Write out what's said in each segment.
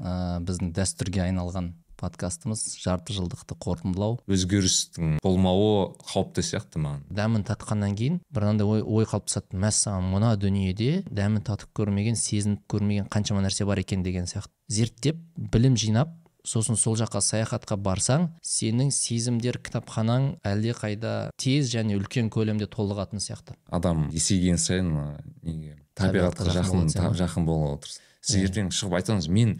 ә, біздің дәстүрге айналған подкастымыз жарты жылдықты қорытындылау. Өзгерістің болмауы қауіпті сияқты маған. Дәмін татқаннан кейін бір андай ой, ой қалыптасады мәссаған мына дүниеде дәмін татып көрмеген сезініп көрмеген қаншама нәрсе бар екен деген сияқты. Зерттеп білім жинап сосын сол жаққа саяхатқа барсаң сенің сезімдер кітапханаң әлде қайда тез және үлкен көлемде толығатын сияқты. Адам есейген сайын неге табиғатқа жақын жақын болуға тырысады сіз ертең шығып айтсаңыз мен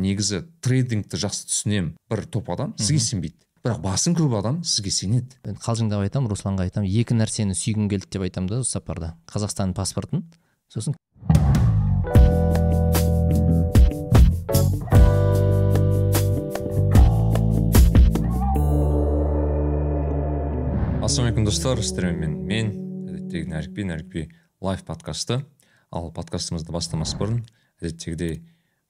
негізі трейдингті жақсы түсінемін бір топ адам сізге сенбейді. Бірақ басым көп адам сізге сенеді. Мен қалжыңдап айтамын русланға айтамын екі нәрсені сүйгім келді деп айтамын да осы сапарда. Қазақстан паспортын. Сосын ассалаумағалейкум достар. Сіздермен мен әдеттегі нәрікби нәрікби лайв подкасты. Ал подкастымызды бастамас бұрын әдеттегідей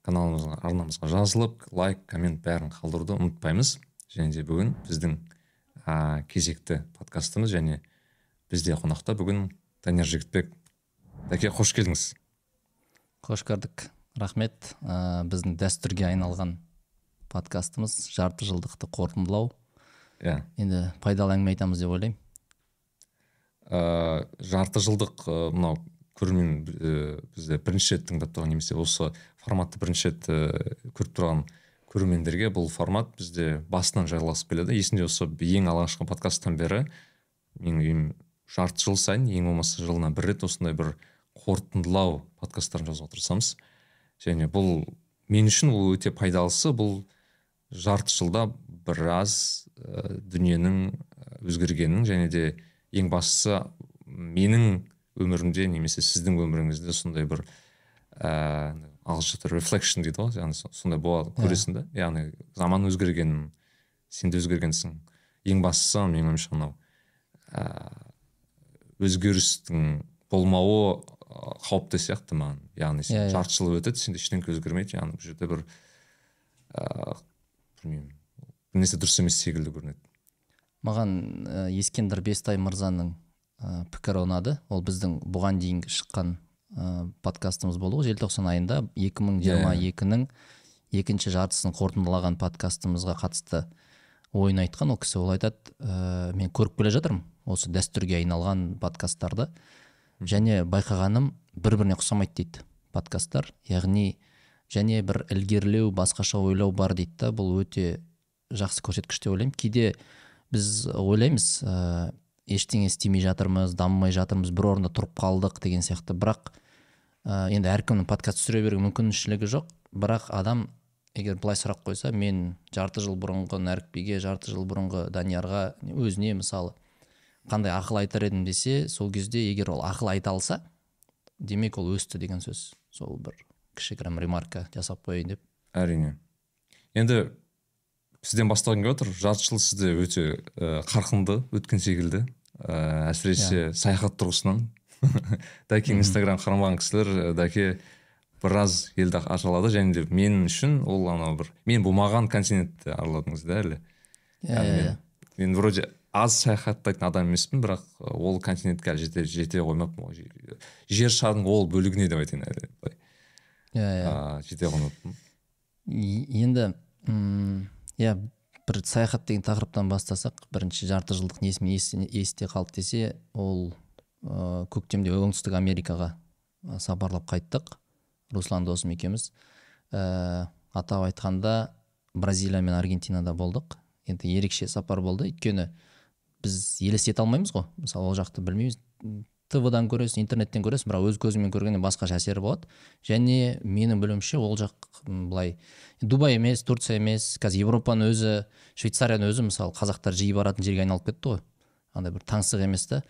каналымызға арнамызға жазылып лайк коммент бәрін қалдыруды ұмытпаймыз. Және де бүгін біздің ә, кезекті подкастымыз және бізде қонақта бүгін данияр жігітбек. Дәке қош келдіңіз. Қош көрдік. Рахмет. Ә, біздің дәстүрге айналған подкастымыз жарты жылдықты қорытындылау. Иә. Енді пайдалы әңгіме айтамыз деп ойлаймын. Ә, жарты жылдық мынау көрермен бізді бірінші рет тыңдап тұрған немесе осы форматты бірінші рет көріп тұрған көрермендерге бұл формат бізде басынан жалғасып келеді. Есімде осы ең алғашқы подкасттан бері менің үйім жарты жыл сайын ең болмаса жылына бір рет осындай бір қорытындылау подкасттарын жазуға тырысамыз және бұл мен үшін ол өте пайдалысы. Бұл жарты жылда біраз ә, дүниенің өзгергенін және де ең бастысы менің өмірімде немесе сіздің өміріңізде сондай бір ііі ағылшынша рефлекшн дейді ғой яғни сондай болады иә. көресің да? Яғни заман өзгергенін сен де өзгергенсің. Ең бастысы менің ойымша мынау ііі өзгерістің болмауы қауіпті сияқты маған. Яғни сен yeah, иә, иә. жарты жыл өтеді сенде ештеңке өзгермейді. Яғни бұл жерде бір ыыы білмеймін бір нәрсе дұрыс емес секілді көрінеді. Маған ә, ескендір бестай мырзаның ә, пікірі ұнады ол біздің бұған дейінгі шыққан ә, подкастымыз болды ғой желтоқсан айында. 2022-нің екінші жартысын қорытындылаған подкастымызға қатысты ойын айтқан ол кісі ол айтады. Ә, мен көріп келе жатырмын осы дәстүрге айналған подкасттарды және байқағаным бір біріне ұқсамайды дейді подкасттар яғни және бір ілгерілеу басқаша ойлау бар дейді да. Бұл өте жақсы көрсеткіш деп ойлаймын. Кейде біз ойлаймыз ештеңе істемей жатырмыз дамымай жатырмыз бір орында тұрып қалдық деген сияқты. Бірақ ә, енді әркімнің подкаст түсіре беруге мүмкіншілігі жоқ. Бірақ адам егер былай сұрақ қойса мен жарты жыл бұрынғы нәрікбиге жарты жыл бұрынғы даниярға өзіне мысалы қандай ақыл айтар едім десе сол кезде егер ол ақыл айта алса демек ол өсті деген сөз. Сол бір кішігірім ремарка жасап қояйын деп. Әрине. Енді сізден бастағым келіп отыр. жарты жыл сізде өте ә, қарқынды өткен секілді. Ә, әсіресе yeah. Иә. саяхат тұрғысынан. Дәкең инстаграм қарамаған кісілер дәке біраз елді аралады. Және де мен үшін ол анау бір мен болмаған континентті араладыңыз да әлі. Иә yeah, иә. мен вроде аз саяхаттайтын адам емеспін бірақ ол континентке әлі жете, жете қоймаппын жер шарының ол бөлігіне деп айтайын әлі былай. Иә иә. Жете қоймаппын. Енді иә бір саяхат деген тақырыптан бастасақ бірінші жарты жылдық несіме есте қалды десе ол ә, көктемде оңтүстік америкаға сапарлап қайттық. Руслан досым екеуміз. Ә, атап айтқанда бразилия мен аргентинада болдық. Енді ерекше сапар болды. Өйткені біз елестете алмаймыз ғой. Мысалы ол жақты білмейміз. Твдан көресің интернеттен көресің бірақ өз көзіңмен көргенде басқаша әсері болады. Және менің білуімше ол жақ былай дубай емес турция емес қазір европаның өзі швейцарияның өзі мысалы қазақтар жиі баратын жерге айналып кетті ғой. Андай бір таңсық емес та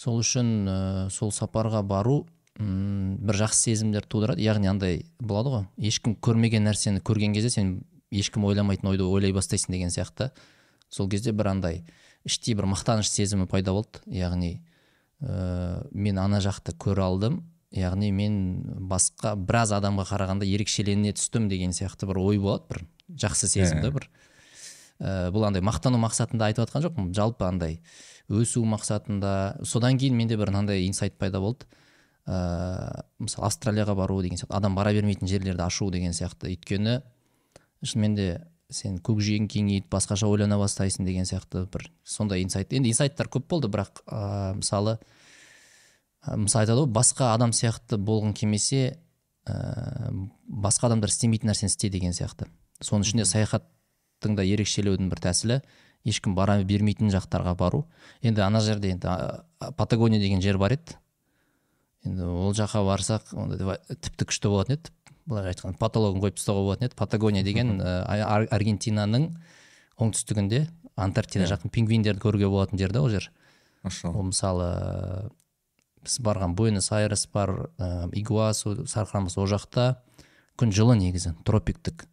сол үшін ә, сол сапарға бару ұм, бір жақсы сезімдер тудырады. Яғни андай болады ғой ешкім көрмеген нәрсені көрген кезде сен ешкім ойламайтын ойды ойлай бастайсың деген сияқты. Сол кезде бір андай іштей бір мақтаныш сезімі пайда болды. Яғни ә, мен ана жақты көре алдым. Яғни мен басқа біраз адамға қарағанда ерекшелене түстім деген сияқты бір ой болады бір жақсы сезім да бір. Ә, бұл андай мақтану мақсатында айтып жатқан жоқпын. Жалпы андай өсу мақсатында. Содан кейін менде бір мынандай инсайт пайда болды. Ә, мысалы австралияға бару деген сияқты адам бара бермейтін жерлерді ашу деген сияқты. Өйткені шынымен де сен көкжиегің кеңейді басқаша ойлана бастайсың деген сияқты бір сондай инсайт. Енді инсайттар көп болды бірақ ә, мысалы ә, мысалы айтады ғой басқа адам сияқты болғың келмесе ә, басқа адамдар істемейтін нәрсені істе деген сияқты. Соның ішінде саяхаттың да ерекшелеудің бір тәсілі ешкім бара бермейтін жақтарға бару. Енді ана жерде енді патагония деген жер бар еді. Енді ол жаққа барсақ онда тіпті күшті болатын еді. Былай айтқанда потологын қойып тастауға болатын еді. Патагония деген ә, аргентинаның оңтүстігінде антарктида иә. жақын пингвиндерді көруге болатын жер да ол жер. Ол мысалы біз барған буэнос айрес бар ә, игуасу сарқырамыз ол жақта күн жылы негізі тропиктік.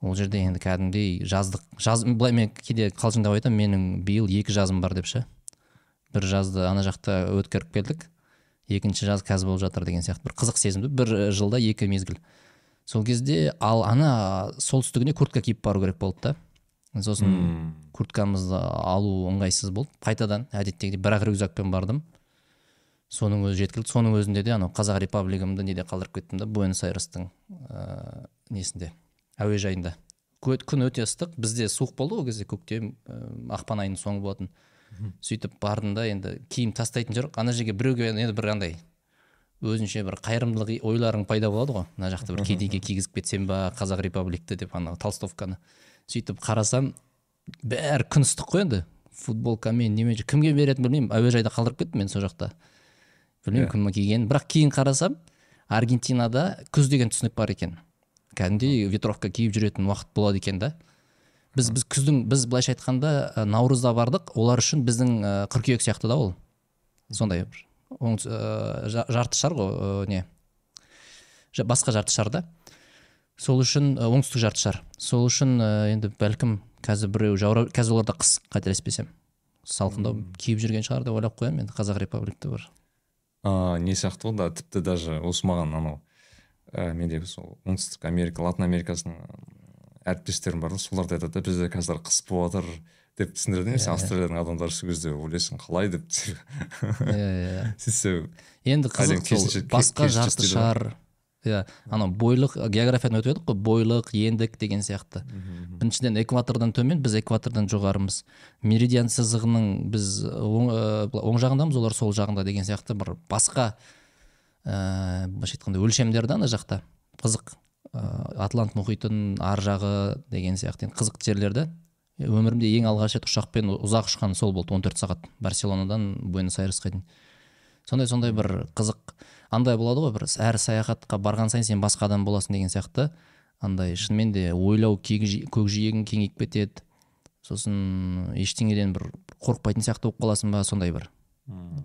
Ол жерде енді кәдімгідей жаздық жаз былай мен кейде қалжыңдап айтамын менің биыл екі жазым бар деп ше. Бір жазды ана жақта өткеріп келдік екінші жаз қазір болып жатыр деген сияқты бір қызық сезімді. Бір жылда екі мезгіл. Сол кезде ал ана солтүстігіне куртка киіп бару керек болды да. Сосын hmm. курткамызды алу ыңғайсыз болды. Қайтадан әдеттегідей бір ақ рюкзакпен бардым. Соның өзі жеткілікті. Соның өзінде де анау қазақ репаблигімді неде қалдырып кеттім да буэнос айрестің ә, несінде әуежайында. Күн өте ыстық. Бізде суық болды ол кезде көктем ә, ақпан айының соңы болатын. Сөйтіп бардым да енді киім тастайтын жоқ ана жерге біреуге енді бір андай өзінше бір қайырымдылық ойларың пайда болады ғой. Мына жақта бір кедейге кигізіп кетсем ба қазақ репабликті деп ана толстовканы сөйтіп қарасам бәрі күн ыстық қой енді. Футболкамен немен кімге беретінін білмеймін әуежайда қалдырып кеттім мен сол жақта. Білмеймін yeah. кім кигенін бірақ кейін қарасам аргентинада күз деген түсінік бар екен. Кәдімгідей ветровка киіп жүретін уақыт болады екен да. Біз біз күздің біз былайша айтқанда наурызда бардық. Олар үшін біздің қыркүйек сияқты да ол. Сондай бір. Ә, жарты шар ғой не? Басқа жарты шар да. Сол үшін оңтүстік жарты шар. Сол үшін енді бәлкім қазір біреу жаурап қазір оларда қыс қателеспесем. Салқындау киіп жүрген шығар деп ойлап қоямын енді. Қазақ репабликті бір. А не сияқты ғой да тіпті даже осы маған анау ә, менде сол оңтүстік америка латын америкасының әріптестерім бар солар да айтады да бізде қазір қыс болып жатыр деп түсіндіреді емес австралияның адамдары сол кезде ойлайсың қалай деп иә иә сөйтсе енді қызық сол басқа жарты шар иә анау бойлық географияны өтіп едік қой бойлық ендік деген сияқты. Біріншіден экватордан төмен біз экватордан жоғарымыз. Меридиан сызығының біз оң, оң жағындамыз олар сол жағында деген сияқты бір басқа ыыы былайша айтқанда өлшемдер да ана жақта. Қызық ә, атлант мұхитының ар жағы деген сияқты енді қызық жерлерді өмірімде ең алғаш рет ұшақпен ұзақ ұшқан сол болды 14 сағат барселонадан буэнос айресқа дейін. Сондай сондай бір қызық андай болады ғой бір әр саяхатқа барған сайын сен басқа адам боласың деген сияқты. Андай шынымен де ойлау көкжиегің кеңейіп кетеді. Сосын ештеңеден бір қорықпайтын сияқты болып қаласың ба сондай бір.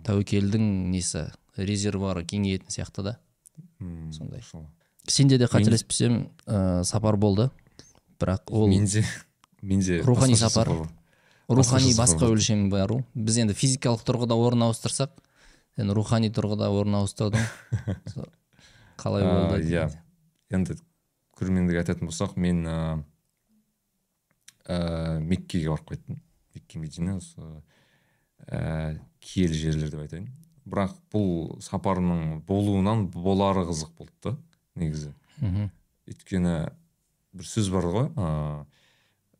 Тәуекелдің несі резервуары кеңейетін сияқты да. Сондай. сенде де қателеспесем ә, сапар болды. Бірақ ол менде менде рухани сапар. рухани басқа өлшем бару біз енді физикалық тұрғыда орын ауыстырсақ енді рухани тұрғыда орын ауыстырдың қалай болды иә. енді көрермендерге айтатын болсақ мен ыыы ә, меккеге барып қайттым. Мекке медина осы ә, киелі жерлер деп айтайын. Бірақ бұл сапарымның болуынан болары қызық болды да негізі. Мхм. Өйткені бір сөз бар ғой ыыы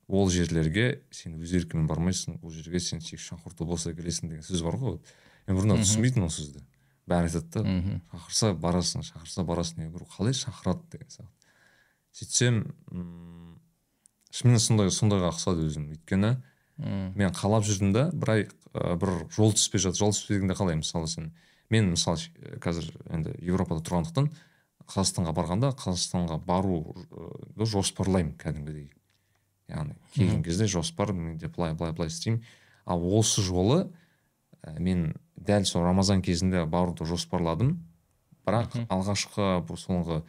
ол жерлерге сен өз еркіңмен бармайсың ол жерге сен тек шақырту болса келесің деген сөз бар ғой. Мен бұрында түсінбейтінмін ол сөзді. Бәрі айтады да шақырса барасың шақырса барасың мен қалай шақырады деген сияқты. Сөйтсем шынымен сондай сондайға ұқсады өзім. Өйткені мен қалап жүрдім да бір ай бір жол түспей жатыр. Жол түспегенде қалай мысалы сен? Мен мысалы қазір енді европада тұрғандықтан қазақстанға барғанда қазақстанға баруды жоспарлаймын кәдімгідей. Яғни келген кезде жоспар менде былай былай былай істеймін. Ал осы жолы ә, мен дәл сол рамазан кезінде баруды жоспарладым. Бірақ алғашқы бұл соңғы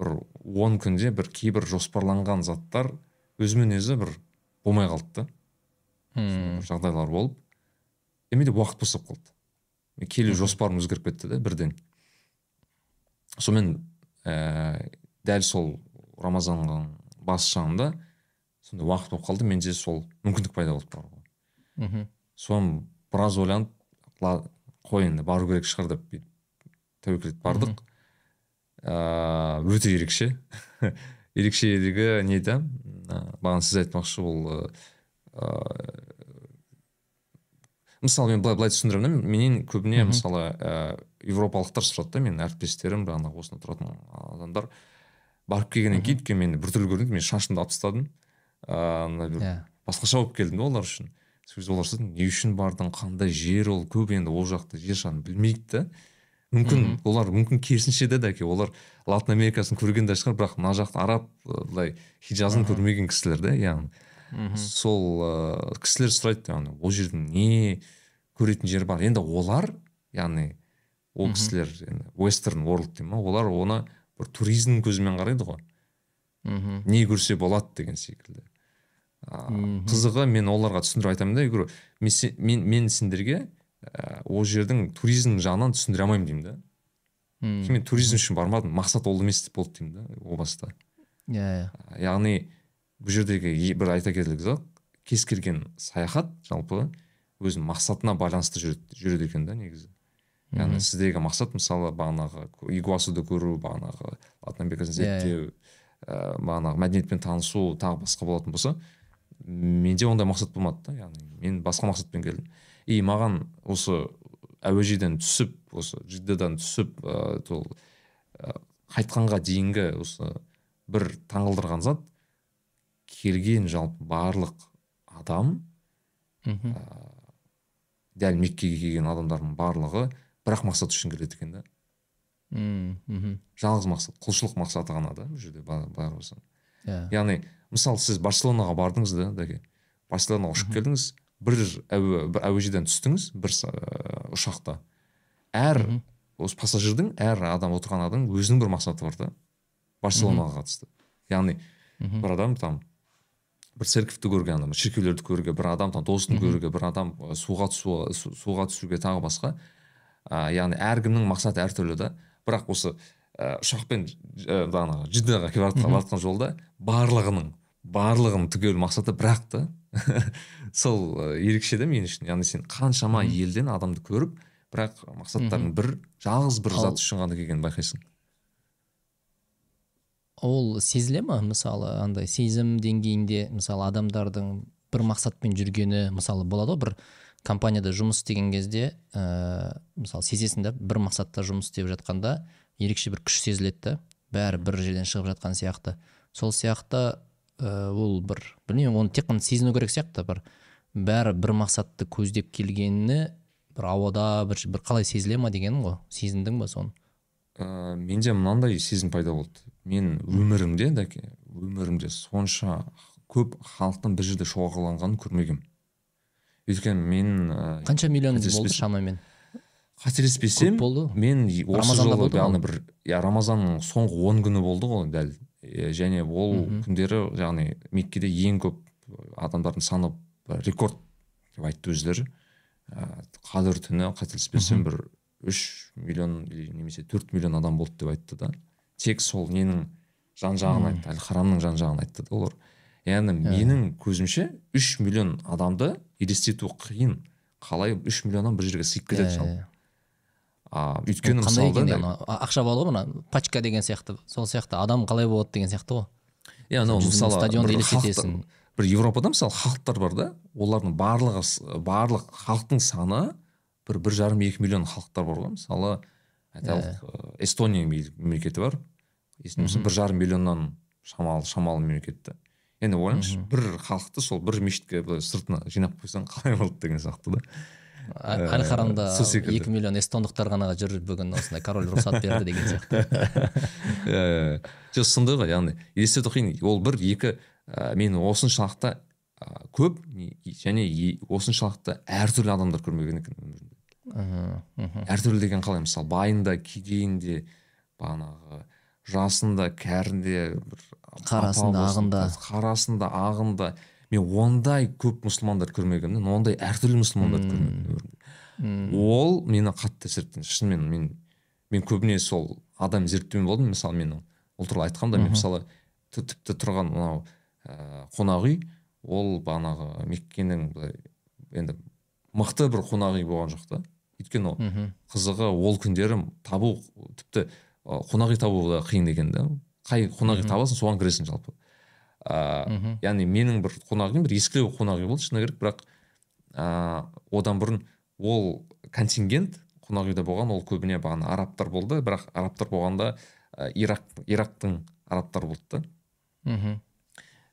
бір он күнде бір кейбір жоспарланған заттар өзімен өзі бір болмай қалды да. Жағдайлар болып. И менде уақыт босап қалды. Мен келу жоспарым өзгеріп кетті да бірден. Сонымен ә, дәл сол рамазанның бас жағында сондай уақыт болып қалды менде сол мүмкіндік пайда болды баруға мхм. Соны біраз ойланып қой енді бару керек шығар деп бүйтіп тәуекел етіп бардық ыыы өте ерекше. Ерекшелігі неде бағана сіз айтпақшы ол ыыы мысалы мен былай былай түсіндіремін да менен көбіне мысалы ә, европалықтар сұрады да менің әріптестерім жаңағы осында тұратын адамдар. Барып келгеннен кейін өйткені мен біртүрлі көрінеді мен шашымды алып тастадым. Ыыы бір иә. басқаша болып келдім да олар үшін. Сол кезде олар сұрады не үшін бардың қандай жер ол көп енді ол жақты жер шарын білмейді да. Мүмкін олар мүмкін керісінше де дәке олар латын америкасын көрген де шығар бірақ мына жақта араб былай хиджазын көрмеген кісілер да яғни. Сол ыыы кісілер сұрайды яғни ол жердің не көретін жер бар? Енді олар яғни ол кісілер енді вестерн ворлд дей ма олар оны бір туризм көзімен қарайды ғой. Мхм не көрсе болады деген секілді. Ыыы қызығы мен оларға түсіндіріп айтамын да мен, се- мен, мен сендерге ә, ол жердің туризм жағынан түсіндіре алмаймын деймін да. Мм. мен туризм үшін бармадым мақсат ол емес болды деймін да о баста. Иә иә. Яғни бұл жердегі бір айта кетерлік зат кез келген саяхат жалпы өзінің мақсатына байланысты жүреді, екен да негізі. Яғни сіздегі мақсат мысалы бағанағы игуасуды көру бағанағы латын америкасын Иә, иә. зерттеу ә, бағанағы мәдениетпен танысу тағы басқа болатын болса менде ондай мақсат болмады да яғни мен басқа мақсатпен келдім. И маған осы әуежайдан түсіп осы жиддадан түсіп ә, сол қайтқанға дейінгі осы бір таңғалдырған зат келген жалпы барлық адам мхм. дәл меккеге келген адамдардың барлығы бір ақ мақсат үшін келеді екен да. Мм, мхм. Жалғыз мақсат құлшылық мақсаты ғана да бұл жерде ба- бәрі болса иә. Яғни мысалы сіз барселонаға бардыңыз да дәке барселонаға ұшып келдіңіз бір әуе бір әуежайдан түстіңіз бір ә, ұшақта. Әр осы пассажирдің әр адам отырған адамның өзінің бір мақсаты бар да барселонаға қатысты. Яғни бір адам там бір церковьті көруге ана шіркеулерді көруге бір адам там досын көруге бір адам ә, суға түсуге су- суға түсуге тағы басқа. Ә, яғни әркімнің мақсаты әртүрлі да. Бірақ осы ә, ұшақпен бағанағы жиддаға келе жатқан жолда барлығының барлығының түгел мақсаты бірақ та. Сол ерекше да мен үшін. Яғни сен қаншама елден адамды көріп бірақ мақсаттарың бір жалғыз бір зат үшін ғана келгенін байқайсың. ол сезіле ма? мысалы андай сезім деңгейінде мысалы адамдардың бір мақсатпен жүргені мысалы болады ғой бір компанияда жұмыс істеген кезде ә, мысалы сезесің да бір мақсатта жұмыс істеп жатқанда ерекше бір күш сезіледі да. Бәрі бір жерден шығып жатқан сияқты. Сол сияқты ол бір білмеймін оны тек қана сезіну керек сияқты бір бәрі бір мақсатты көздеп келгені бір ауада бір, бір қалай сезіле ма дегенім ғой сезіндің ба соны? Ә, менде мынандай сезім пайда болды. Мен өмірімде дәке өмірімде сонша көп халықтың бір жерде шоғырланғанын көрмегенмін өйткені мен ә, қанша миллион болды шамамен? қателеспесем болды. мен осы ма яғни бір иә рамазанның соңғы он күні болды ғой дәл. Және ол күндері яғни меккеде ең көп адамдардың саны бір рекорд деп айтты өздері. Ә, қадір түні қателеспесем бір үш миллион немесе төрт миллион адам болды деп айтты да. Тек сол ненің жан жағын айтты әл харамның жан жағын айтты да олар. Яғни менің көзімше үш миллион адамды елестету қиын. Қалай үш миллион адам бір жерге сыйып кетеді жалпы. А өйткені мысалы ақша болады ғой мына? Пачка деген сияқты. Сол сияқты. Адам қалай болады деген сияқты ғой. Иә анау мысалы стадионды бір елестетесің. халықтар- бір европада мысалы халықтар бар да? Олардың барлығы барлық халықтың саны бір бір жарым екі миллион халықтар бар ғой. Мысалы айталық ә, эстония мем- мемлекеті бар. Есімде болса бір жарым миллионнан шамалы шамалы мемлекет та енді ойлаңызшы бір халықты сол бір мешітке былай сыртына жинап қойсаң қалай болады деген сияқты да? А- әл харамда сол секілді. екі миллион эстондықтар ғана жүр бүгін осындай король рұқсат берді деген сияқты иә жоқ сондай ғой яғни елестету қиын ол бір екі ә, мен осыншалықты ә, көп не- және осыншалықты әртүрлі адамдар көрмеген екен өмірімде әртүрлі деген қалай мысалы байында кедейінде бағанағы жасында кәрінде бір Қарасында, апа ағында. қарасында ағында мен ондай көп мұсылмандар көрмегенмін ондай әртүрлі мұсылмандарды өмірімде. ол мені қатты әсер шынымен мен мен көбіне сол адам зерттеумен болдым. Мысалы мен ол туралы айтқанда мен мысалы ті- тіпті тұрған мынау ә, қонақ үй ол бағанағы меккенің былай енді мықты бір қонақ үй болған жоқ та. Өйткені қызығы ол күндері табу тіпті қонақ үй табу да қиын екен да. Қай қонақ үй табасың соған кіресің жалпы. Ыыы яғни менің бір қонақ үйім бір ескілеу қонақ үй болды шыны керек бірақ ыыы одан бұрын ол контингент қонақ үйде болған ол көбіне бағана арабтар болды бірақ арабтар болғанда ирак ирактың арабтары болды да. Мхм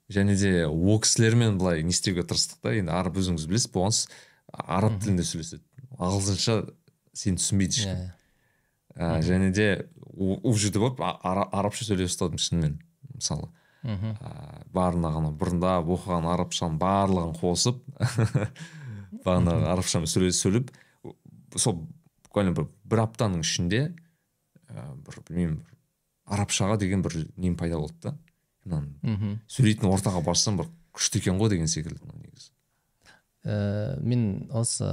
және де ол кісілермен былай не істеуге тырыстық та енді араб өзіңіз білесіз бұған с- араб тілінде сөйлеседі. Ағылшынша сені түсінбейді ешкім. Иә ә, және де ол жерде барып арабша сөйлей бастадым шынымен мысалы. Мхм. Ә, барына ғана бұрындап оқыған арабшаның барлығын қосып бағана арабшамен сөйле сөйлеп сол буквально бір, бір аптаның ішінде ә, бір білмеймін арабшаға деген бір нем пайда болды да. Мхм. сөйлейтін ортаға барсам бір күшті екен ғой деген секілді негізі. Ә, мен осы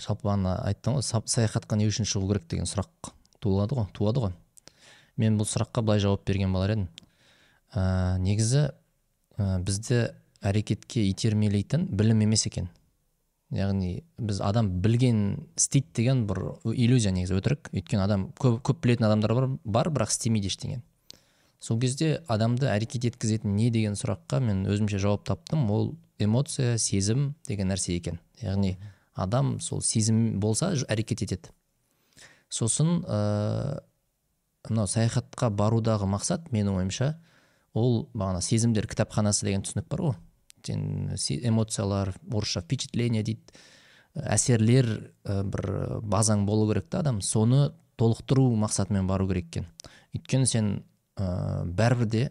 жалпы бағана айттым ғой са- саяхатқа не үшін шығу керек деген сұрақ туылады ғой туады ғой. Мен бұл сұраққа былай жауап берген болар едім. Ә, негізі ә, бізді әрекетке итермелейтін білім емес екен. Яғни біз адам білген істейді деген бір иллюзия негізі өтірік. Өйткені адам көп, көп білетін адамдар бар, бар бірақ істемейді ештеңе. Сол кезде адамды әрекет еткізетін не деген сұраққа мен өзімше жауап таптым. Ол эмоция сезім деген нәрсе екен. Яғни адам сол сезім болса әрекет етеді. Сосын ә, мынау саяхатқа барудағы мақсат менің ойымша ол бағана сезімдер кітапханасы деген түсінік бар ғой. Сен се- эмоциялар орысша впечатление дейді. Әсерлер ә, бір базаң болу керек та адам. Соны толықтыру мақсатымен бару керек екен. Өйткені сен ә, бәрібір де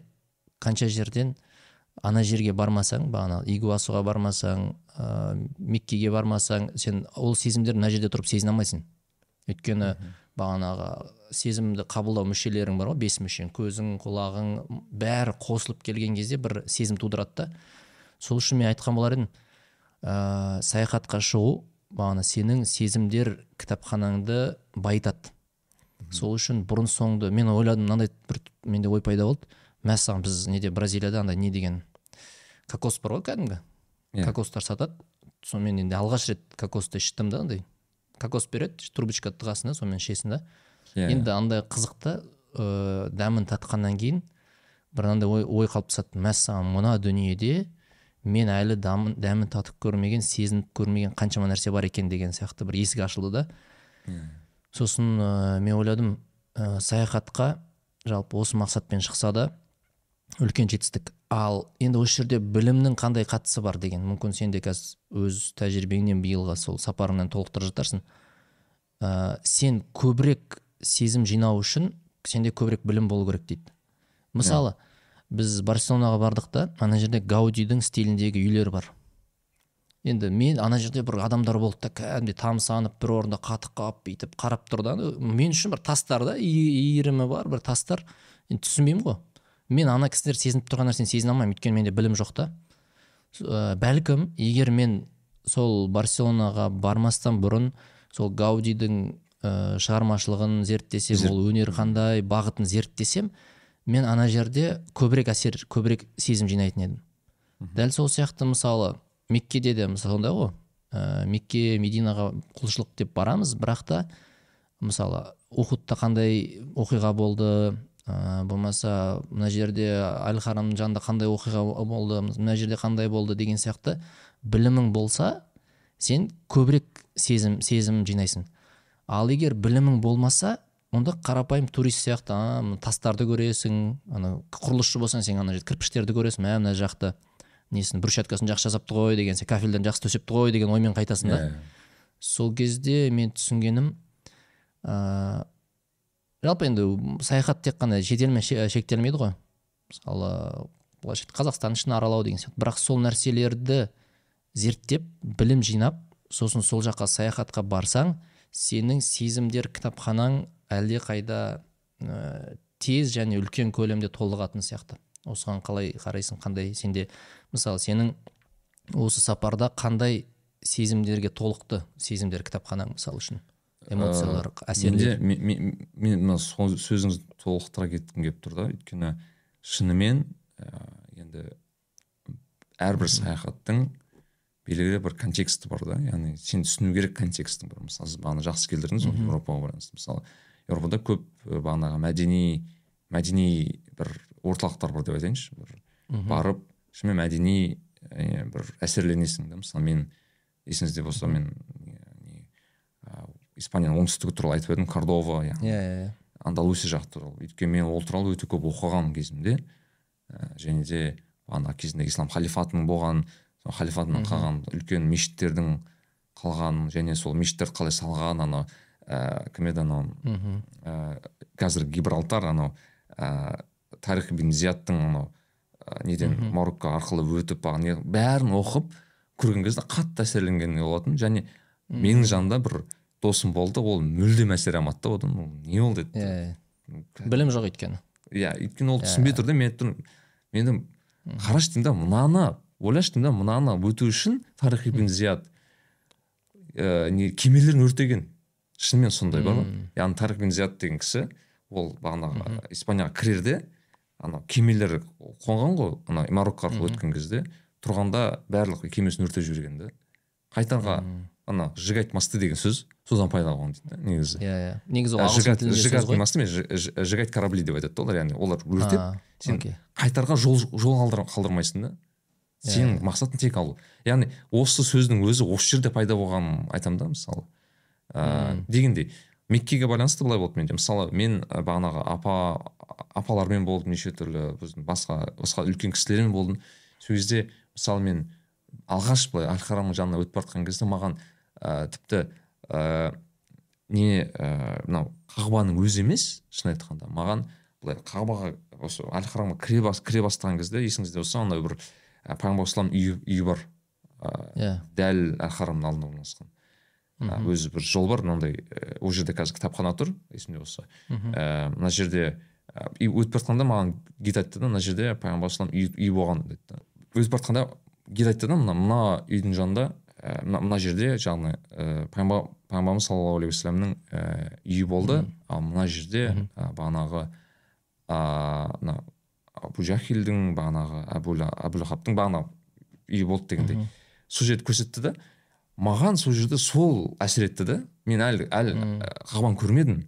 қанша жерден ана жерге бармасаң бағана игуасуға бармасаң ә, меккеге бармасаң сен ол сезімдерді мына жерде тұрып сезіне алмайсың. Өйткені бағанағы сезімді қабылдау мүшелерің бар ғой бес мүшең көзің құлағың бәрі қосылып келген кезде бір сезім тудырады да. Сол үшін мен айтқан болар едім ә, саяхатқа шығу бағана сенің сезімдер кітапханаңды байытады сол үшін бұрын соңды мен ойладым мынандай бір менде ой пайда болды. Мәссаған біз неде бразилияда андай не деген кокос бар ғой кәдімгі? Иә. кокостар сатады. Сонымен енді алғаш рет кокосты іштім да андай. Кокос береді трубочка тығасың да сонымен ішесің да. Иә, енді андай қызық та ә, дәмін татқаннан кейін бір андай ой, ой қалыптасады мәссаған мына дүниеде мен әлі дамын, дәмін татып көрмеген сезініп көрмеген қаншама нәрсе бар екен деген сияқты бір есік ашылды да. Сосын ә, мен ойладым ә, саяхатқа жалпы осы мақсатпен шықса да үлкен жетістік. Ал енді осы жерде білімнің қандай қатысы бар деген мүмкін сен де қазір өз тәжірибеңнен биылғы сол сапарыңнан толықтырып жатарсың. Ә, сен көбірек сезім жинау үшін сенде көбірек білім болу керек дейді. Мысалы біз барселонаға бардық та ана жерде гаудидің стиліндегі үйлер бар. Енді мен ана жерде бір адамдар болды да кәдімгідей тамсанып бір орында қатып қалып бүйтіп қарап тұр да. Мен үшін бір тастар да иірімі бар бір тастар. Енді түсінбеймін ғой. Мен ана кісілер сезініп тұрған нәрсені сезіне алмаймын. Өйткені менде білім жоқ та. Ә, бәлкім егер мен сол барселонаға бармастан бұрын сол гаудидің ә, шығармашылығын зерттесем ол өнер қандай бағытын зерттесем мен ана жерде көбірек әсер көбірек сезім жинайтын едім. Дәл сол сияқты мысалы меккеде де мысалы сондай ғой. Ә, мекке мединаға құлшылық деп барамыз бірақ та мысалы ухудта қандай оқиға болды ә, болмаса мына жерде әл харамның жанында қандай оқиға болды мына жерде қандай болды деген сияқты білімің болса сен көбірек сезім сезім жинайсың ал егер білімің болмаса онда қарапайым турист сияқты а, тастарды көресің ана құрылысшы болсаң сен ана жерде кірпіштерді көресің мә мына жақты несін брусчаткасын жақсы жасапты ғой деген сияқты кафельдерін жақсы төсепті ғой деген оймен қайтасың да Иә. сол кезде мен түсінгенім ә, жалпы енді саяхат тек қана шетелмен ше- шектелмейді ғой. Мысалы былайша қазақстан ішін аралау деген сияқты. Бірақ сол нәрселерді зерттеп білім жинап сосын сол жаққа саяхатқа барсаң сенің сезімдер кітапханаң әлдеқайда ә, тез және үлкен көлемде толығатын сияқты. Осыған қалай қарайсың? Қандай сенде? Мысалы сенің осы сапарда қандай сезімдерге толықты сезімдер кітапханаң мысалы үшін? Эмоциялар әсерлер. менде мен- мына сол сөзіңізді толықтыра кеткім келіп тұр да. Өйткені шынымен ә, енді әрбір саяхаттың белгілі бір контексті бар да. Яғни сен түсіну керек контекстің бір. Мысалы сіз бағана жақсы келтірдіңіз ғой еуропаға байланысты. Мысалы еуропада көп бағанағы мәдени мәдени бір орталықтар бар деп айтайыншы. Бір барып шынымен мәдени ә, бір әсерленесің да. Мысалы мен есіңізде болса мен испанияның оңтүстігі туралы айтып едім кордова иә иә андалусия жақ туралы. Өйткені мен ол туралы өте көп оқыған кезімде. Ә, және де ана кезінде ислам халифатының болған сол халифатынан қалған үлкен мешіттердің қалғанын және сол мешіттерді қалай салған анау ә, кім еді анау? Ә, қазір гибралтар анау ә, тарих бин зияттың анау ә, неден марокко арқылы өтіп бәрін оқып көрген кезде қатты әсерленген болатын. Және менің жанымда бір досым болды ол мүлдем әсер алмады да одан. Ол не болды деді? Иә білім жоқ өйткені. Иә өйткені ол түсінбей тұр да мен айтып тұрмын мен қарашы деймін да мынаны ойлашы деймін да мынаны өту үшін тарих ибн зияд ә, не кемелерін өртеген. Шынымен сондай бар ғой. Яғни тарих ибн зияд деген кісі ол бағанағы испанияға кірерде анау кемелер қонған ғой ана марокко арқылы өткен кезде тұрғанда барлық кемесін өртеп жіберген да қайтарға ана сжигать мосты деген сөз содан пайда болған дейді негізі. Иә иә. Негізі ол ғой. мосты емес сжигать корабли деп айтады да олар яғни олар өртеп сен қайтарға жол жол қалдырмайсың да. Сенің мақсатың тек алу. Яғни осы сөздің өзі осы жерде пайда болғанын айтамын да мысалы. Ыыы дегендей меккеге байланысты былай болды менде. Мысалы мен бағанағы апа апалармен болдым неше түрлі біздің басқа басқа үлкен кісілермен болдым. Сол кезде мысалы мен алғаш былай аль харамның жанына өтіп бара жатқан кезде маған ә, тіпті ә, не ә, мынау қағбаның өзі емес шын айтқанда. Маған былай қағбаға осы аль харамға кіре, бас, кіре бастаған кезде есіңізде болса андай бір ә, пайғамбар үйі, үйі бар. Иә. yeah. дәл әл харамның алдында орналасқан. Ә, өзі бір жол бар мынандай ол жерде қазір кітапхана тұр есімде болса. Ә, мына жерде ә, өтіп бара жатқанда маған гид айтты да мына жерде пайғамбар үйі, үйі болған деді өтіп бара жатқанда гид айтты да мына мына үйдің жанында ә, мына, мына жерде жаңағы ә, пайғамбар пайғамбарымыз саллаллаху алейхи уассаламның ә, үйі болды. Ал мына жерде бағанағы мына абу жахилдің бағанағы әбу лахабтың бағанағы үйі болды дегендей. Сол жерді көрсетті да маған сол жерде сол әсер етті да мен әлі әлі қағбаны көрмедім.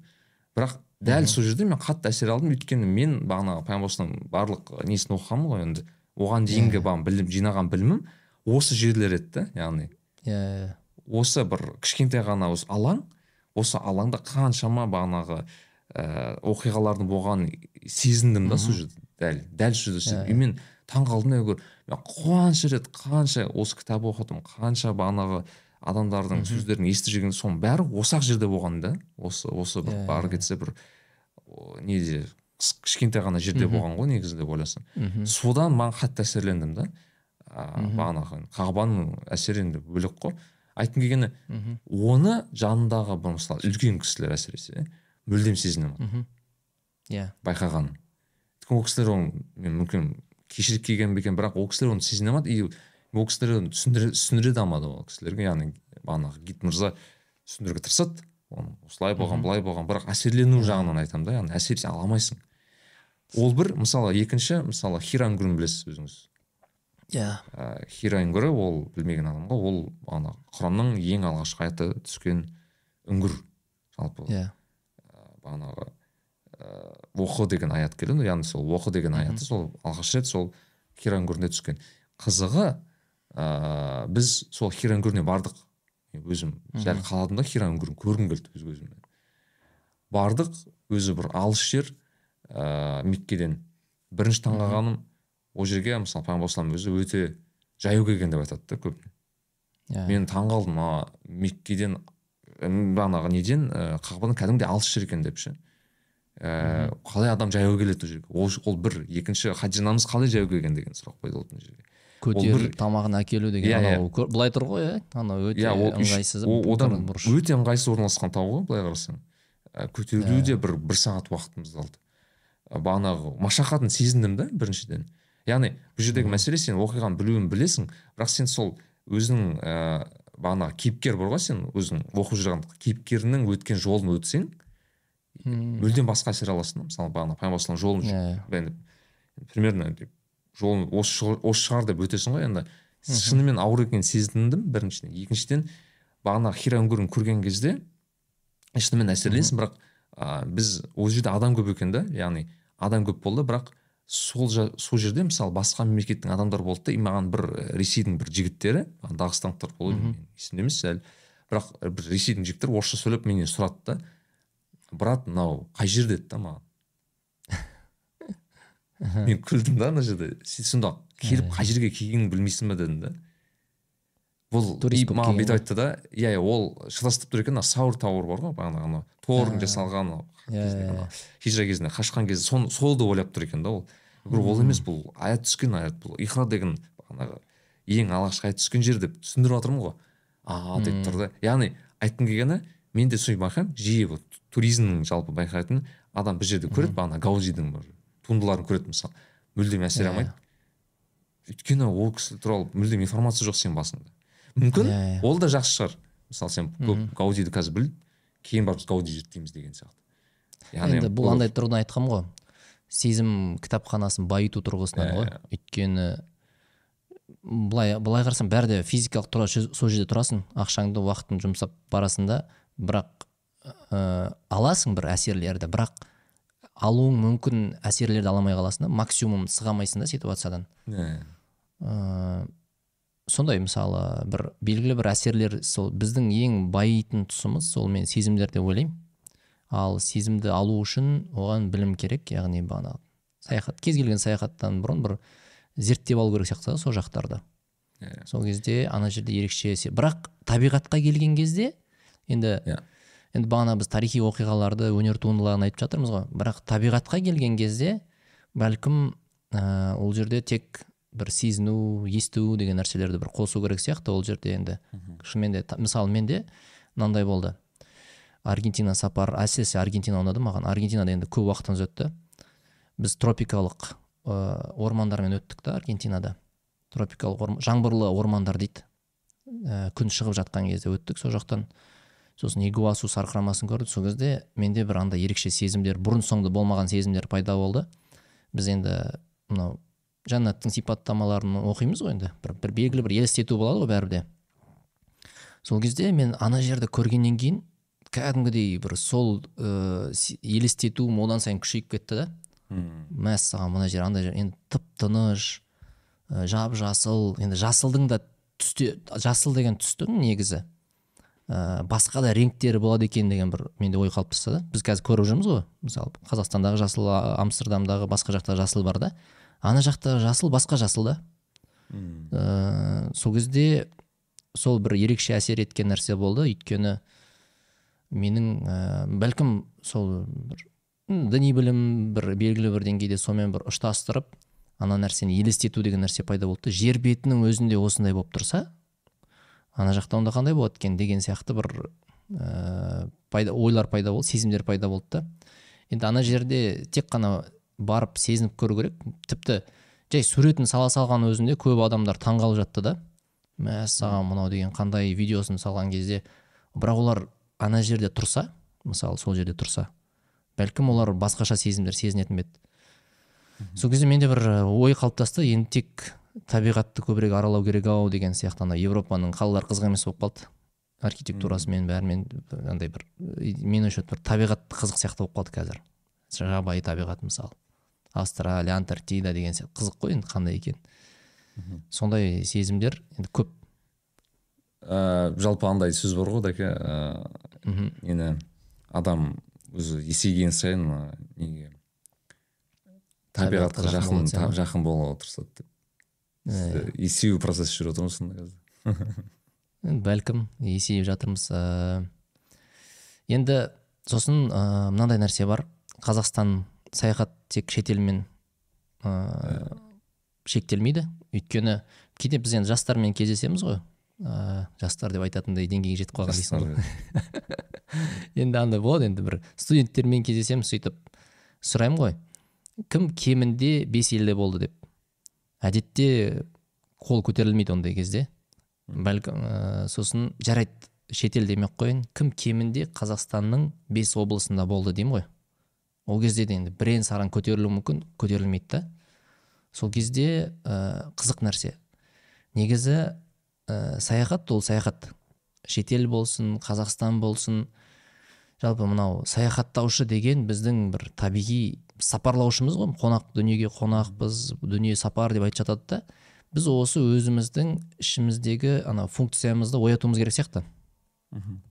Бірақ дәл сол жерде мен қатты әсер алдым. Өйткені мен бағанағы пайғамбар барлық несін оқығанмын ғой енді. Оған дейінгі бағана білім жинаған білімім осы жерлер еді да яғни иә осы бір кішкентай ғана осы алаң осы алаңда қаншама бағанағы ә, оқиғалардың болғанын сезіндім да сол жерде. Дәл дәл сол жерде и мен таң қалдым да мен қанша рет қанша осы кітап оқыдым қанша бағанағы адамдардың сөздерін естіп жүрген соның бәрі осы ақ жерде болған да. Осы осы бір бары кетсе бір неде кішкентай ғана жерде болған ғой негізі деп ойласаң. Содан маған қатты әсерлендім да. Бағанағы қағбаның әсері енді бөлек қой. Айтқым келгені оны жанындағы бір мысалы үлкен кісілер әсіресе мүлдем сезіне алмады иә. Байқағаным ол кісілер оны мен мүмкін кешіріп келген бе екен бірақ ол кісілер оны сезіне алмады. И ол кісілер оны түсіндіре, де алмады ол кісілерге. Яғни бағанағы гид мырза түсіндіруге тырысады. Оны осылай болған былай болған бірақ әсерлену жағынан айтамын да. Яғни әсер ала алмайсың ол бір мысалы екінші мысалы хирангүрін білесіз өзіңіз. Иә. Yeah. хирангүрі ол білмеген адамға ол ана құранның ең алғашқы аяты түскен үңгір. Жалпы иә. бағанағы ыыы оқы деген аят келеді яғни сол оқы деген аяты сол алғаш рет сол хира үңгіріне түскен. Қызығы ыыы біз сол хира үңгіріне бардық. Өзім сәл қаладым да хира үңгірін көргім келді өз көзіммен. Бардық өзі бір алыс жер ыыы меккеден бірінші таңғалғаным ол жерге мысалы пайғамбар өзі өте жаяу келген деп айтады да көп иә. Мен таңқалдым ана меккеден бағанағы неден ыыы қағбадан кәдімгідей алыс жер екен деп ше. Ііі қалай адам жаяу келеді ол жерге? Ол, ол бір екінші хаджинамыз қалай жаяу келген деген сұрақ қойды ол жерге. Көтеріп тамағын әкелу деген иә, анау былай тұр ғой иә. Анау өте иә ол ыңғайсыз одан өте ыңғайсыз орналасқан тау ғой былай қарасаң. Көтерілу де бір бір сағат уақытымызды алды. Бағанағы машақатын сезіндім да біріншіден. Яғни бұл жердегі мәселе сен оқиғаны білуін білесің бірақ сен сол өзіңнің ә, бағанағы кейіпкер бар ғой сен өзің оқып жүрген кейіпкеріңнің өткен жолын өтсең мүлдем басқа әсер аласың да. Мысалы бағана пайғамбар жолын иә енді примерно жолын осы, осы шығар деп өтесің ғой енді. Шынымен ауыр екенін сезіндім біріншіден. Екіншіден бағанағы хира үңгірін көрген кезде шынымен әсерленесің бірақ ә, біз ол жерде адам көп екен да яғни адам көп болды бірақ сол жа, сол жерде мысалы басқа мемлекеттің адамдары болды да и маған бір ресейдің бір жігіттері дағыстандықтар болды есімде емес әлі бірақ бір ресейдің жігіттері орысша сөйлеп менен сұрады да. Брат мынау қай жер деді да маған? Мен күлдім да ана жерде. Сен сонда келіп қай жерге келгенін білмейсің ба дедім да. Бұл маған бүйтіп айтты да. Иә иә ол шатастырып тұр екен ана саур тауыр бар ғой бағанағы анау. Тордың жасалған Иә, иә, хижра кезінде қашқан кезде сон солды ойлап тұр екен да ол. Говорю, ол емес бұл аят түскен аят бұл. Ихра деген бағанағы ең алғашқы аят түскен жер деп түсіндіріп жатырмын ғой. А деп тұр да. Яғни айтқым келгені мен де сол байқаймын жиі вот туризмнің жалпы байқайтын адам бір жерде көреді бағана гаузидің бір туындыларын көреді мысалы. Мүлдем әсер Иә, алмайды. Өйткені ол кісі туралы мүлдем информация жоқ сенің басыңда. Мүмкін Иә, иә. ол да жақсы шығар. Мысалы сен көп гаудиді қазір біліп кейін барып гауди зерттейміз деген сияқты. Енді бұл андай тұрғыдан айтқанмын ғой. Сезім кітапханасын байыту тұрғысынан Иә, ғой иә. өйткені былай былай қарасаң бәрі де физикалық тұра сол жерде тұрасың ақшаңды уақытын жұмсап барасың да бірақ ә, аласың бір әсерлерді бірақ алуың мүмкін әсерлерді ала алмай қаласың да максимум сыға алмайсың да ситуациядан Иә. ә, сондай мысалы бір белгілі бір әсерлер сол біздің ең байитын тұсымыз сол мен сезімдер деп ойлаймын ал сезімді алу үшін оған білім керек яғни бағанағы саяхат кез келген саяхаттан бұрын бір зерттеп алу керек сияқты сол жақтарды. Иә. сол кезде ана жерде ерекше се- бірақ табиғатқа келген кезде енді Иә. енді бағана біз тарихи оқиғаларды өнер туындыларын айтып жатырмыз ғой. Бірақ табиғатқа келген кезде бәлкім ә, ол жерде тек бір сезіну есту деген нәрселерді бір қосу керек сияқты. Ол жерде енді шынымен де мысалы менде мынандай болды. Аргентина сапар әсіресе аргентина ұнады маған аргентинада енді көп уақытымыз өтті. Біз тропикалық ә, ормандармен өттік та аргентинада. Тропикалық орм... жаңбырлы ормандар дейді. Ә, күн шығып жатқан кезде өттік сол жақтан. Сосын игуасу сарқырамасын көрдік. Сол кезде менде бір андай ерекше сезімдер бұрын соңды болмаған сезімдер пайда болды. Біз енді мынау жәннаттың сипаттамаларын оқимыз ғой енді. Бір, бір белгілі бір елестету болады ғой бәрібір сол кезде мен ана жерді көргеннен кейін кәдімгідей бір сол ә, елестетуім одан сайын күшейіп кетті да. Мм. мәссаған мына жер андай жер енді тып тыныш ә, жап жасыл енді жасылдың да түсте жасыл деген түстің негізі ә, басқа да реңктері болады екен деген бір менде ой қалыптасты да. Біз қазір көріп жүрміз ғой мысалы қазақстандағы жасыл амстердамдағы басқа жақта жасыл бар да. Ана жақта жасыл басқа жасыл да. Ә, сол кезде сол бір ерекше әсер еткен нәрсе болды. Өйткені менің ә, бәлкім сол бір діни білім бір белгілі бір деңгейде сонымен бір ұштастырып ана нәрсені елестету деген нәрсе пайда болды жер бетінің өзінде осындай болып тұрса ана жақта онда қандай болады екен деген сияқты бір ә, пайда ойлар пайда болды сезімдер пайда болды да енді ана жерде тек қана барып сезініп көру керек. Тіпті жай суретін сала салған өзінде көп адамдар таңғалып жатты да. Мәссаған мынау деген қандай видеосын салған кезде бірақ олар ана жерде тұрса мысалы сол жерде тұрса бәлкім олар басқаша сезімдер сезінетін бе еді. Сол кезде менде бір ой қалыптасты. Енді тек табиғатты көбірек аралау керек ау деген сияқты ана европаның қалалары қызық емес болып қалды. Архитектурасымен бәрімен андай бір мен ойымша бір табиғат қызық сияқты болып қалды қазір. Жабайы табиғат мысалы. Австралия антарктида деген сияқты. Қызық қой енді қандай екен сондай сезімдер енді көп. Ә, жалпы андай сөз бар ғой дәке ә, мхм. нені адам өзі есейген сайын неге табиғатқа жақын жақын болуға тырысады деп. Ә, Сіз есею процесі жүріп отырмыз сонда қазір? Енді бәлкім есейіп жатырмыз. Ә, енді сосын ә, мынандай нәрсе бар. Қазақстан саяхат тек шетелмен ә, шектелмейді. Өйткені кейде біз енді жастармен кездесеміз ғой. Ә, жастар деп айтатындай деңгейге жетіп қалған дейсің ғой. Енді андай болады енді бір студенттермен кездесеміз сөйтіп. Сұраймын ғой кім кемінде бес елде болды деп? Әдетте қол көтерілмейді ондай кезде. Бәлкім ә, сосын жарайды шетел демей ақ қояйын кім кемінде қазақстанның бес облысында болды деймін ғой. Ол кезде де енді бірен саран көтерілуі мүмкін көтерілмейді да. Сол кезде ә, қызық нәрсе. Негізі ә, саяхат ол саяхат. Шетел болсын қазақстан болсын. Жалпы мынау саяхаттаушы деген біздің бір табиғи сапарлаушымыз ғой. Қонақ дүниеге қонақпыз дүние сапар деп айтып жатады да. Біз осы өзіміздің ішіміздегі ана функциямызды оятуымыз керек сияқты.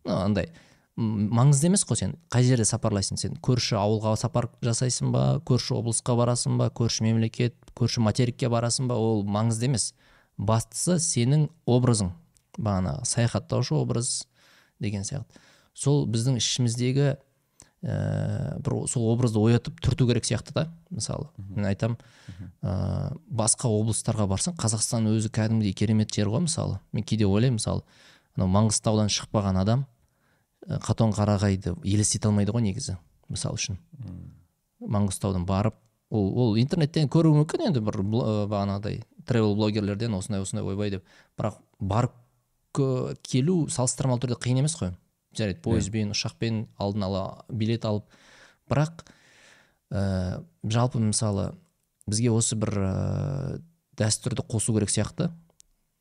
Андай маңызды емес қой сен? Қай жерде сапарлайсың сен? Көрші ауылға сапар жасайсың ба? Көрші облысқа барасың ба? Көрші мемлекет көрші материкке барасың ба? Ол маңызды емес. Бастысы сенің образың. Бағанағы саяхаттаушы образ деген сияқты. Сол біздің ішіміздегі ә, бір сол образды оятып түрту керек сияқты да мысалы. Мен айтам ә, басқа облыстарға барсаң қазақстан өзі кәдімгідей керемет жер ғой мысалы. Мен кейде ойлаймын мысалы анау маңғыстаудан шықпаған адам ә, қатон қарағайды елестете алмайды ғой негізі мысалы үшін. Маңғыстаудан барып ол ол интернеттен көруі мүмкін енді бір бағанағыдай. Тревел блогерлерден осындай осындай ойбай деп. Бірақ барып келу салыстырмалы түрде қиын емес қой. жарайды пойызбен ұшақпен алдын ала билет алып. Бірақ ә, жалпы мысалы бізге осы бір ә, дәстүрді қосу керек сияқты.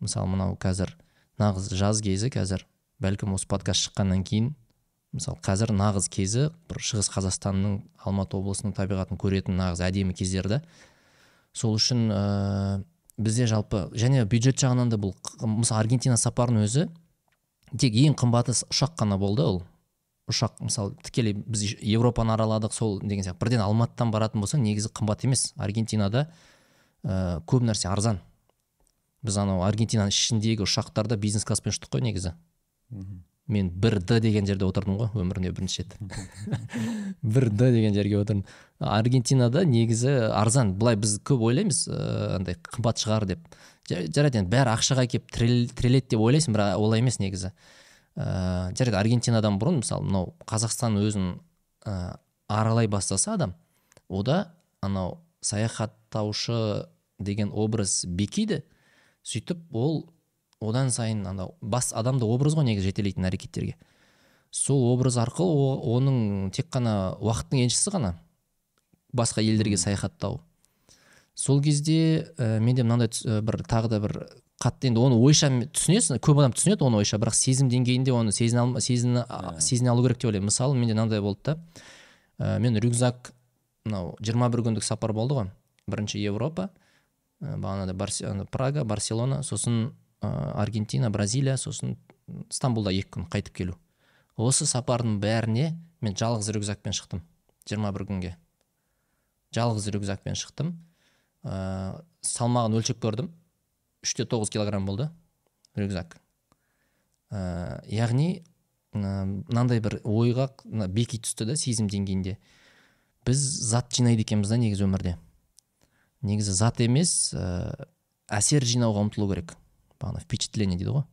Мысалы мынау қазір нағыз жаз кезі қазір бәлкім осы подкаст шыққаннан кейін мысалы қазір нағыз кезі бір шығыс қазақстанның алматы облысының табиғатын көретін нағыз әдемі кездер да. Сол үшін ә, бізде жалпы. Және бюджет жағынан да бұл мысалы аргентина сапарының өзі тек ең қымбаты ұшақ қана болды ол. Ұшақ мысалы тікелей біз европаны араладық сол деген сияқты. Бірден алматыдан баратын болсаң негізі қымбат емес. Аргентинада ә, көп нәрсе арзан. Біз анау аргентинаның ішіндегі ұшақтарда бизнес класспен ұштық қой негізі. Мен бір д деген жерде отырдым ғой өмірімде бірінші рет. бір д деген жерге отырдым. Аргентинада негізі арзан былай біз көп ойлаймыз ә, андай қымбат шығар деп. Жарайды енді бәрі ақшаға келіп тіреледі деп ойлайсың бірақ олай емес негізі. Ә, жарайды аргентинадан бұрын мысалы мынау қазақстан өзін ә, аралай бастаса адам ода анау саяхаттаушы деген образ бекиді сөйтіп ол одан сайын анау бас адамды образ ғой негізі жетелейтін әрекеттерге. Сол образ арқылы оның тек қана уақыттың еншісі ғана басқа елдерге саяхаттау. Сол кезде ә, менде мынандай бір тағы да бір қатты енді оны ойша түсінесің көп адам түсінеді оны ойша бірақ сезім деңгейінде оны сезіне ал, сезіне, сезіне алу керек деп ойлаймын. Мысалы менде мынандай болды да. Ә, мен рюкзак мынау жиырма бір күндік сапар болды ғой. Бірінші европа ә, бағанағыдай прага барселона. Сосын ә, аргентина бразилия сосын стамбулда екі күн қайтып келу. Осы сапардың бәріне мен жалғыз рюкзакпен шықтым жиырма бір күнге. Жалғыз рюкзакпен шықтым. Ә, салмағын өлшеп көрдім. Үште тоғыз килограмм болды рюкзак. Ә, яғни мынандай бір ойға беки түсті да сезім деңгейінде. Біз зат жинайды екенбіз да негізі өмірде. Негізі зат емес ә, әсер жинауға ұмтылу керек. Бағана впечатление дейді ғой.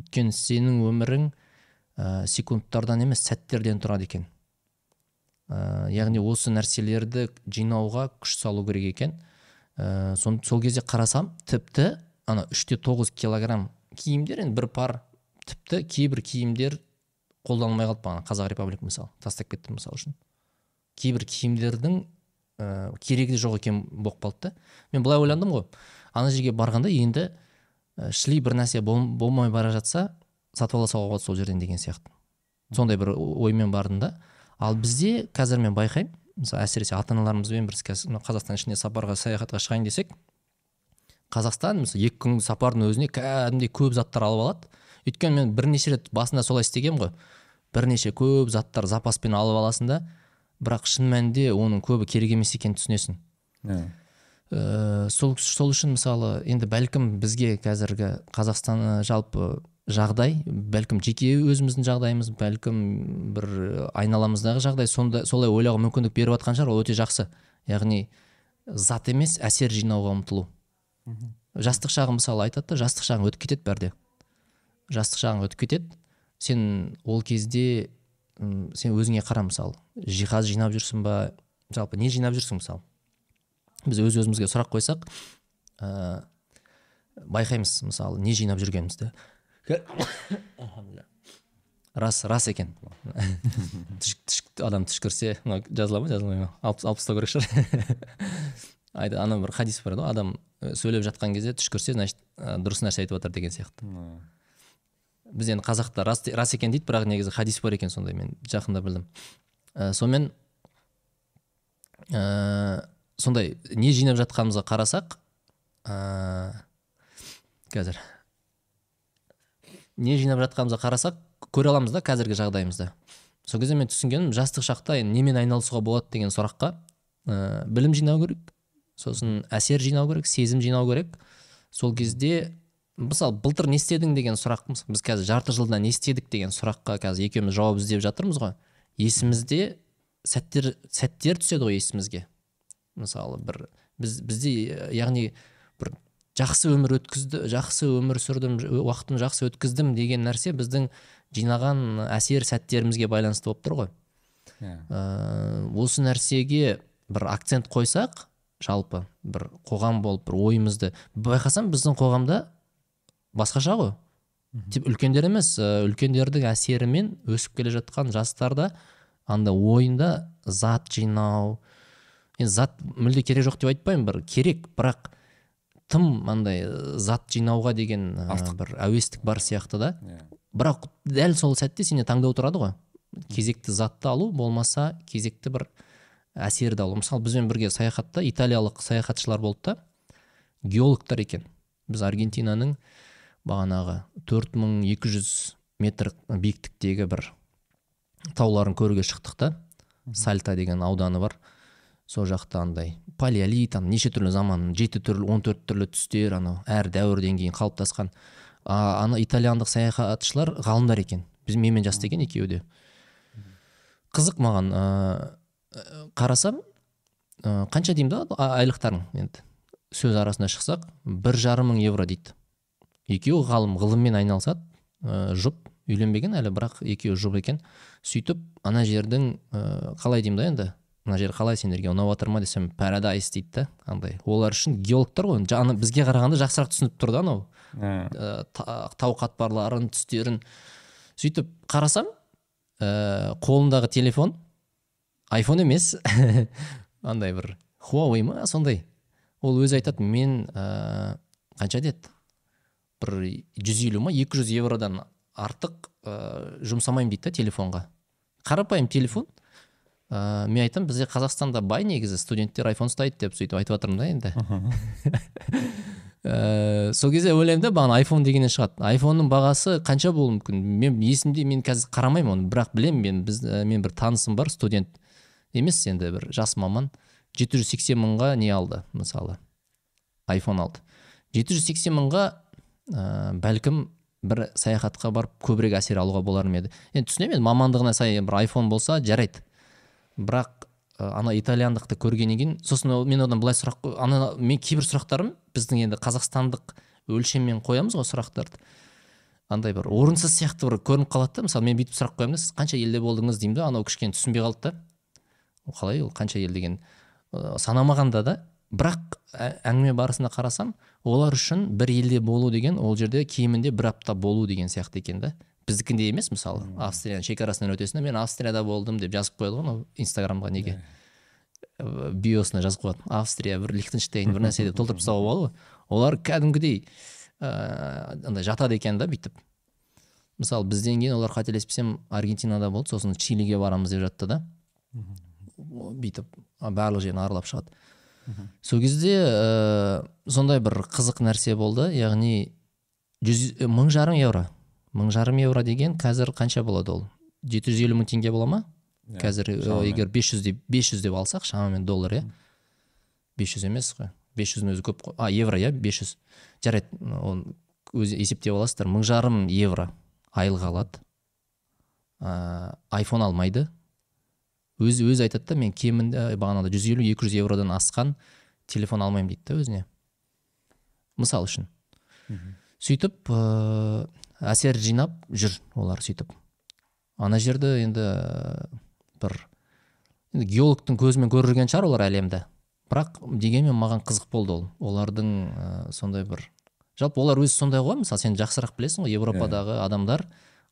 Өйткені сенің өмірің ә, секундтардан емес сәттерден тұрады екен. Ә, яғни осы нәрселерді жинауға күш салу керек екен. Ә, сол, сол кезде қарасам тіпті ана үште тоғыз килограмм киімдер енді бір пар тіпті кейбір киімдер қолданылмай қалды бағана қазақ репаблик мысалы тастап кеттім мысалы үшін. Кейбір киімдердің ә, керегі де жоқ екен болып қалды да. Мен былай ойландым ғой. Ана жерге барғанда енді шли бір нәрсе бол, болмай бара жатса сатып ала салуға болады сол жерден деген сияқты. Сондай бір оймен бардым да. Ал бізде қазір мен байқаймын мысалы әсіресе ата аналарымызбен бір қазақстан ішіне сапарға саяхатқа шығайын десек қазақстан мысалы екі күн сапардың өзіне кәдімгідей көп заттар алып алады. Өйткені мен бірнеше рет басында солай істегенмін ғой. Бірнеше көп заттар запаспен алып аласың да бірақ шын мәнінде оның көбі керек емес екенін түсінесің. Ә, сол, сол үшін мысалы енді бәлкім бізге қазіргі қазақстан жалпы жағдай бәлкім жеке өзіміздің жағдайымыз бәлкім бір айналамыздағы жағдай сонда, солай ойлауға мүмкіндік беріп жатқан шығар ол өте жақсы. Яғни зат емес әсер жинауға ұмтылу. Жастық шағым мысалы айтады да жастық шағың өтіп кетеді бәрде. Жастық шағың өтіп кетеді. Сен ол кезде сен өзіңе қара мысалы жиһаз жинап жүрсің ба? Жалпы не жинап жүрсің мысалы біз өз өзімізге сұрақ қойсақ ә, байқаймыз мысалы не жинап жүргенімізді. Рас рас екен. Адам түшкірсе мынау жазыла ма жазылмай ма? Алып, алып тастау керек шығар. Айда ана бір хадис бар ғой адам э, сөйлеп жатқан кезде түш көрсе значит э, дұрыс нәрсе айтып жатыр деген сияқты. Біз енді қазақта рас, рас екен дейді бірақ негізі хадис бар екен сондай мен жақында білдім. Ә, сонымен ә, сондай не жинап жатқанымызға қарасақ ә, қазір. Не жинап жатқанымызға қарасақ көре аламыз да қазіргі жағдайымызды. Сол кезде мен түсінгенім жастық шақта енді немен айналысуға болады деген сұраққа ә, білім жинау керек сосын әсер жинау керек сезім жинау керек. Сол кезде мысалы былтыр не істедің деген сұрақ біз қазір жарты жылда не істедік деген сұраққа қазір екеуміз жауап іздеп жатырмыз ғой. Есімізде сәттер сәттер түседі ғой есімізге. Мысалы бір біз бізде яғни бір жақсы өмір өткізді жақсы өмір сүрдім уақытымды жақсы өткіздім деген нәрсе біздің жинаған әсер сәттерімізге байланысты болып тұр ғой yeah. Иә. ә, осы нәрсеге бір акцент қойсақ жалпы бір қоғам болып бір ойымызды байқасам біздің қоғамда басқаша ғой тек үлкендер емес үлкендердің әсерімен өсіп келе жатқан жастарда анда ойында зат жинау енді зат мүлде керек жоқ деп айтпаймын бір керек бірақ тым андай зат жинауға деген бір әуестік бар сияқты да. Yeah. Иә. бірақ дәл сол сәтте сенде таңдау тұрады ғой. Кезекті затты алу болмаса кезекті бір әсерді алу. Мысалы бізбен бірге саяхатта италиялық саяхатшылар болды да. Геологтар екен. Біз аргентинаның бағанағы 4200 метр биіктіктегі бір тауларын көруге шықтық та. Сальта деген ауданы бар. Сол жақта андай палеолит ана неше түрлі заман жеті түрлі он төрт түрлі түстер анау әр дәуірден кейін қалыптасқан. А, ана итальяндық саяхатшылар ғалымдар екен. Біз менімен жаста екен екеуі де. Қызық маған ә, қарасам ә, қанша деймін да айлықтарың енді. Сөз арасына шықсақ бір жарым мың евро дейді. Екеуі ғалым ғылыммен айналысады. Ә, жұп үйленбеген әлі бірақ екеуі жұп екен. Сөйтіп ана жердің ә, қалай деймін да енді мына жер қалай сендерге ұнап жатыр ма десем парадайс дейді да андай. Олар үшін геологтар ғой. Ана бізге қарағанда жақсырақ түсініп тұр да анау. Ә, тау қатпарларын түстерін. Сөйтіп қарасам ә, қолындағы телефон айфон емес андай бір хуавей ма сондай. Ол өзі айтады мен ә, қанша деді? Бір жүз елу ма екі жүз евродан артық ә, жұмсамаймын дейді да телефонға. Қарапайым телефон ә, мен айтамын бізде қазақстанда бай негізі студенттер айфон ұстайды деп сөйтіп айтып жатырмын да енді. Ә, сол кезде ойлаймын да бағана айфон дегеннен шығады. айфонның бағасы қанша болуы мүмкін? Мен есімде мен қазір қарамаймын оны бірақ білемін мен біз ә, мен бір танысым бар студент емес енді бір жас маман. 780 мыңға не алды мысалы? айфон алды. 780 мыңға ә, бәлкім бір саяхатқа барып көбірек әсер алуға болар ма еді? Енді түсінемін енді мамандығына сай бір айфон болса жарайды. Бірақ ана итальяндықты көргеннен кейін сосын мен одан былай сұрақ ана мен кейбір сұрақтарым біздің енді қазақстандық өлшеммен қоямыз ғой сұрақтарды. Андай бір орынсыз сияқты бір көрініп қалады да мысалы мен бүйтіп сұрақ қоямын да сіз қанша елде болдыңыз деймін да анау кішкене түсінбей қалды да. Қалай ол қанша ел деген санамағанда да. Бірақ әңгіме барысында қарасам олар үшін бір елде болу деген ол жерде кемінде бір апта болу деген сияқты екен да. Біздікіндей емес мысалы австрияның шекарасынан өтесің мен австрияда болдым деп жазып қояды ғой анау инстаграмға неге? Биосына жазып қояды австрия бір лихтенштейн бір нәрсе деп толтырып тастауға болады ғой. Олар кәдімгідей ыыы андай жатады екен да бүйтіп. Мысалы бізден кейін олар қателеспесем аргентинада болды сосын чилиге барамыз деп жатты да. Бүйтіп барлық жерін аралап шығады. Сол кезде ә, сондай бір қызық нәрсе болды. Яғни жүз мың жарым евро. Мың жарым евро деген қазір қанша болады ол? жеті жүз елу мың теңге бола ма? Yeah, иә, қазір егер бес жүз деп бес жүз деп алсақ шамамен доллар иә? Бес жүз емес қой. Бес жүздің өзі көп қой. А евро иә? Бес жүз. Жарайды оны өзі есептеп аласыздар. Мың жарым евро айлық алады. Ә, айфон алмайды. Өзі өзі айтады да мен кемінде бағанағыдай жүз елу екі жүз евродан асқан телефон алмаймын дейді да өзіне. Мысал үшін. Сөйтіп ыыы әсер жинап жүр олар сөйтіп. Ана жерді енді бір енді геологтың көзімен көрген шығар олар әлемді. Бірақ дегенмен маған қызық болды ол. Олардың ә, сондай бір жалпы олар өзі сондай ғой мысалы сен жақсырақ білесің ғой европадағы yeah. адамдар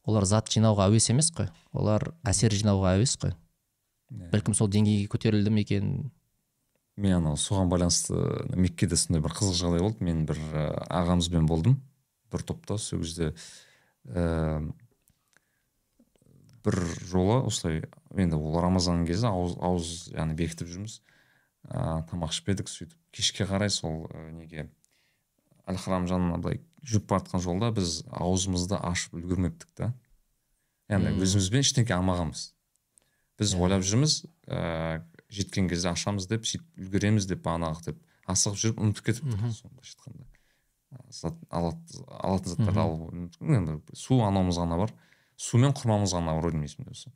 олар зат жинауға әуес емес қой. Олар әсер жинауға әуес қой. Yeah. бәлкім сол деңгейге көтерілді ме екен? Мен анау соған байланысты меккеде сондай бір қызық жағдай болды. Мен бір ә, ағамызбен болдым. Бір топта сол кезде ә, бір жолы осылай енді ол рамазан кезі ауыз, ауыз яғни бекітіп жүрміз. Ә, тамақ ішпедік сөйтіп. Кешке қарай сол ә, неге әл харам жанына былай жүріп бара жатқан жолда біз аузымызды ашып үлгермептік та. Яғни өзімізбен ештеңе алмағанбыз біз ойлап жүрміз ә, жеткен кезде ашамыз деп сөйтіп үлгереміз деп бағанағы деп асығып жүріп ұмытып кетіпті былайша айтқанда зат алатын заттарды алып енді су анауымыз ғана бар. Су мен құрмамыз ғана бар деймін есімде осы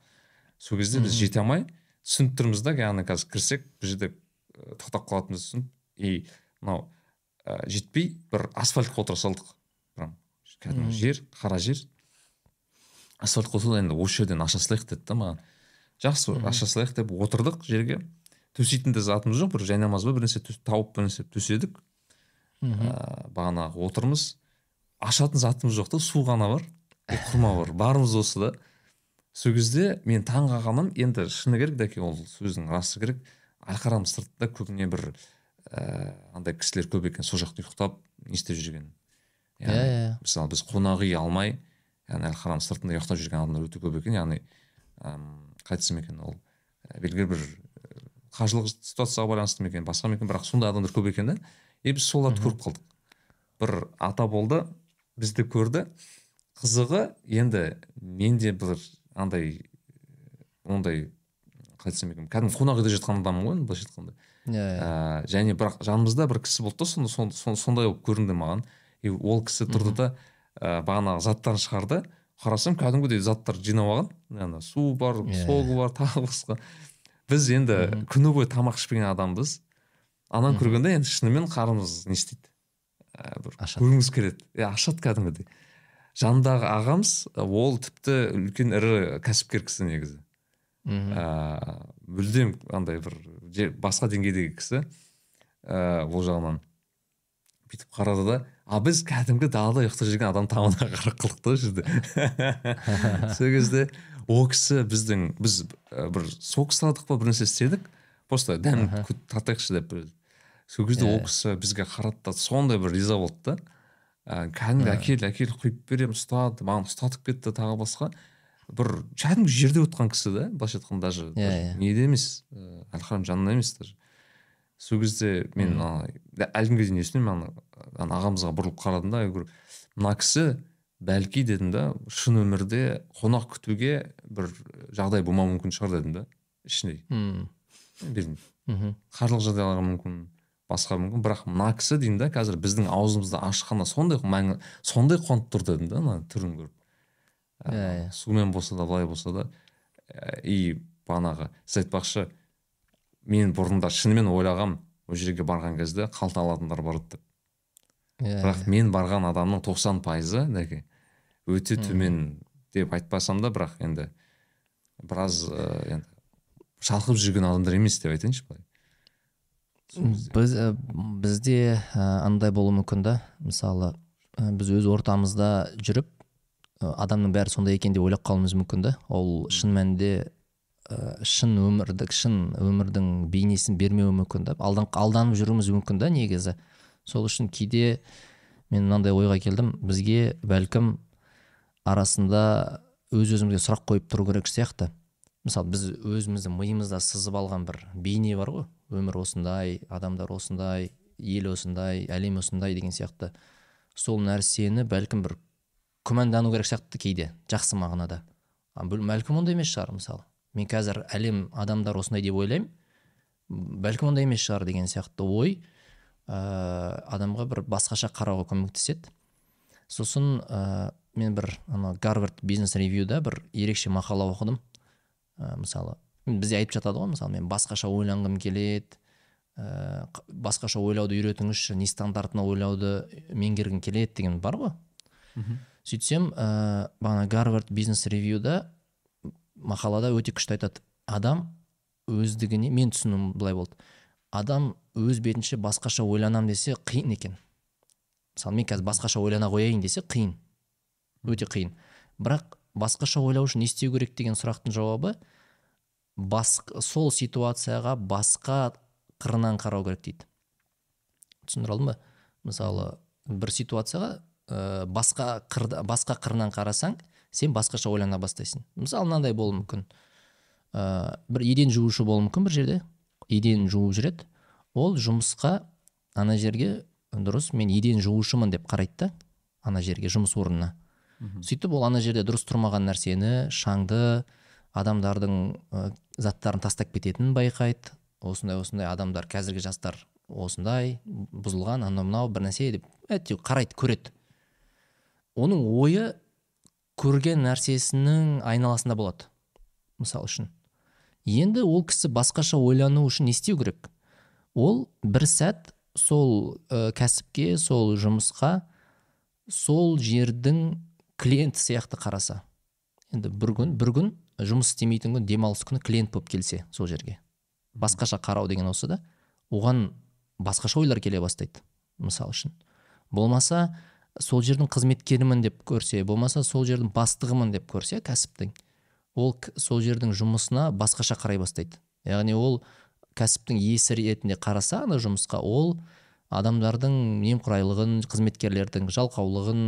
сол кезде біз жете алмай түсініп тұрмыз да яғни қазір кірсек бұл жерде тоқтап қалатынымызды түсініп и мынау ә, жетпей бір асфальтқа отыра салдық. Прям кәдімгі жер қара жер. Асфальтқа отырды енді осы жерден аша салайық деді да маған. Жақсы аша салайық деп отырдық жерге. Төсейтін де затымыз жоқ бір жайнамаз ба бір нәрсе тауып бір нәрсе төседік. Ә, бағанағы отырмыз. Ашатын затымыз жоқ та су ғана бар құрма бар. Барымыз осы да. Сол кезде мен таң қалғаным енді шыны керек дәке ол сөздің расы керек. Алхарам сыртта көбіне бір ә, андай кісілер көп екен сол жақта ұйықтап не істеп жүрген. Иә иә мысалы біз қонақ үй алмай яғни алхарам сыртында ұйықтап жүрген адамдар өте көп екен. Яғни қалай айтсам екен ол белгілі бір қаржылық ситуацияға байланысты ма екен басқа ма екен бірақ сондай адамдар көп екен да. И біз соларды көріп қалдық. Бір ата болды бізді көрді. Қызығы енді мен де бір андай ондай қалай айтсам екен кәдімгі қонақ үйде жатқан адаммын ғой былайша айтқанда. Иә ә, және бірақ жанымызда бір кісі болды да сонда сондай болып көрінді маған. И ол кісі тұрды да ә, бағанағы заттарын шығарды. Қарасам кәдімгідей заттар жинап алған. Ана су бар иә. согы бар тағы басқа. Біз енді күні бойы тамақ ішпеген адамбыз. Ананы көргенде енді шынымен қарнымыз не істейді? Ә, бір көргіміз келеді. Иә ашады кәдімгідей. Жанындағы ағамыз ол тіпті үлкен ірі кәсіпкер кісі негізі. Ә, мүлдем андай бір басқа деңгейдегі кісі ә, ол жағынан. Бүйтіп қарады да а біз кәдімгі далада ұйықтап жүрген адам тамағына қарап қалдық та ол жерде сол кезде ол кісі біздің біз бір сок сұрадық па бір нәрсе істедік просто дәм татайықшы деп сол кезде ол кісі бізге қарады да сондай бір риза болды да. Ә, кәдімгі әкел әкел құйып беремін ұстады маған ұстатып кетті тағы басқа. Бір кәдімгі жерде отқан кісі да былайша айтқанда даже иә неде емес әл жанында емес даже. Сол кезде мен әлі күнге дейін есімде ана ағамызға бұрылып қарадым да мына кісі бәлки дедім да шын өмірде қонақ күтуге бір жағдай болмауы мүмкін шығар дедім да білмеймін. Қаржылық жағдайлар мүмкін басқа мүмкін. Бірақ мына кісі деймін да қазір біздің аузымызды ашқанда сондай мәңі сондай қуанып тұр дедім да ана түрін көріп. Иә иә. сумен болса да былай болса да и бағанағы сіз айтпақшы мен бұрында шынымен ойлағам ол жерге барған кезде қалта алатындар барады деп. Иә бірақ мен барған адамның тоқсан пайызы дәке өте төмен деп айтпасам да бірақ енді біраз ә, енді шалқып жүрген адамдар емес деп айтайыншы былай. Біз бізде ә, андай болуы мүмкін да. Мысалы ә, біз өз ортамызда жүріп ә, адамның бәрі сондай екен деп ойлап қалуымыз мүмкін да. Ол шын мәнінде ә, шын өмірдік шын өмірдің бейнесін бермеуі мүмкін да. Алдан, алданып жүруіміз мүмкін да негізі. Сол үшін кейде мен мынандай ойға келдім. Бізге бәлкім арасында өз өзімізге сұрақ қойып тұру керек сияқты. Мысалы біз өзіміздің миымызда сызып алған бір бейне бар ғой. Өмір осындай адамдар осындай ел осындай әлем осындай деген сияқты. Сол нәрсені бәлкім бір күмәндану керек сияқты кейде жақсы мағынада. Бәлкім ондай емес шығар мысалы. Мен қазір әлем адамдар осындай деп ойлаймын. Бәлкім ондай емес шығар деген сияқты ой ә, адамға бір басқаша қарауға көмектеседі. Сосын ә, мен бір ана гарвард бизнес ревьюда бір ерекше мақала оқыдым. Ә, мысалы бізде айтып жатады ғой мысалы мен басқаша ойланғым келеді ә, басқаша ойлауды үйретіңізші не стандартына ойлауды меңгергім келеді деген бар ғой. Сөйтсем ә, бағана гарвард бизнес ревьюда мақалада өте күшті айтады. Адам өздігіне мен түсінуім былай болды. Адам өз бетінше басқаша ойланам десе қиын екен. Мысалы мен қазір басқаша ойлана қояйын десе қиын. Өте қиын. Бірақ басқаша ойлау үшін не істеу керек деген сұрақтың жауабы бас, сол ситуацияға басқа қырынан қарау керек дейді. Түсіндіре алдым ба? Мысалы бір ситуацияға ә, басқа қырда, басқа қырынан қарасаң сен басқаша ойлана бастайсың. Мысалы мынандай болуы мүмкін. Ә, бір еден жуушы болуы мүмкін бір жерде. Еден жуып жүреді. Ол жұмысқа ана жерге дұрыс мен еден жуушымын деп қарайды да ана жерге жұмыс орнына. Сөйтіп ол ана жерде дұрыс тұрмаған нәрсені шаңды адамдардың ә, заттарын тастап кететінін байқайды. Осындай осындай адамдар қазіргі жастар осындай бұзылған анау мынау бір нәрсе деп әйтеуір қарайды көреді. Оның ойы көрген нәрсесінің айналасында болады мысалы үшін. Енді ол кісі басқаша ойлану үшін не істеу керек? Ол бір сәт сол ә, кәсіпке сол жұмысқа сол жердің клиент сияқты қараса енді бір күн бір күн жұмыс істемейтін күн демалыс күні клиент болып келсе сол жерге. Басқаша қарау деген осы да оған басқаша ойлар келе бастайды мысалы үшін. Болмаса сол жердің қызметкерімін деп көрсе болмаса сол жердің бастығымын деп көрсе кәсіптің ол сол жердің жұмысына басқаша қарай бастайды. Яғни ол кәсіптің иесі ретінде қараса ана жұмысқа ол адамдардың немқұрайлығын қызметкерлердің жалқаулығын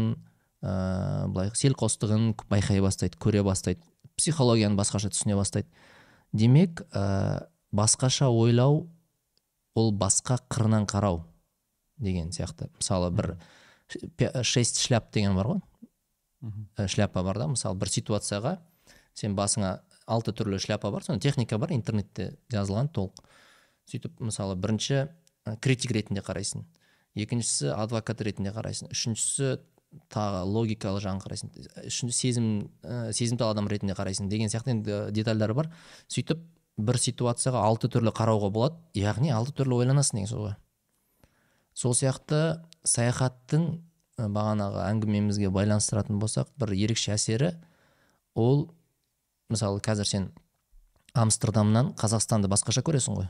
ә, былай селқостығын байқай бастайды көре бастайды психологияны басқаша түсіне бастайды. Демек ә, басқаша ойлау ол басқа қырынан қарау деген сияқты. Мысалы бір шесть шляп деген бар ғой. Ә, шляпа бар да мысалы бір ситуацияға сен басыңа алты түрлі шляпа бар соны техника бар интернетте жазылған толық. Сөйтіп мысалы бірінші критик ретінде қарайсың. Екіншісі адвокат ретінде қарайсың. Үшіншісі тағы логикалық жағын қарайсың. Үшінші сезім ә, сезімтал адам ретінде қарайсың деген сияқты енді детальдар бар. Сөйтіп бір ситуацияға алты түрлі қарауға болады. Яғни алты түрлі ойланасың деген сөз ғой сол сияқты саяхаттың бағанағы әңгімемізге байланыстыратын болсақ бір ерекше әсері ол мысалы қазір сен амстердамнан қазақстанды басқаша көресің ғой.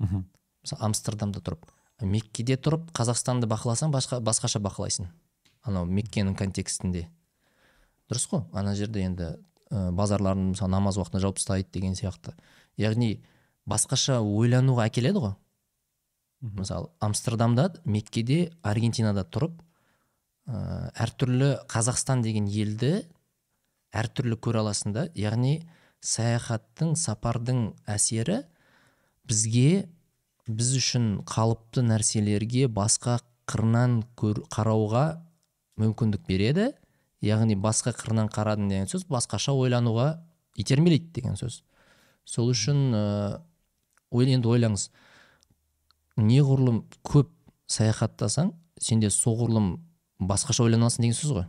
Мысалы амстердамда тұрып меккеде тұрып қазақстанды бақыласаң басқа, басқаша бақылайсың. Анау меккенің контекстінде. Дұрыс қой ана жерде енді ә, базарларын мысалы намаз уақытында жауып тастайды деген сияқты. Яғни басқаша ойлануға әкеледі ғой. Мысалы амстердамда меккеде аргентинада тұрып ә, әртүрлі қазақстан деген елді әртүрлі көре аласың да яғни саяхаттың сапардың әсері бізге біз үшін қалыпты нәрселерге басқа қырынан көр, қарауға мүмкіндік береді. Яғни басқа қырынан қарадың деген сөз басқаша ойлануға итермелейді деген сөз. Сол үшін ә, енді ойлаңыз. Неғұрлым көп саяхаттасаң сенде соғұрлым басқаша ойланасың деген сөз ғой.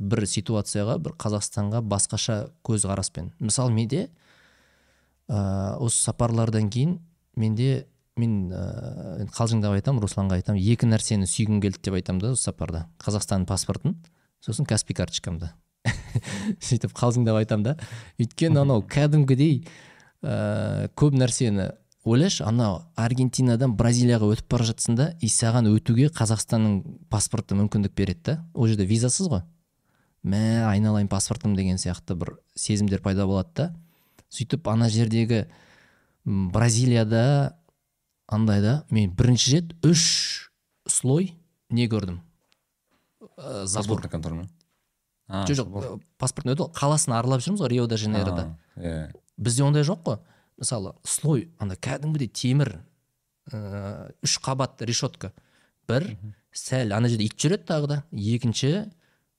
Бір ситуацияға бір қазақстанға басқаша көзқараспен. Мысалы менде ә, осы сапарлардан кейін менде мен ыыы ә, қалжыңдап айтамын русланға айтамын. Екі нәрсені сүйгім келді деп айтамын да осы сапарда. Қазақстан паспортын сосын каспий карточкамды. Сөйтіп қалжыңдап айтамын да. Өйткені анау кәдімгідей ә, көп нәрсені ойлашы анау аргентинадан бразилияға өтіп бара жатсың да и саған өтуге қазақстанның паспорты мүмкіндік береді да. Ол жерде визасыз ғой. Мә айналайын паспортым деген сияқты бір сезімдер пайда болады да. Сөйтіп ана жердегі бразилияда андай да. Мен бірінші рет үш слой не көрдім. Ә, забор. Контроль ма? Жоқ жоқ паспорт өтіп қаласын аралап жүрміз ғой рио де жанейрода иә. Бізде ондай жоқ қой. Мысалы слой андай кәдімгідей темір ә, үш қабат решетка. Бір сәл ана жерде ит жүреді тағы да. Екінші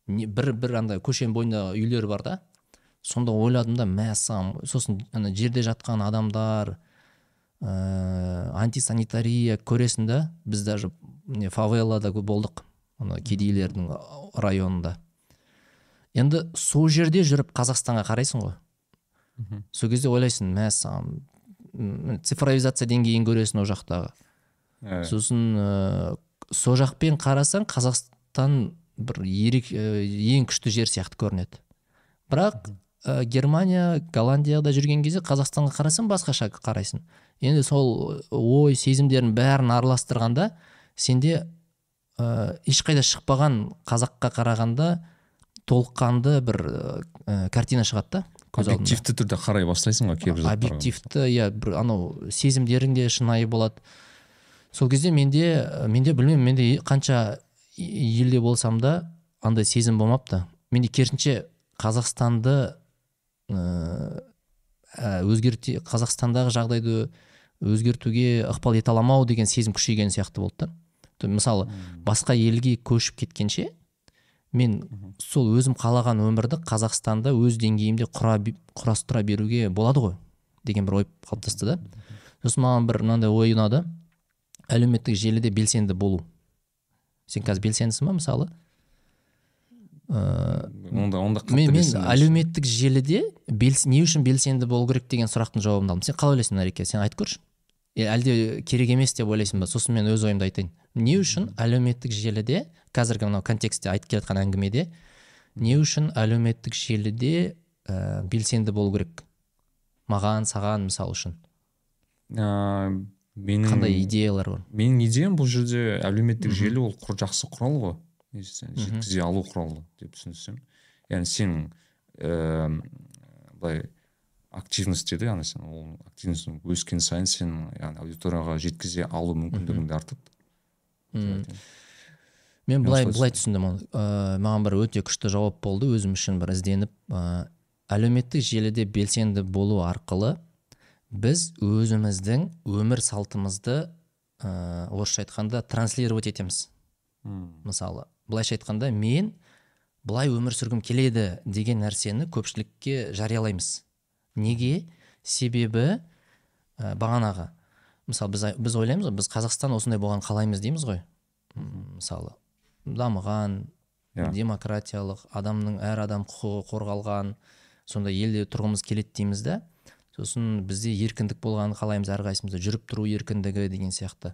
не, бір бір андай көшенің бойында үйлер бар да. Сонда ойладым да мәссаған сосын ана жерде жатқан адамдар ә, антисанитария көресің да біз даже не фавелада болдық. Ана кедейлердің районында. Енді сол жерде жүріп қазақстанға қарайсың ғой. Сол кезде ойлайсың мәссаған цифровизация деңгейін көресің ол жақтағы. Ә. сосын ә, сол жақпен қарасаң қазақстан бір ерек, ең күшті жер сияқты көрінеді. Бірақ ә, германия голландияда жүрген кезде қазақстанға қарасаң басқаша қарайсың. Енді сол ой сезімдерін бәрін араластырғанда сенде ә, ешқайда шықпаған қазаққа қарағанда толыққанды бір ә, картина шығады да объективті түрде қарай бастайсың ғой кейбір объективті иә бір анау сезімдерің де шынайы болады. Сол кезде менде менде білмеймін менде қанша елде болсам да андай сезім болмапты. Менде керісінше қазақстанды ыыы өзгерте қазақстандағы жағдайды өзгертуге ықпал ете аламау деген сезім күшейген сияқты болды да. Мысалы басқа елге көшіп кеткенше мен сол өзім қалаған өмірді қазақстанда өз деңгейімде құра, құрастыра беруге болады ғой деген бір ой қалыптасты да. Сосын маған бір мынандай ой ұнады. Әлеуметтік желіде белсенді болу. Сен қазір белсендісің ба мысалы? Ыыы онда онда қатты мен, мен әлеуметтік желіде белс, не үшін белсенді болу керек деген сұрақтың жауабын алдым. Сен қалай ойлайсың нареке сен айтып көрші. Е, әлде керек емес деп ойлайсың ба? Сосын мен өз ойымды айтайын. Не үшін әлеуметтік желіде қазіргі мынау контекстте айтып келе жатқан әңгімеде не үшін әлеуметтік желіде ә, белсенді болу керек? Маған саған мысалы үшін. Ыыы менің қандай идеялар бар? менің идеям бұл жерде әлеуметтік желі ол құр жақсы құрал ғой. Жеткізе алу құралы деп түсінсем. Яғни сен ііі былай активность дейді яғни сен ол активность өскен сайын сен яғни аудиторияға жеткізе алу мүмкіндігің де артады мен былай былай түсіндім оны. Ә, маған бір өте күшті жауап болды. Өзім үшін бір ізденіп ә, әлеуметтік желіде белсенді болу арқылы біз өзіміздің өмір салтымызды ә, орысша айтқанда транслировать етеміз. Мысалы былайша айтқанда мен былай өмір сүргім келеді деген нәрсені көпшілікке жариялаймыз. Неге себебі ә, бағанағы мысалы біз, біз ойлаймыз ғой біз қазақстан осындай болған қалаймыз дейміз ғой. Мысалы дамыған Иә. демократиялық адамның әр адам құқығы қорғалған сондай елде тұрғымыз келеді дейміз да сосын бізде еркіндік болғанын қалаймыз әрқайсымызда жүріп тұру еркіндігі деген сияқты.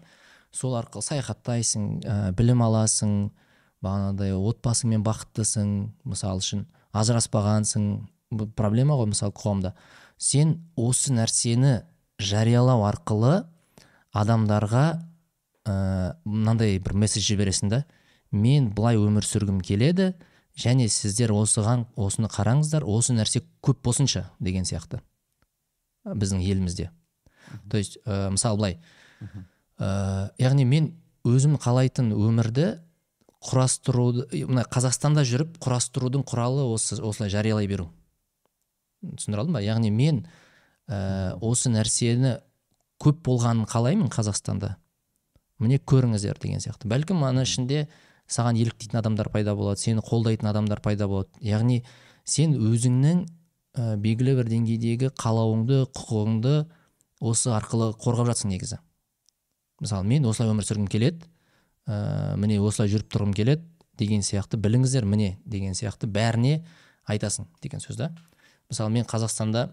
Сол арқылы саяхаттайсың ә, білім аласың бағанағыдай отбасыңмен бақыттысың мысалы үшін ажыраспағансың проблема ғой мысалы қоғамда. Сен осы нәрсені жариялау арқылы адамдарға ә, мынандай бір месседж жібересің да мен былай өмір сүргім келеді және сіздер осыған осыны қараңыздар осы нәрсе көп болсыншы деген сияқты. Біздің елімізде. То есть ә, мысалы былай. Ә, яғни мен өзім қалайтын өмірді құрастыруды мына қазақстанда жүріп құрастырудың құралы осы осылай жариялай беру. Түсіндіре алдым ба? Яғни мен ә, осы нәрсені көп болғанын қалаймын қазақстанда. Міне көріңіздер деген сияқты. Бәлкім ана ішінде саған еліктейтін адамдар пайда болады сені қолдайтын адамдар пайда болады. Яғни сен өзіңнің ә, белгілі бір деңгейдегі қалауыңды құқығыңды осы арқылы қорғап жатсың негізі. Мысалы мен осылай өмір сүргім келеді ә, міне осылай жүріп тұрғым келеді деген сияқты. Біліңіздер міне деген сияқты бәріне айтасың деген сөз да. Мысалы мен қазақстанда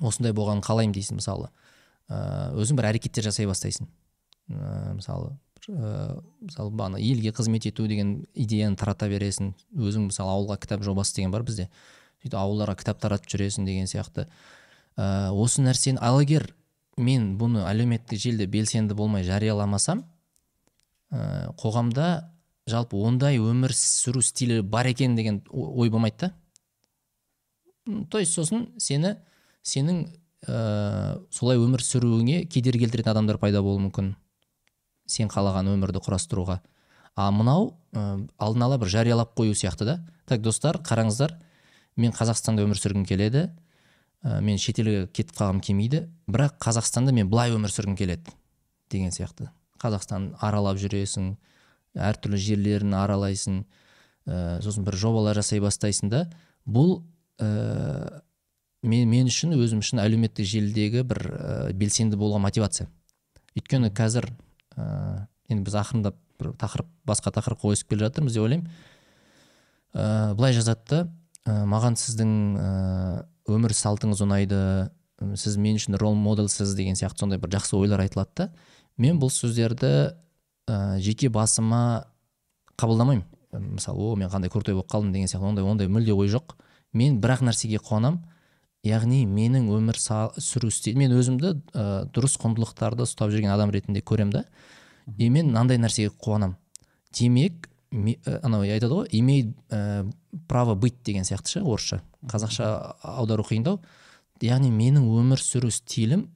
осындай болғанын қалаймын дейсің мысалы. Ә, өзің бір әрекеттер жасай бастайсың. Ә, мысалы ә, мысалы бағана елге қызмет ету деген идеяны тарата бересің. Өзің мысалы ауылға кітап жобасы деген бар бізде. Сөйтіп ауылдарға кітап таратып жүресің деген сияқты. Ә, осы нәрсені ал егер мен бұны әлеуметтік желіде белсенді болмай жарияламасам ә, қоғамда жалпы ондай өмір сүру стилі бар екен деген ой болмайды да. То есть сосын сені сенің ә, солай өмір сүруіңе кедергі келтіретін адамдар пайда болуы мүмкін. Сен қалаған өмірді құрастыруға. А мынау ә, алдын ала бір жариялап қою сияқты да. Так достар қараңыздар мен қазақстанда өмір сүргім келеді. Ә, мен шетелге кетіп қалғым келмейді. Бірақ қазақстанда мен былай өмір сүргім келеді деген сияқты. Қазақстан аралап жүресің әртүрлі жерлерін аралайсың ә, сосын бір жобалар жасай бастайсың да. Бұл ә, мен, мен үшін өзім үшін әлеуметтік желідегі бір ә, белсенді болуға мотивация. Өйткені қазір ә, енді біз ақырындап бір тақырып басқа тақырыпқа ойысып келе жатырмыз деп ойлаймын. Ә, былай жазады да маған сіздің өмір салтыңыз ұнайды сіз мен үшін рол моделсіз деген сияқты сондай бір жақсы ойлар айтылады да. Мен бұл сөздерді ә, жеке басыма қабылдамаймын. Мысалы о мен қандай крутой болып қалдым деген сияқты ондай ондай мүлде ой жоқ. Мен бірақ нәрсеге қуанамын яғни менің өмір сүру стиль мен өзімді ә, дұрыс құндылықтарды ұстап жүрген адам ретінде көремін да. И мен мынандай нәрсеге қуанамын демек ме- ә, анау айтады ғой имеет ә, право быть деген сияқты ше орысша. Қазақша аудару қиындау. Яғни менің өмір сүру стилім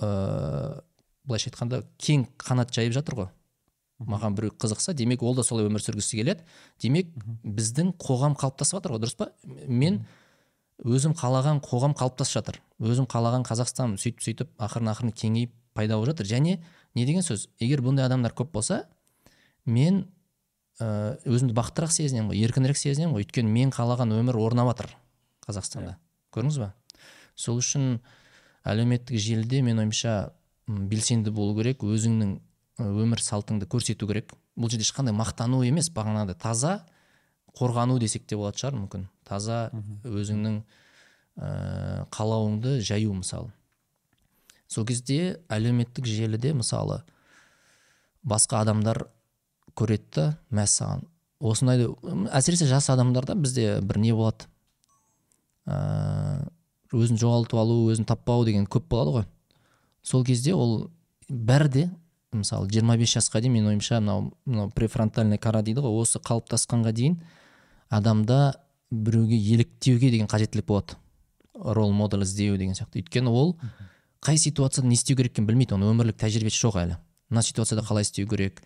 ыыы былайша айтқанда кең қанат жайып жатыр ғой. Маған біреу қызықса демек ол да солай өмір сүргісі келеді. Демек біздің қоғам қалыптасып жатыр ғой дұрыс па? Мен өзім қалаған қоғам қалыптасып жатыр. Өзім қалаған қазақстан сөйтіп сөйтіп ақырын ақырын кеңейіп пайда болып жатыр. Және не деген сөз? Егер бұндай адамдар көп болса мен ә, өзімді бақыттырақ сезінемін ғой еркінірек сезінемін ғой. Өйткені мен қалаған өмір орнап жатыр қазақстанда көрдіңіз ба? Сол үшін әлеуметтік желіде мен ойымша белсенді болу керек. Өзіңнің өмір салтыңды көрсету керек. Бұл жерде ешқандай мақтану емес бағанағыдай таза қорғану десек те болатын шығар мүмкін. Таза өзіңнің ә, қалауыңды жаю мысалы. Сол кезде әлеуметтік желіде мысалы басқа адамдар көреді да мәссаған осындайды әсіресе жас адамдарда бізде бір не болады? Ә, өзін жоғалтып алу өзін таппау деген көп болады ғой. Сол кезде ол бәрі де мысалы 25 жасқа дейін менің ойымша мынау мынау префронтальный кора дейді ғой осы қалыптасқанға дейін адамда біреуге еліктеуге деген қажеттілік болады. Рол модель іздеу деген сияқты. Өйткені ол қай ситуацияда не істеу керек екенін білмейді. Оның өмірлік тәжірибесі жоқ әлі. Мына ситуацияда қалай істеу керек?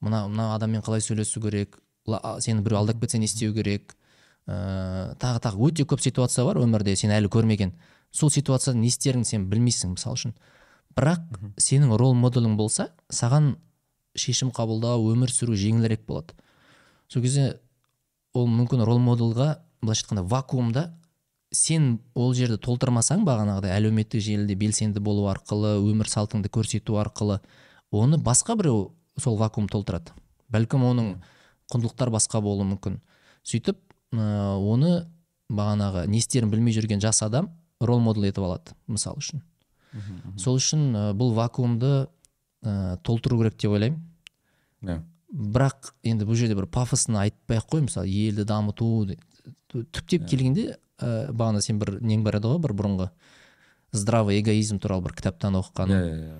Мына мына адаммен қалай сөйлесу керек? Сені біреу алдап кетсе не істеу керек? Ыыы тағы тағы өте көп ситуация бар өмірде сен әлі көрмеген. Сол ситуацияда не істеріңді сен білмейсің мысалы үшін. Бірақ сенің рол моделің болса саған шешім қабылдау өмір сүру жеңілірек болады. Сол кезде ол мүмкін рол моделға былайша айтқанда вакуумда сен ол жерді толтырмасаң бағанағыдай әлеуметтік желіде белсенді болу арқылы өмір салтыңды көрсету арқылы оны басқа біреу сол вакуум толтырады. Бәлкім оның құндылықтар басқа болуы мүмкін. Сөйтіп оны бағанағы не істерін білмей жүрген жас адам рол модель етіп алады мысалы үшін. Сол үшін ә, бұл вакуумды ә, толтыру керек деп ойлаймын. Бірақ енді бұл жерде бір пафосын айтпай ақ қой мысалы елді дамыту түптеп келгенде ә, бағана сен бір нең бар еді ғой бір бұрынғы? Здравый эгоизм туралы бір кітаптан оқығаным иә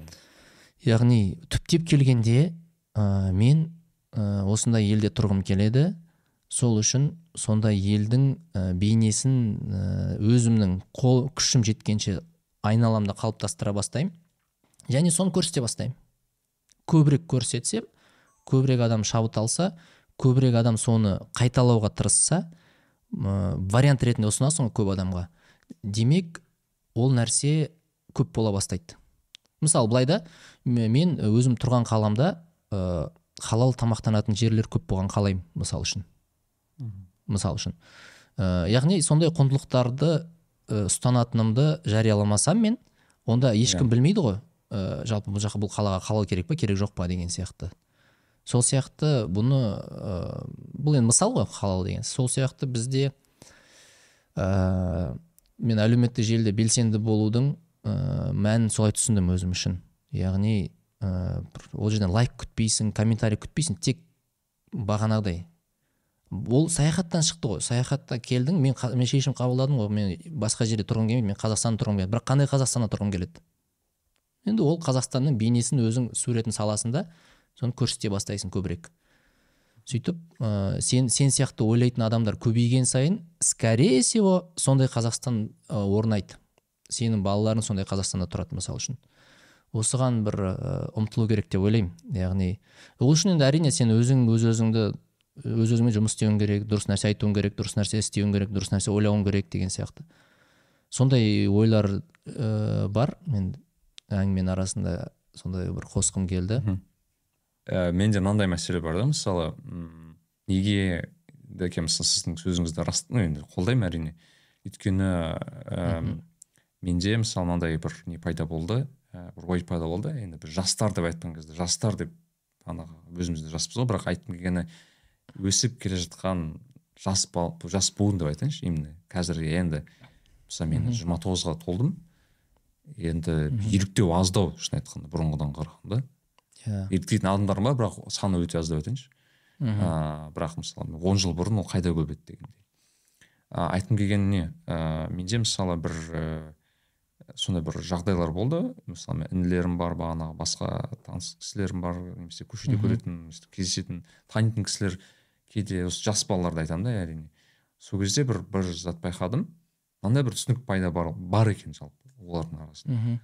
яғни түптеп келгенде ә, мен ә, осындай елде тұрғым келеді. Сол үшін сондай елдің ә, бейнесін ә, өзімнің қол күшім жеткенше айналамда қалыптастыра бастаймын. Және соны көрсете бастаймын. Көбірек көрсетсем көбірек адам шабыт алса көбірек адам соны қайталауға тырысса ә, вариант ретінде ұсынасың ғой көп адамға. Демек ол нәрсе көп бола бастайды. Мысалы былай да мен өзім тұрған қаламда ә, халал тамақтанатын жерлер көп болған қалаймын мысалы үшін. Мысалы үшін. Ә, яғни сондай құндылықтарды ұстанатынымды жарияламасам мен онда ешкім білмейді ғой. Ә, жалпы бұл жаққа бұл қалаға халал керек па керек жоқ па деген сияқты. Сол сияқты бұны ә, бұл енді мысал ғой халал деген. Сол сияқты бізде ә, мен әлеуметтік желіде белсенді болудың ә, мәнін солай түсіндім өзім үшін. Яғни ә, ол жерден лайк күтпейсің комментарий күтпейсің тек бағанағыдай. Ол саяхаттан шықты ғой. Саяхатта келдің мен, мен шешім қабылдадым ғой. Мен басқа жерде тұрғым келмейді мен қазақстанда тұрғым келеді бірақ қандай қазақстанда тұрғым келеді? Енді ол қазақстанның бейнесін өзің суретін саласың да соны көрсете бастайсың көбірек. Сөйтіп ә, сен сен сияқты ойлайтын адамдар көбейген сайын скорее всего сондай қазақстан орнайды. Сенің балаларың сондай қазақстанда тұрады мысалы үшін. Осыған бір ұмтылу керек деп ойлаймын. Яғни ол үшін енді әрине сен өзің өз өзіңді өз өзіңмен жұмыс істеуің керек дұрыс нәрсе айтуың керек дұрыс нәрсе істеуің керек дұрыс нәрсе ойлауың керек деген сияқты. Сондай ойлар ә, бар. Мен әңгіменің арасында сондай бір қосқым келді. Ә, менде мынандай мәселе бар да мысалы неге дәке мысалы сіздің сөзіңізді рас ну енді қолдаймын әрине. Өйткені ә, менде мысалы мынандай бір не пайда болды ә, бір ой пайда болды. Енді біз жастар деп айтқан кезде жастар деп ана өзіміз де жаспыз ғой бірақ айтқым келгені өсіп келе жатқан жас бал жас буын деп айтайыншы именно. Қазір енді мысалы мен жиырма тоғызға толдым. Енді еліктеу аздау шын айтқанда бұрынғыдан қарағанда. Иә. Еліктейтін адамдар бар бірақ саны өте аз деп айтайыншы. Ыыы бірақ мысалы он жыл бұрын ол қайда көп еді дегендей. А, айтқым келгені не? Ә, менде мысалы бір ә, сондай бір жағдайлар болды. Мысалы мен інілерім бар бағанағы басқа таныс кісілерім бар немесе көшеде көретін кездесетін танитын кісілер кейде осы жас балаларды айтамын да әрине. Сол кезде бір бір зат байқадым. Мынандай бір түсінік пайда бар, бар екен жалпы олардың арасында. Мхм.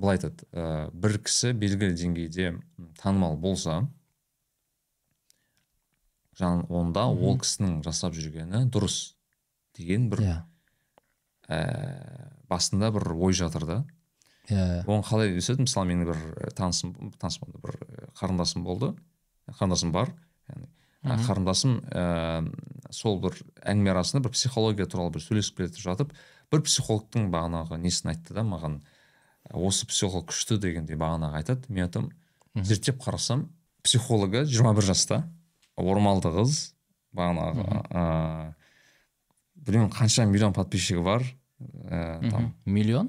Былай айтады ә, бір кісі белгілі деңгейде танымал болса жан онда ол кісінің жасап жүргені дұрыс деген бір иә. ә, басында бір ой жатыр да. Иә оған қалай үйлеседі мысалы менің бір танысым таныс болды бір қарындасым болды. Қарындасым бар яғни Мгм. қарындасым ә, сол бір әңгіме арасында бір психология туралы бір сөйлесіп келе жатып бір психологтың бағанағы несін айтты да маған осы психолог күшті дегенде бағанағы айтады. Мен айтамын зерттеп қарасам психологы 21 жаста ормалды қыз бағанағы ә, білмеймін қанша миллион подписчигі бар ә, там миллион?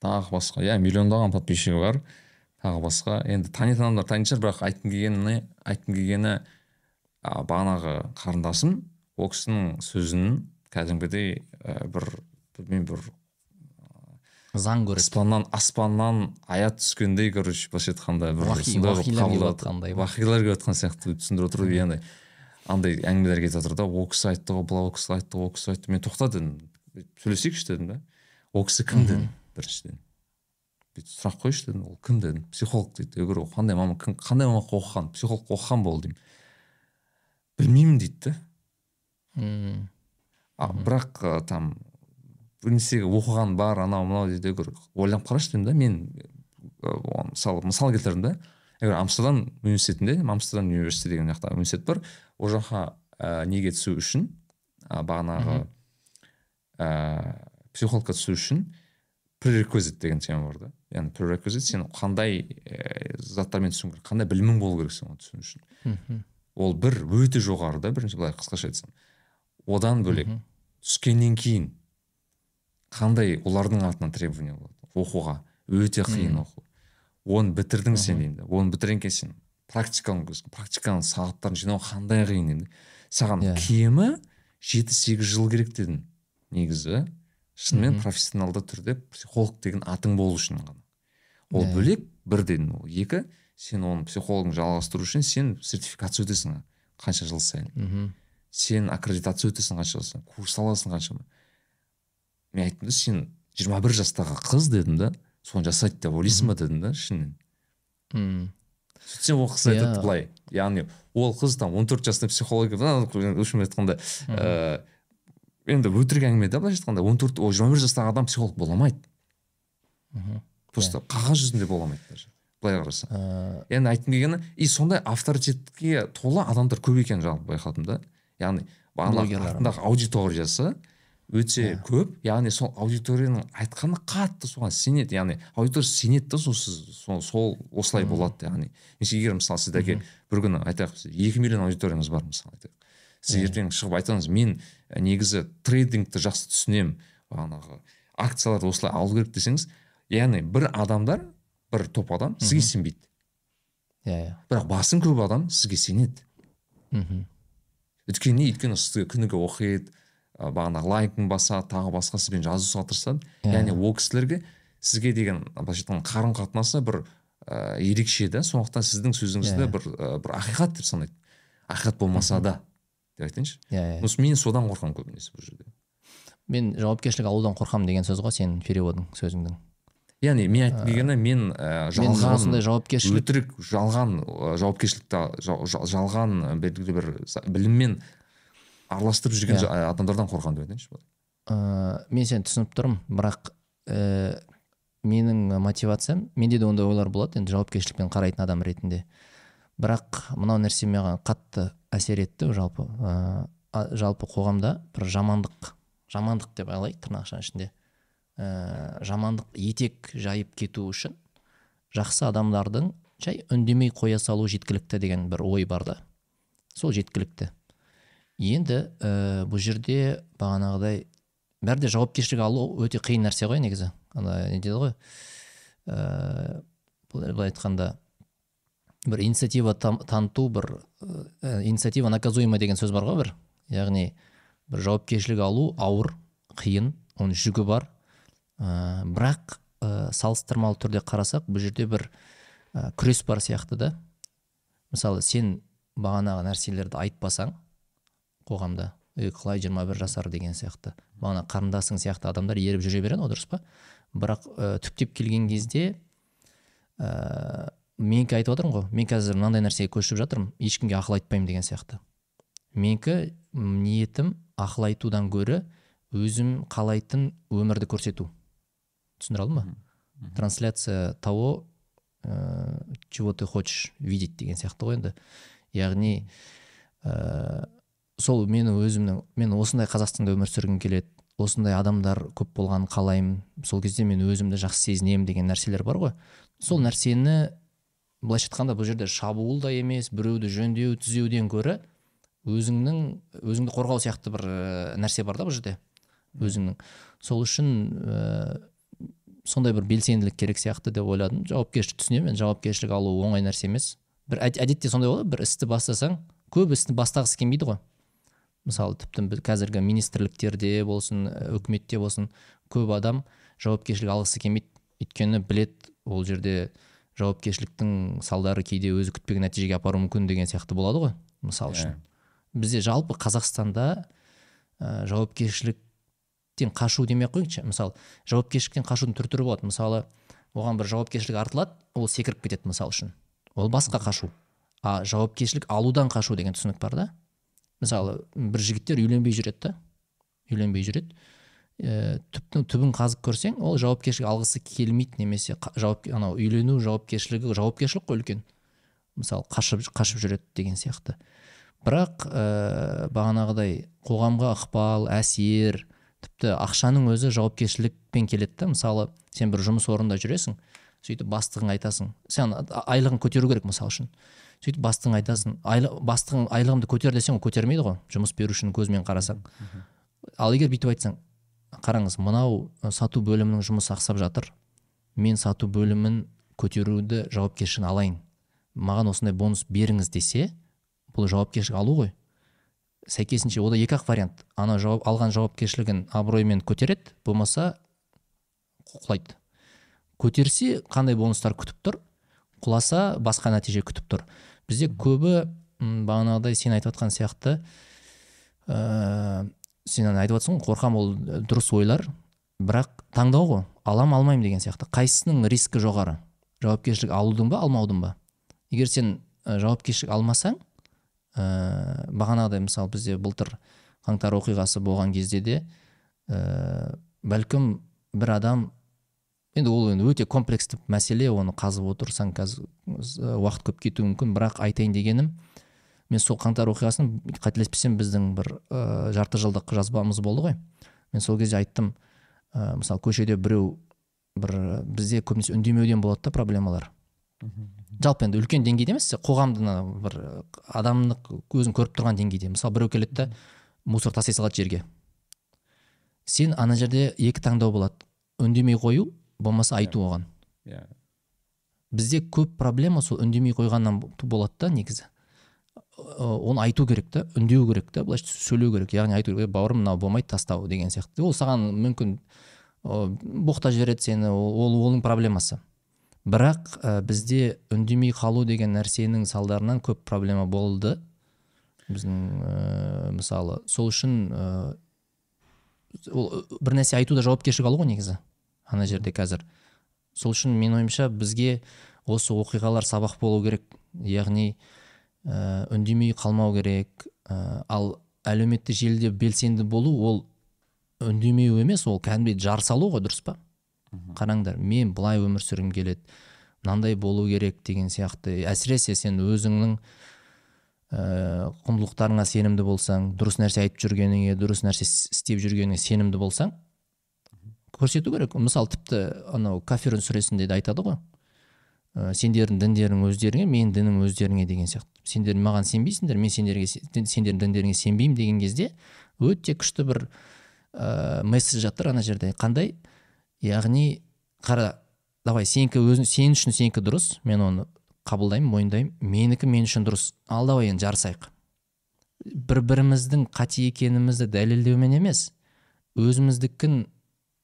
Тағы басқа иә миллиондаған подписчигі бар. Тағы басқа. Енді танитын адамдар танитын шығар бірақ айтқым келгені айтқым келгені а, бағанағы қарындасым. Ол кісінің сөзін кәдімгідей ә, бір білмеймін бір заң көреді. аспаннан аспаннан аят түскендей короче былайша айтқанда бір Уахи- сондай бір уахилар келіп жатқан сияқты түсіндіріп отыр яғни андай әңгімелер кетіп жатыр да. Ол кісі айтты ғой былай ол кісі айтты ол кісі айтты мен тоқта дедім сөйлесейікші дедім да. Ол кісі кім? Дедім біріншіден бүйтіп сұрақ қойшы дедім. Ол кім? дедім. Психолог дейді я говорю қандай маман кім қандай мамандық оқыған психолог оқыған бол деймін білмеймін дейді да бірақ ә, там бір нәрсеге оқыған бар анау мынау дейді бір ойланып қарашы дедім да мен мысалы мысал келтірдім да. Егер амстердам университетінде амстердам университеті деген жақта университет бар ол жаққа ә, неге түсу үшін ә, бағанағы ә, психологқа түсу үшін пререквизит деген тема бар да. Яғни пререквизит сен қандай ә, заттармен түсуің керек қандай білімің болу керек сен оны түсіну үшін. Мхм. Ол бір өте жоғары да бірінші былай қысқаша айтсам. Одан бөлек түскеннен кейін қандай олардың атынан требование болады? Оқуға өте қиын оқу. Оны бітірдің сен да оны бітіргеннен кейін сен практиканың практиканың сағаттарын жинау қандай қиын да. саған Иә. кемі жеті сегіз жыл керек дедім негізі. Шынымен профессионалды түрде психолог деген атың болу үшін ғана. Ол Иә. бөлек бір дедім ол. Екі сен оны психологың жалғастыру үшін сен сертификация өтесің қанша жыл сайын Мгм. сен аккредитация өтесің қанша жыл сайын курс аласың қаншама мен айттым да сен 21 жастағы қыз дедім да соны жасайды деп ойлайсың ба дедім да шынымен Мм. сөйтсем ол қыз айтады Иә. былай яғни ол қыз там 14 жасында психология в общем айтқанда ә, енді өтірік әңгіме да былайша айтқанда 14 ол 21 жастағы адам психолог бола алмайды Мгм. просто қағаз жүзінде бола алмайды даже былай қарасаң. Ә, яғни айтқым келгені и сондай авторитетке толы адамдар көп екенін жалпы байқадым да. Яғни артындағы аудиториясы өте көп. Яғни сол аудиторияның айтқаны қатты соған сенеді. Яғни аудитория сенеді да сол сіз сол, сол осылай болады яғни. Егер мысалы сіздерге бір күні айтайық сіз екі миллион аудиторияңыз бар мысалы айтайық. Сіз ертең шығып айтсаңыз мен ә, негізі трейдингті жақсы түсінемін бағанағы акцияларды осылай алу керек десеңіз яғни бір адамдар бір топ адам сізге сенбейді. Иә иә. бірақ басым көп адам сізге сенеді. Мгм. өйткені не өйткені сізге күніге оқиды бағанағы лайкін басады тағы басқа сізбен жазысуға тырысады Иә. яғни ол кісілерге сізге деген былайша айтқанда қарым қатынасы бір ә, ерекше да сондықтан сіздің сөзіңізді Иә. бір ә, бір ақиқат деп санайды. Ақиқат болмаса да деп айтайыншы. Иә иә осы мен содан қорқамын көбінесе бұл жерде. Мен жауапкершілік алудан қорқамын деген сөз ғой сенің переводың сөзіңдің. Яғни мен айтқым келгені мен ә, мен жалған осындай жауапкершілік өтірік жалған ә, жауапкершілікті жал- жал- жалған ә, белгілі бір біліммен араластырып жүрген Иә. адамдардан қорқамын деп айтайыншы ә, мен сені түсініп тұрмын бірақ ә, менің мотивациям менде де ондай ойлар болады енді жауапкершілікпен қарайтын адам ретінде. Бірақ мынау нәрсе маған қатты әсер етті жалпы ә, а- жалпы қоғамда бір жамандық жамандық деп алайық тырнақшаның ішінде. Ә, жамандық етек жайып кету үшін жақсы адамдардың жай үндемей қоя салу жеткілікті деген бір ой бар да. Сол жеткілікті. Енді ә, бұл жерде бағанағыдай бәрі де жауапкершілік алу өте қиын нәрсе ғой негізі. Ана не дейді ғой? Ә, былай айтқанда бір инициатива таныту бір ә, инициатива наказуема деген сөз бар ғой бір. Яғни бір жауапкершілік алу ауыр қиын оның жүгі бар. Ә, бірақ ә, салыстырмалы түрде қарасақ бұл жерде бір ә, күрес бар сияқты да. Мысалы сен бағанағы нәрселерді айтпасаң қоғамда ей қалай 21 жасар деген сияқты бағана қарындасың сияқты адамдар еріп жүре береді ғой дұрыс па? Бірақ ә, түптеп келген кезде ә, менікі айтып отырмын ғой мен қазір мынандай нәрсеге көшіп жатырмын ешкімге ақыл айтпаймын деген сияқты. Менікі ниетім ақыл айтудан гөрі өзім қалайтын өмірді көрсету. Түсіндіре алдым ба? Трансляция того ә, чего ты хочешь видеть деген сияқты ғой енді. Яғни ә, сол мені өзімнің мен осындай қазақстанда өмір сүргім келеді осындай адамдар көп болғанын қалаймын сол кезде мен өзімді жақсы сезінемін деген нәрселер бар ғой. Сол нәрсені былайша айтқанда бұл жерде шабуыл да емес біреуді жөндеу түзеуден гөрі өзіңнің өзіңді қорғау сияқты бір ә, нәрсе бар да бұл жерде өзіңнің. Сол үшін ә, сондай бір белсенділік керек сияқты деп ойладым. Жауапкершілік түсінемін. Мен жауапкершілік алу оңай нәрсе емес. Бір әдетте сондай болады бір істі бастасаң көп істі бастағысы келмейді ғой. Мысалы тіпті қазіргі министрліктерде болсын үкіметте болсын көп адам жауапкершілік алғысы келмейді. Өйткені білет ол жерде жауапкершіліктің салдары кейде өзі күтпеген нәтижеге апаруы мүмкін деген сияқты болады ғой мысалы үшін. Бізде жалпы қазақстанда ә, жауапкершіліктен қашу демей ақ қояйыншы мысалы жауапкершіліктен қашудың түр түрі болады. Мысалы оған бір жауапкершілік артылады ол секіріп кетеді мысалы үшін. Ол басқа қашу. А жауапкершілік алудан қашу деген түсінік бар да. Мысалы бір жігіттер үйленбей жүреді да. Үйленбей жүреді. Ә, түптің түбін қазып көрсең ол жауапкершілік алғысы келмейді немесе жауап анау үйлену жауапкершілігі жауапкершілік қой үлкен. Мысалы қашып қашып жүреді деген сияқты. Бірақ ә, бағанағыдай қоғамға ықпал әсер тіпті ақшаның өзі жауапкершілікпен келеді да. Мысалы сен бір жұмыс орнында жүресің сөйтіп бастығың айтасың. Сен айлығын көтеру керек мысалы үшін. Сөйтіп бастығың айтасың айлы, бастығың айлығымды көтер десең ол көтермейді ғой жұмыс берушінің көзімен қарасаң. Ал егер бүйтіп айтсаң қараңыз мынау сату бөлімінің жұмысы ақсап жатыр. Мен сату бөлімін көтеруді жауапкершілігін алайын. Маған осындай бонус беріңіз десе бұл жауапкершілік алу ғой. Сәйкесінше ода екі ақ вариант. Ана жауап алған жауапкершілігін абыроймен көтереді болмаса құлайды. Көтерсе қандай бонустар күтіп тұр? Құласа басқа нәтиже күтіп тұр. Бізде көбі бағанағыдай сен айтып жатқан сияқты ә, сен айтып жатрсың ғой қорқамын ол дұрыс ойлар. Бірақ таңдау ғой алам алмаймын деген сияқты. Қайсысының риски жоғары? Жауапкершілік алудың ба алмаудың ба? Егер сен жауапкершілік алмасаң ә, бағанағыдай мысалы бізде былтыр қаңтар оқиғасы болған кезде де ә, бәлкім бір адам енді ол енді өте комплексті мәселе оны қазып отырсаң қазір уақыт көп кетуі мүмкін бірақ айтайын дегенім мен сол қаңтар оқиғасын қателеспесем біздің бір ә, жарты жылдық жазбамыз болды ғой. Мен сол кезде айттым ә, мысалы көшеде біреу бір бізде көбінесе үндемеуден болады да проблемалар. Жалпы енді үлкен деңгейде емес қоғамды бір адамдық өзің көріп тұрған деңгейде. Мысалы біреу келеді да мусор тастай салады жерге. Сен ана жерде екі таңдау болады. Үндемей қою болмаса айту оған. Иә бізде көп проблема сол үндемей қойғаннан болады да негізі. Оны айту керек та үндеу керек та былайша сөйлеу керек. Яғни айту керек бауырым мынау болмайды тастау деген сияқты. Ол саған мүмкін боқтап жібереді сені ол оның проблемасы. Бірақ ә, бізде үндемей қалу деген нәрсенің салдарынан көп проблема болды. Біздің ә, мысалы сол үшін ә, ол бір нәрсе айтуда жауапкершілік алу ғой негізі ана жерде қазір. Сол үшін менің ойымша бізге осы оқиғалар сабақ болу керек яғни ә, үндемей қалмау керек. Ә, ал әлеуметтік желіде белсенді болу ол үндемеу емес ол кәдімгідей жар салу ғой дұрыс па? Қараңдар мен былай өмір сүргім келеді мынандай болу керек деген сияқты. Әсіресе сен өзіңнің ә, құндылықтарыңа сенімді болсаң дұрыс нәрсе айтып жүргеніңе дұрыс нәрсе істеп жүргеніңе сенімді болсаң көрсету керек. Мысалы тіпті анау кафирун сүресінде де айтады ғой. Ә, сендердің діндерің өздеріңе менің дінім өздеріңе деген сияқты. Сендер маған сенбейсіңдер мен сендерге сендердің діндеріңе сенбеймін деген кезде өте күшті бір ә, месседж жатыр ана жерде. Қандай? Яғни қара давай сенікі өзің сен үшін сенікі дұрыс мен оны қабылдаймын мойындаймын менікі мен үшін дұрыс. Ал давай енді жарысайық. Бір біріміздің қате екенімізді дәлелдеумен емес өзіміздікін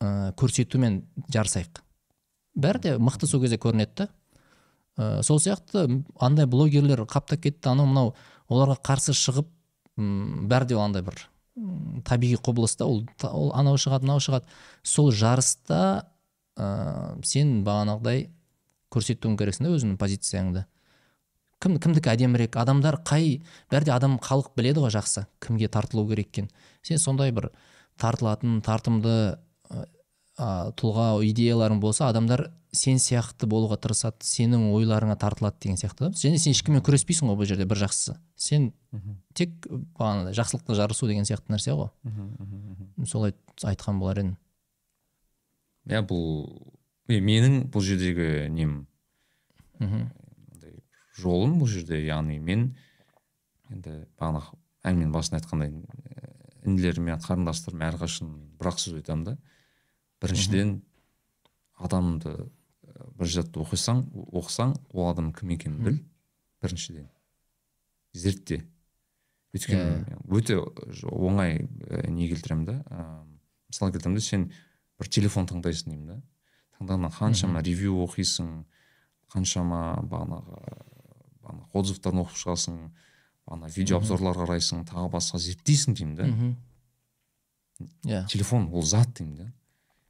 ә, көрсетумен жарысайық. Бәрі де мықты сол кезде көрінеді ә, сол сияқты андай блогерлер қаптап кетті анау мынау оларға қарсы шығып м бәрі де андай бір табиғи құбылыс та ол, ол анау шығады мынау шығады. Сол жарыста ә, сен бағанағыдай көрсетуің керексің да өзіңнің позицияңды. Кім кімдікі әдемірек? Адамдар қай бәрі де адам халық біледі ғой жақсы кімге тартылу керек екенін. Сен сондай бір тартылатын тартымды ә, тұлға идеяларың болса адамдар сен сияқты болуға тырысады сенің ойларыңа тартылады деген сияқты да және сен ешкіммен күреспейсің ғой бұл жерде бір жақсысы. Сен тек бағанағыдай жақсылықта жарысу деген сияқты нәрсе ғой. Солай айтқан болар едім. Иә бұл менің бұл жердегі нем жолым бұл жерде яғни мен енді бағана әңгіменің басында айтқандай ә, інілеріме қарындастарыма әрқашан бір ақ сөз айтамын да. Біріншіден адамды бір затты оқисаң оқысаң ол адам кім екенін біл. Біріншіден зертте. Өйткені өте ж- оңай ә, не келтіремін да ә, мысал келтіремін да сен бір телефон таңдайсың деймін да. Таңдағаннан қаншама ревью оқисың қаншама бағанағы бағанағы отзывтарын оқып шығасың бағана видео обзорлар қарайсың тағы басқа зерттейсің деймін да. Иә. Телефон ол зат деймін да.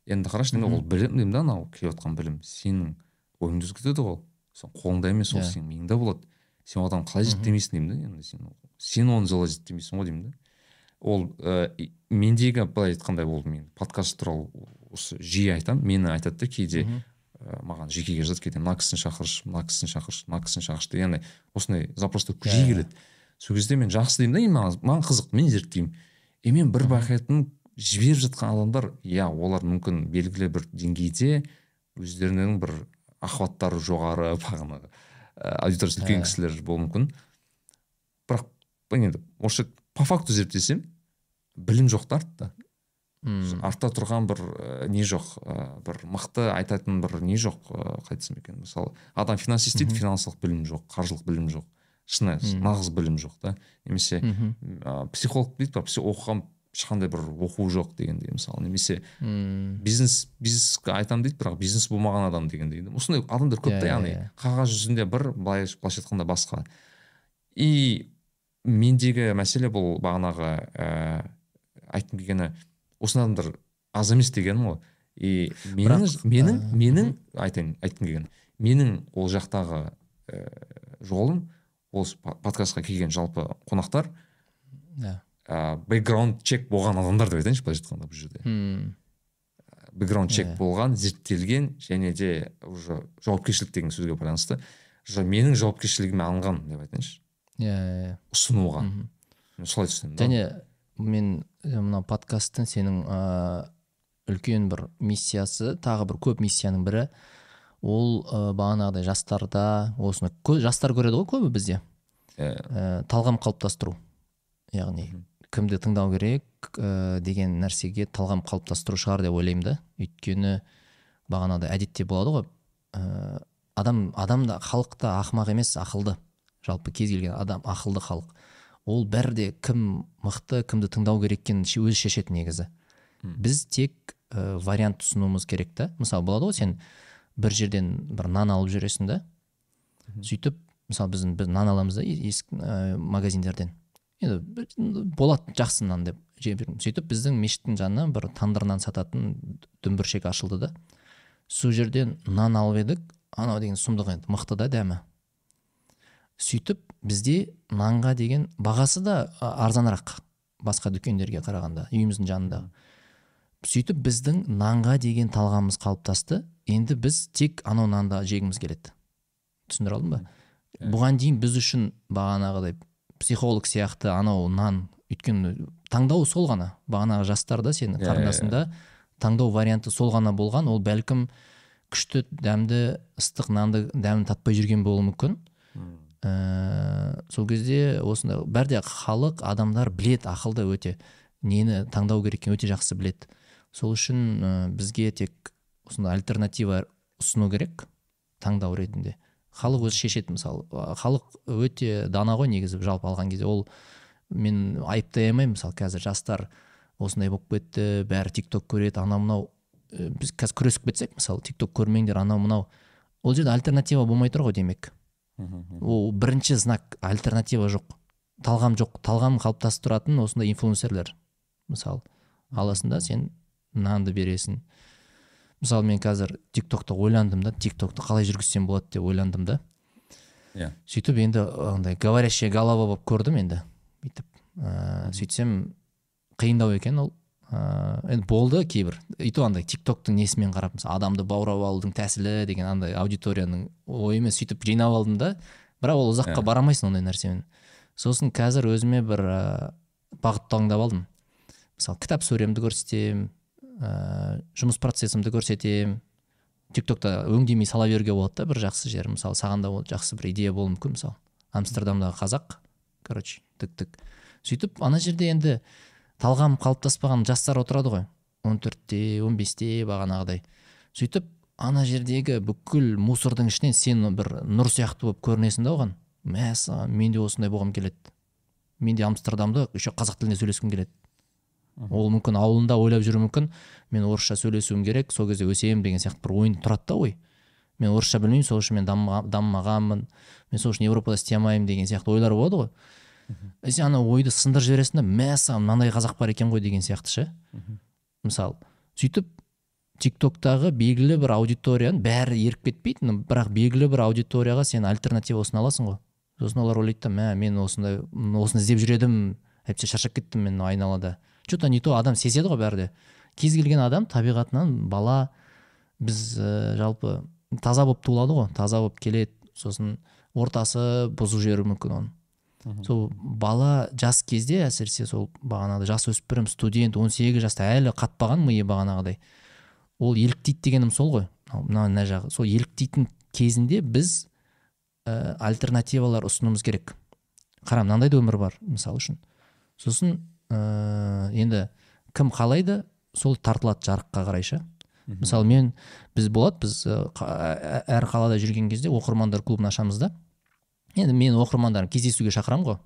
Енді қарашы ол білім деймін да анау келіп жатқан білім? Сенің ойыңды өзгертеді ғой. Сен қолыңда емес ол Иә. сенің миыңда болады. Сен ол адамды қалай зерттемейсің деймін да? Енді сен сен оны солай зерттемейсің ғой деймін да. Ол ә, мендегі былай айтқандай ол мен подкаст туралы осы жиі айтамын мені айтады да кейде ә, маған жекеге жазады кейде мына кісіні шақыршы мына кісіні шақыршы мына кісіні шақыршы деген осындай запростар жиі келеді. Сол кезде мен жақсы деймін да маған қызық мен зерттеймін. И мен бір байқайтыным жіберіп жатқан адамдар иә олар мүмкін белгілі бір деңгейде өздерінің бір охваттары жоғары бағанағы ә, аудиториясы үлкен кісілер болуы мүмкін. Бірақ енді осы по факту зерттесем білім жоқ та артта артта тұрған бір ә, не жоқ ә, бір мықты айтатын бір не жоқ ә, қалай айтсам екен мысалы адам финансист дейді финансылық білім жоқ қаржылық білім жоқ шыны нағыз білім жоқ та. Немесе ә, психолог дейді бірақ пси- оқыған ешқандай бір оқу жоқ дегендей мысалы немесе м, бизнес бизнеске айтамын дейді бірақ бизнес болмаған адам дегендей осындай адамдар көп Иә, та иә, яғни иә. қағаз жүзінде бір былай былайша айтқанда басқа. И мендегі мәселе бұл бағанағы ә, айтқым келгені осындай адамдар аз емес дегенім ғой. И менің Бірақ, менің ә, менің айтайын айтқым келгені менің ол жақтағы ә, жолым осы по- подкастқа келген жалпы қонақтар иә. Ә, бэкграунд чек болған адамдар деп айтайыншы былайша айтқанда бұл жерде. М, бэкграунд чек болған зерттелген және де уже жауапкершілік деген сөзге байланысты уже менің жауапкершілігіме алынған деп айтайыншы. Иә иә ұсынуға мхм. мен солай түсінемін және мен мынау подкасттың сенің ә, үлкен бір миссиясы тағы бір көп миссияның бірі ол ә, бағанағыдай жастарда осыны жастар көреді ғой көбі бізде. Иә. ә, талғам қалыптастыру яғни. Кімді тыңдау керек ә, деген нәрсеге талғам қалыптастыру шығар деп ойлаймын да. Өйткені бағанағыдай әдетте болады ғой. Ә, адам адам да халық та ақымақ емес ақылды. Жалпы кез келген адам ақылды халық. Ол бәрі де кім мықты кімді тыңдау керек екенін өзі шешеді негізі. Біз тек ә, вариант ұсынуымыз керек та. Мысалы болады ғой сен бір жерден бір нан алып жүресің да. Сөйтіп мысалы біздің біз нан аламыз да есік ә, магазиндерден. Енді болады жақсы нан деп жеп жүрмін. Сөйтіп біздің мешіттің жанынан бір тандыр нан сататын дүмбіршек ашылды да. Сол жерден нан алып едік. Анау деген сұмдық енді мықты да дәмі. Сөйтіп бізде нанға деген бағасы да арзанырақ басқа дүкендерге қарағанда үйіміздің жанында. Сөйтіп біздің нанға деген талғамымыз қалыптасты. Енді біз тек анау нанды жегіміз келеді. Түсіндіре алдым ба? Бұған дейін біз үшін бағанағыдай психолог сияқты анау нан өйткені таңдау сол ғана. Бағанағы жастарда сенің Иә, қарындасыңда таңдау варианты сол ғана болған. Ол бәлкім күшті дәмді ыстық нанды дәмін татпай жүрген болуы мүмкін. Ә, сол кезде осындай бәрі де халық адамдар білет ақылды өте нені таңдау керек екенін өте жақсы білет сол үшін ә, бізге тек осындай альтернатива ұсыну керек таңдау ретінде. Халық өзі шешеді мысалы. Халық өте дана ғой негізі жалпы алған кезде. Ол мен айыптай алмаймын. Мысалы қазір жастар осындай болып кетті бәрі тик ток көреді анау мынау. Ә, біз қазір күресіп кетсек мысалы тик ток көрмеңдер анау мынау. Ол жерде альтернатива болмай тұр ғой демек. Ол бірінші знак альтернатива жоқ. Талғам жоқ. Талғам қалыптастыратын осындай инфлюенсерлер. Мысалы аласың да сен нанды бересің. Мысалы мен қазір тик токта ойландым да тик токты қалай жүргізсем болады деп ойландым да. Иә. Сөйтіп енді андай говорящая голова болып көрдім енді. Бүйтіп ә, сөйтсем қиындау екен ол. Ыыы енді болды кейбір. И то андай тик токтың несімен қарап мысалы адамды баурап алудың тәсілі деген андай аудиторияның ойы емес сөйтіп жинап алдым да. Бірақ ол ұзаққа Иә. бара алмайсың ондай нәрсемен. Сосын қазір өзіме бір ә, бағыт таңдап алдым. Мысалы кітап сөремді көрсетемін ә, жұмыс процесімді көрсетемін тик токта өңдемей сала беруге болады да бір жақсы жері мысалы саған да жақсы бір идея болуы мүмкін. Мысалы амстердамдағы қазақ короче тік тік. Сөйтіп ана жерде енді талғам қалыптаспаған жастар отырады ғой. он төртте он бесте бағанағыдай. Сөйтіп ана жердегі бүкіл мусордың ішінен сен бір нұр сияқты болып көрінесің да оған. Мәссаған мен де осындай болғым келеді. Мен де амстердамда еще қазақ тілінде сөйлескім келеді. Ол мүмкін ауылында ойлап жүруі мүмкін. Мен орысша сөйлесуім керек сол кезде өсемін деген сияқты бір ойын тұрады да ой. Мен орысша білмеймін сол үшін мен дамыма- дамымағанмын. Мен сол үшін европада істей алмаймын деген сияқты ойлар болады ғой. И сен ана ойды сындырып жібересің да мәссаған мынандай қазақ бар екен ғой деген сияқты ше. Мысалы сөйтіп тик токтағы белгілі бір аудиторияны бәрі еріп кетпейді бірақ белгілі бір аудиторияға сен альтернатива ұсына аласың ғой. Сосын олар ойлайды да мә мен осындай осыны іздеп жүр едім әйтпесе шаршап кеттім мен айналада че то не то адам сезеді ғой бәрі де. Кез келген адам табиғатынан бала біз ә, жалпы таза болып туылады ғой. Таза болып келеді сосын ортасы бұзып жіберуі мүмкін оны сол бала жас кезде әсіресе сол бағанағыдай жас өспірім студент 18 жаста әлі қатпаған миы бағанағыдай. Ол еліктейді дегенім сол ғой. Мына мына жағы. Сол еліктейтін кезінде біз ә, альтернативалар ұсынуымыз керек. Қара мынандай да өмір бар мысалы үшін. Сосын ә, енді кім қалайды сол тартылады жарыққа қарай ше. Мысалы мен біз болады біз ә, ә- әр қалада жүрген кезде оқырмандар клубын ашамыз да. Енді мен оқырмандарым кездесуге шақырамын ғой.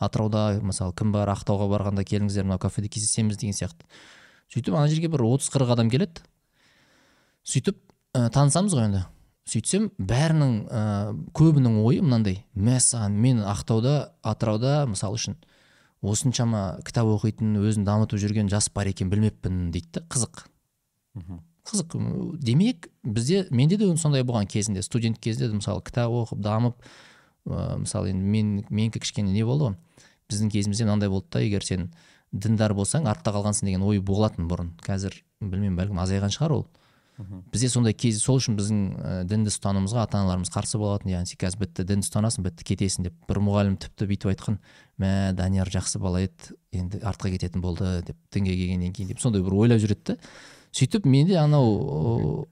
Атырауда мысалы кім бар ақтауға барғанда келіңіздер мынау кафеде кездесеміз деген сияқты. Сөйтіп ана жерге бір отыз қырық адам келеді. Сөйтіп ә, танысамыз ғой енді. Сөйтсем бәрінің ә, көбінің ойы мынандай. Мәссаған мен ақтауда атырауда мысалы үшін. Осыншама кітап оқитын өзін дамытып жүрген жас бар екен білмеппін дейді қызық. Қызық. Демек бізде менде де сондай болған кезінде студент кезде де мысалы кітап оқып дамып ә, мысалы енді мен менікі кішкене не болды ғой? Біздің кезімізде мынандай болды да егер сен діндар болсаң артта қалғансың деген ой болатын бұрын. Қазір білмеймін бәлкім азайған шығар ол. Бізде сондай кез сол үшін біздің ә, дінді ұстанымымызға ата аналарымыз қарсы болатын. Яғни сен қазір бітті дінді ұстанасың бітті кетесің деп. Бір мұғалім тіпті бүйтіп айтқан мә данияр жақсы бала еді енді артқа кететін болды деп дінге келгеннен кейін деп. Сондай бір ойлап жүреді да сөйтіп менде анау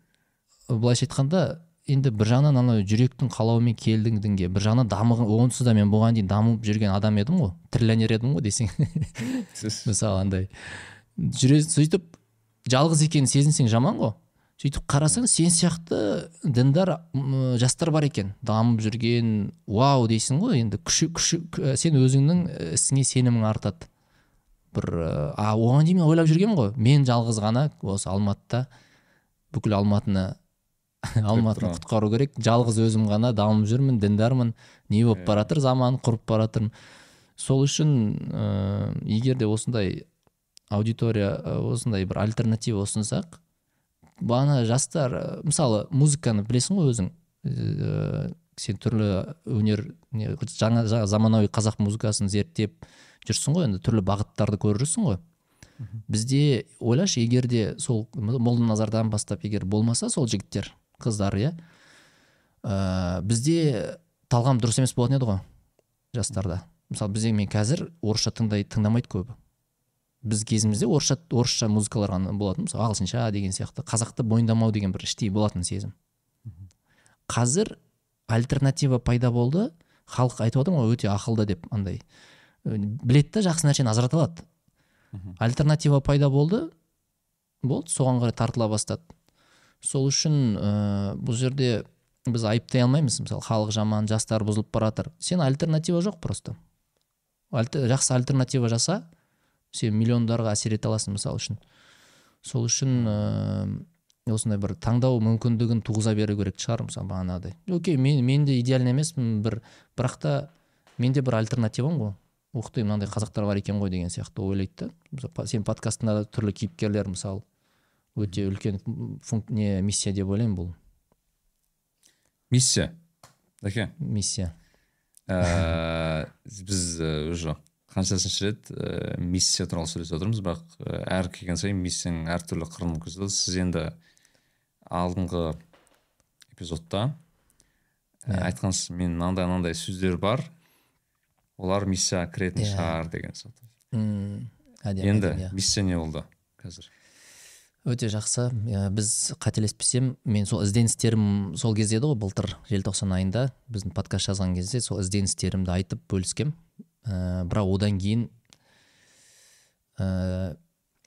былайша айтқанда енді бір жағынан анау жүректің қалауымен келдің дінге. Бір жағынан дамыған онсыз да мен бұған дейін дамып жүрген адам едім ғой триллионер едім ғой десең. Мысалы андай. Жүре сөйтіп жалғыз екенін сезінсең жаман ғой. Сөйтіп қарасаң сен сияқты діндар жастар бар екен. Дамып жүрген вау дейсің ғой енді. Күші күші к- сен өзіңнің ісіңе сенімің артады. Бір а оған дейін мен ойлап жүргенмін ғой. Мен жалғыз ғана осы алматыда бүкіл алматыны алматыны құтқару. керек. Жалғыз өзім ғана дамып жүрмін діндармын. Не болып бара жатыр заман құрып бара жатырмын сол үшін ә, егер де осындай аудитория осындай бір альтернатива ұсынсақ бағана жастар мысалы музыканы білесің ғой өзің. Ә, сен түрлі өнер не, жаңа, жаңа заманауи қазақ музыкасын зерттеп жүрсің ғой енді түрлі бағыттарды көріп жүрсің ғой бізде ойлашы егер де сол молданазардан бастап егер болмаса сол жігіттер қыздар иә ә, бізде талғам дұрыс емес болатын еді ғой жастарда. Мысалы бізде мен қазір орысша тыңдай тыңдамайды көбі. Біз кезімізде орысша орысша музыкалар ғана болатын. Мысалы ағылшынша деген сияқты қазақты мойындамау деген бір іштей болатын сезім. Қазір альтернатива пайда болды. Халық айтып отырмын ғой өте ақылды деп андай. Біледі да жақсы нәрсені ажырата алады. Альтернатива пайда болды. Болды соған қарай тартыла бастады. Сол үшін ә, бұл жерде біз айыптай алмаймыз. Мысалы халық жаман жастар бұзылып бара жатыр. Сен альтернатива жоқ просто. Альте- жақсы альтернатива жаса сен миллиондарға әсер ете аласың мысалы үшін. Сол үшін ә, осындай бір таңдау мүмкіндігін туғыза беру керек шығар мысалы бағанағыдай. Окей мен мен де идеальный емеспін бір бірақ та менде бір альтернативам ғой. Ух ты мынандай қазақтар бар екен ғой деген сияқты ойлайды да. Сенің подкастыңда да түрлі кейіпкерлер мысалы өте үлкен функ не миссия деп ойлаймын бұл. Миссия? Дәке миссия. Ә, біз ә, уже қаншасыншы рет ә, миссия туралы сөйлесіп отырмыз. Бірақ ә, әр келген сайын миссияның әртүрлі қырын көрсетеді. Сіз енді алдыңғы эпизодта ә, айтқансыз мен мынандай мынандай сөздер бар. Олар миссияға кіретін Иә. шығар деген сияқты. Енді иә. миссия не болды қазір? Өте жақсы. Иә, біз қателеспесем мен сол ізденістерім сол кезде еді ғой былтыр желтоқсан айында. Біздің подкаст жазған кезде сол ізденістерімді айтып бөліскем. Ә, бірақ одан кейін ә,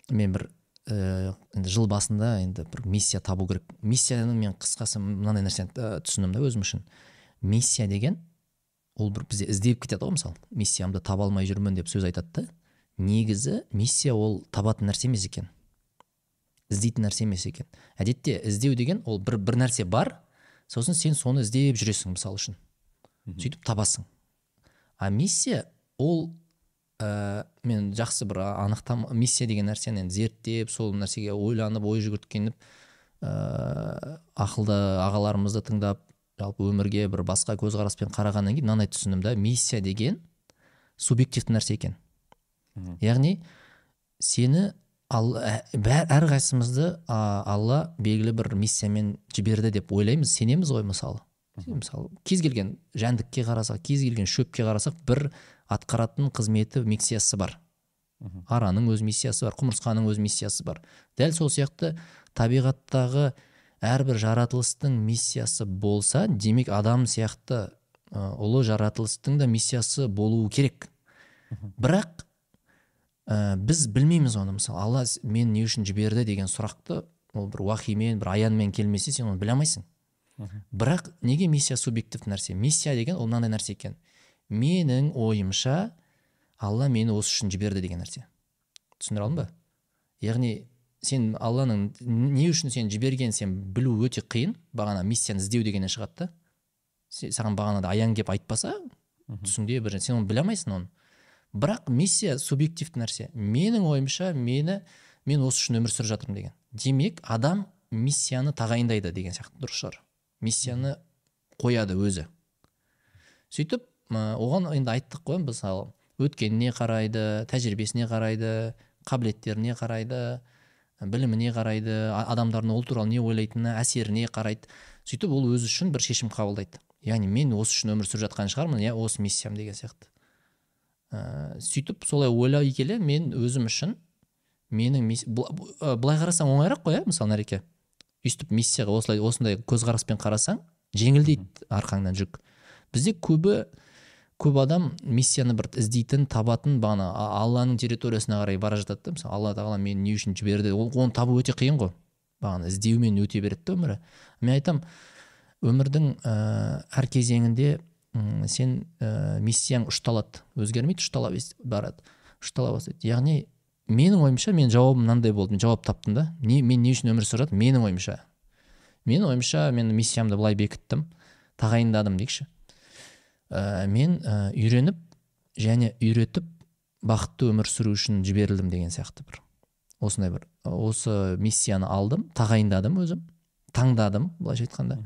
мен бір ә, енді жыл басында енді бір миссия табу керек. Миссияны мен қысқасы мынандай нәрсені түсіндім да өзім үшін. Миссия деген ол бір бізде іздеп кетеді ғой мысалы. Миссиямды таба алмай жүрмін деп сөз айтады да. Негізі миссия ол табатын нәрсе емес екен. Іздейтін нәрсе емес екен. Әдетте іздеу деген ол бір бір нәрсе бар сосын сен соны іздеп жүресің мысалы үшін. Сөйтіп табасың. А миссия ол ә, мен жақсы бір анықтам миссия деген нәрсені енді зерттеп сол нәрсеге ойланып ой жүгірткеніп ә, ақылды ағаларымызды тыңдап жалпы өмірге бір басқа көзқараспен қарағаннан кейін мынандай түсіндім да миссия деген субъективті нәрсе екен. Яғни сені ал, ә- бәр, әрқайсымызды алла белгілі бір миссиямен жіберді деп ойлаймыз сенеміз ғой мысалы. Мысалы кез келген жәндікке қарасақ кез келген шөпке қарасақ бір атқаратын қызметі миссиясы бар. Араның өз миссиясы бар құмырсқаның өз миссиясы бар. Дәл сол сияқты табиғаттағы әрбір жаратылыстың миссиясы болса демек адам сияқты ұлы жаратылыстың да миссиясы болуы керек. Бірақ ә, біз білмейміз оны. Мысалы алла мені не үшін жіберді? деген сұрақты ол бір уахимен бір аянмен келмесе сен оны біле алмайсың. Бірақ неге миссия субъективті нәрсе? Миссия деген ол мынандай нәрсе екен. Менің ойымша алла мені осы үшін жіберді деген нәрсе. Түсіндіре алдым ба? Яғни сен алланың не үшін сені жібергенін сен білу өте қиын бағана миссияны іздеу дегеннен шығады да. Саған бағанада аян келіп айтпаса түсіңде бір сен оны біле алмайсың оны. Бірақ миссия субъективті нәрсе. Менің ойымша мені мен осы үшін өмір сүріп жатырмын деген. Демек адам миссияны тағайындайды деген сияқты дұрыс шығар. Миссияны қояды өзі. Сөйтіп оған енді айттық қой мысалы өткеніне қарайды тәжірибесіне қарайды қабілеттеріне қарайды біліміне қарайды адамдардың ол туралы не ойлайтынына әсеріне қарайды. Сөйтіп ол өзі үшін бір шешім қабылдайды. Яғни мен осы үшін өмір сүріп жатқан шығармын иә осы миссиям деген сияқты. Ә, сөйтіп солай ойлай келе мен өзім үшін менің мисс- былай қарасаң оңайырақ қой иә мысалы нәреке. Өйстіп миссияға осылай осындай көзқараспен қарасаң жеңілдейді арқаңнан жүк. Бізде көбі көп адам миссияны бір іздейтін табатын бағана алланың территориясына қарай бара жатады да мысалы алла тағала мені не үшін жіберді ол оны табу өте қиын ғой. Бағана іздеумен өте береді да өмірі. Мен айтам өмірдің ә, әр кезеңінде м, сен ә, миссияң ұшталады. Өзгермейді ұштала барады ұштала бастайды. Яғни менің ойымша мен жауабым мынандай болды. Мен жауап таптым да. Не, мен не үшін өмір сүріп жатырмын менің ойымша. Менің ойымша мен миссиямды былай бекіттім. Тағайындадым дейікші ә, мен ә, үйреніп және үйретіп бақытты өмір сүру үшін жіберілдім деген сияқты бір. Осындай бір. Осы миссияны алдым тағайындадым өзім таңдадым былайша айтқанда.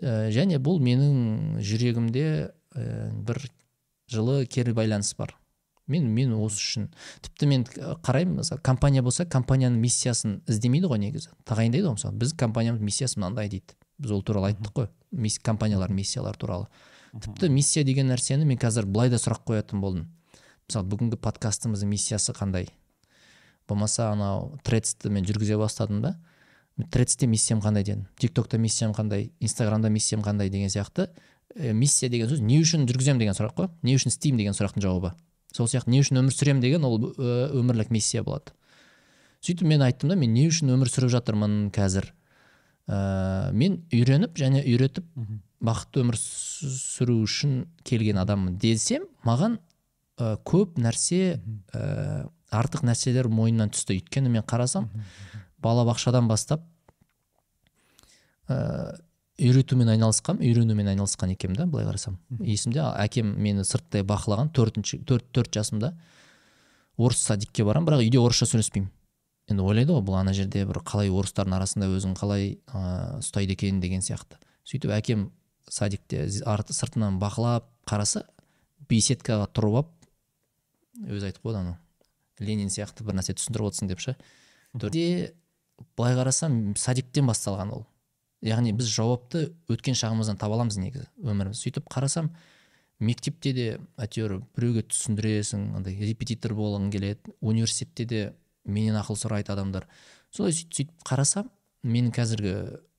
Ә, және бұл менің жүрегімде ә, бір жылы кері байланыс бар. Мен мен осы үшін. Тіпті мен қараймын мысалы компания болса компанияның миссиясын іздемейді ғой негізі. Тағайындайды ғой мысалы. Біз компаниямыз миссиясы мынандай дейді. Біз ол туралы айттық қой. Мисс, компаниялардың миссиялары туралы. Тіпті миссия деген нәрсені мен қазір былай да сұрақ қоятын болдым. Мысалы бүгінгі подкастымыздың миссиясы қандай? Болмаса анау тредсті мен жүргізе бастадым да. Тредсте миссиям қандай дедім? Тиктокта миссиям қандай? Инстаграмда миссиям қандай деген сияқты. Ә, миссия деген сөз не үшін жүргіземін деген сұрақ қой. Не үшін істеймін деген сұрақтың жауабы. Сол сияқты не үшін өмір сүремін деген ол ә, өмірлік миссия болады. Сөйтіп мен айттым да мен не үшін өмір сүріп жатырмын қазір? Ә, мен үйреніп және үйретіп бақытты өмір сү- сүру үшін келген адаммын десем маған ә, көп нәрсе ә, артық нәрселер мойнынан түсті. Өйткені мен қарасам балабақшадан бастап ә, үйретумен айналысқам үйренумен айналысқан екенмін да былай қарасам. Есімде әкем мені сырттай бақылаған төртінші төрт төрт жасымда орыс садикке барамын бірақ үйде орысша сөйлеспеймін. Енді ойлайды ғой бұл ана жерде бір қалай орыстардың арасында өзін қалай ә, ұстайды екен деген сияқты. сөйтіп әкем садикте сыртынан бақылап қараса беседкаға тұрып алып өзі айтып қойды анау ленин сияқты бір нәрсе түсіндіріп отырсың деп ше. Былай қарасам садиктен басталған ол. Яғни біз жауапты өткен шағымыздан таба аламыз негізі өміріміз сөйтіп қарасам мектепте де әйтеуір біреуге түсіндіресің андай репетитор болғың келеді университетте де менен ақыл сұрайды адамдар. Солай сөйтіп сөйтіп қарасам менің қазіргі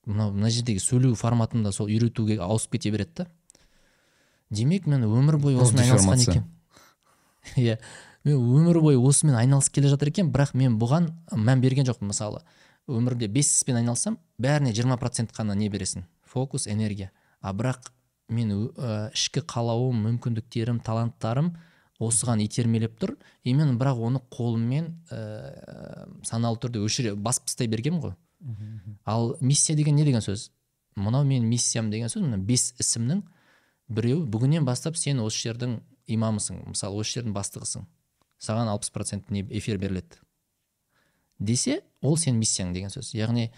мынау мына жердегі сөйлеу форматым да сол үйретуге ауысып кете береді да. Демек мен өмір бойы осымен айналысқан екенмін. Иә мен өмір бойы осымен айналысып келе жатыр екен бірақ мен бұған мән берген жоқпын мысалы. Өмірде бес іспен айналсам бәріне жиырма процент қана не бересің? Фокус энергия. А бірақ мен ә, ішкі қалауым мүмкіндіктерім таланттарым осыған итермелеп тұр. И мен бірақ оны қолыммен ә, саналы түрде өшіре басып тастай бергенмін ғой. Ал миссия деген не деген сөз? Мынау менің миссиям деген сөз мына бес ісімнің біреуі. Бүгіннен бастап сен осы жердің имамысың мысалы осы жердің бастығысың. Саған алпыс процент эфир беріледі. Десе ол сенің миссияң деген сөз. Яғни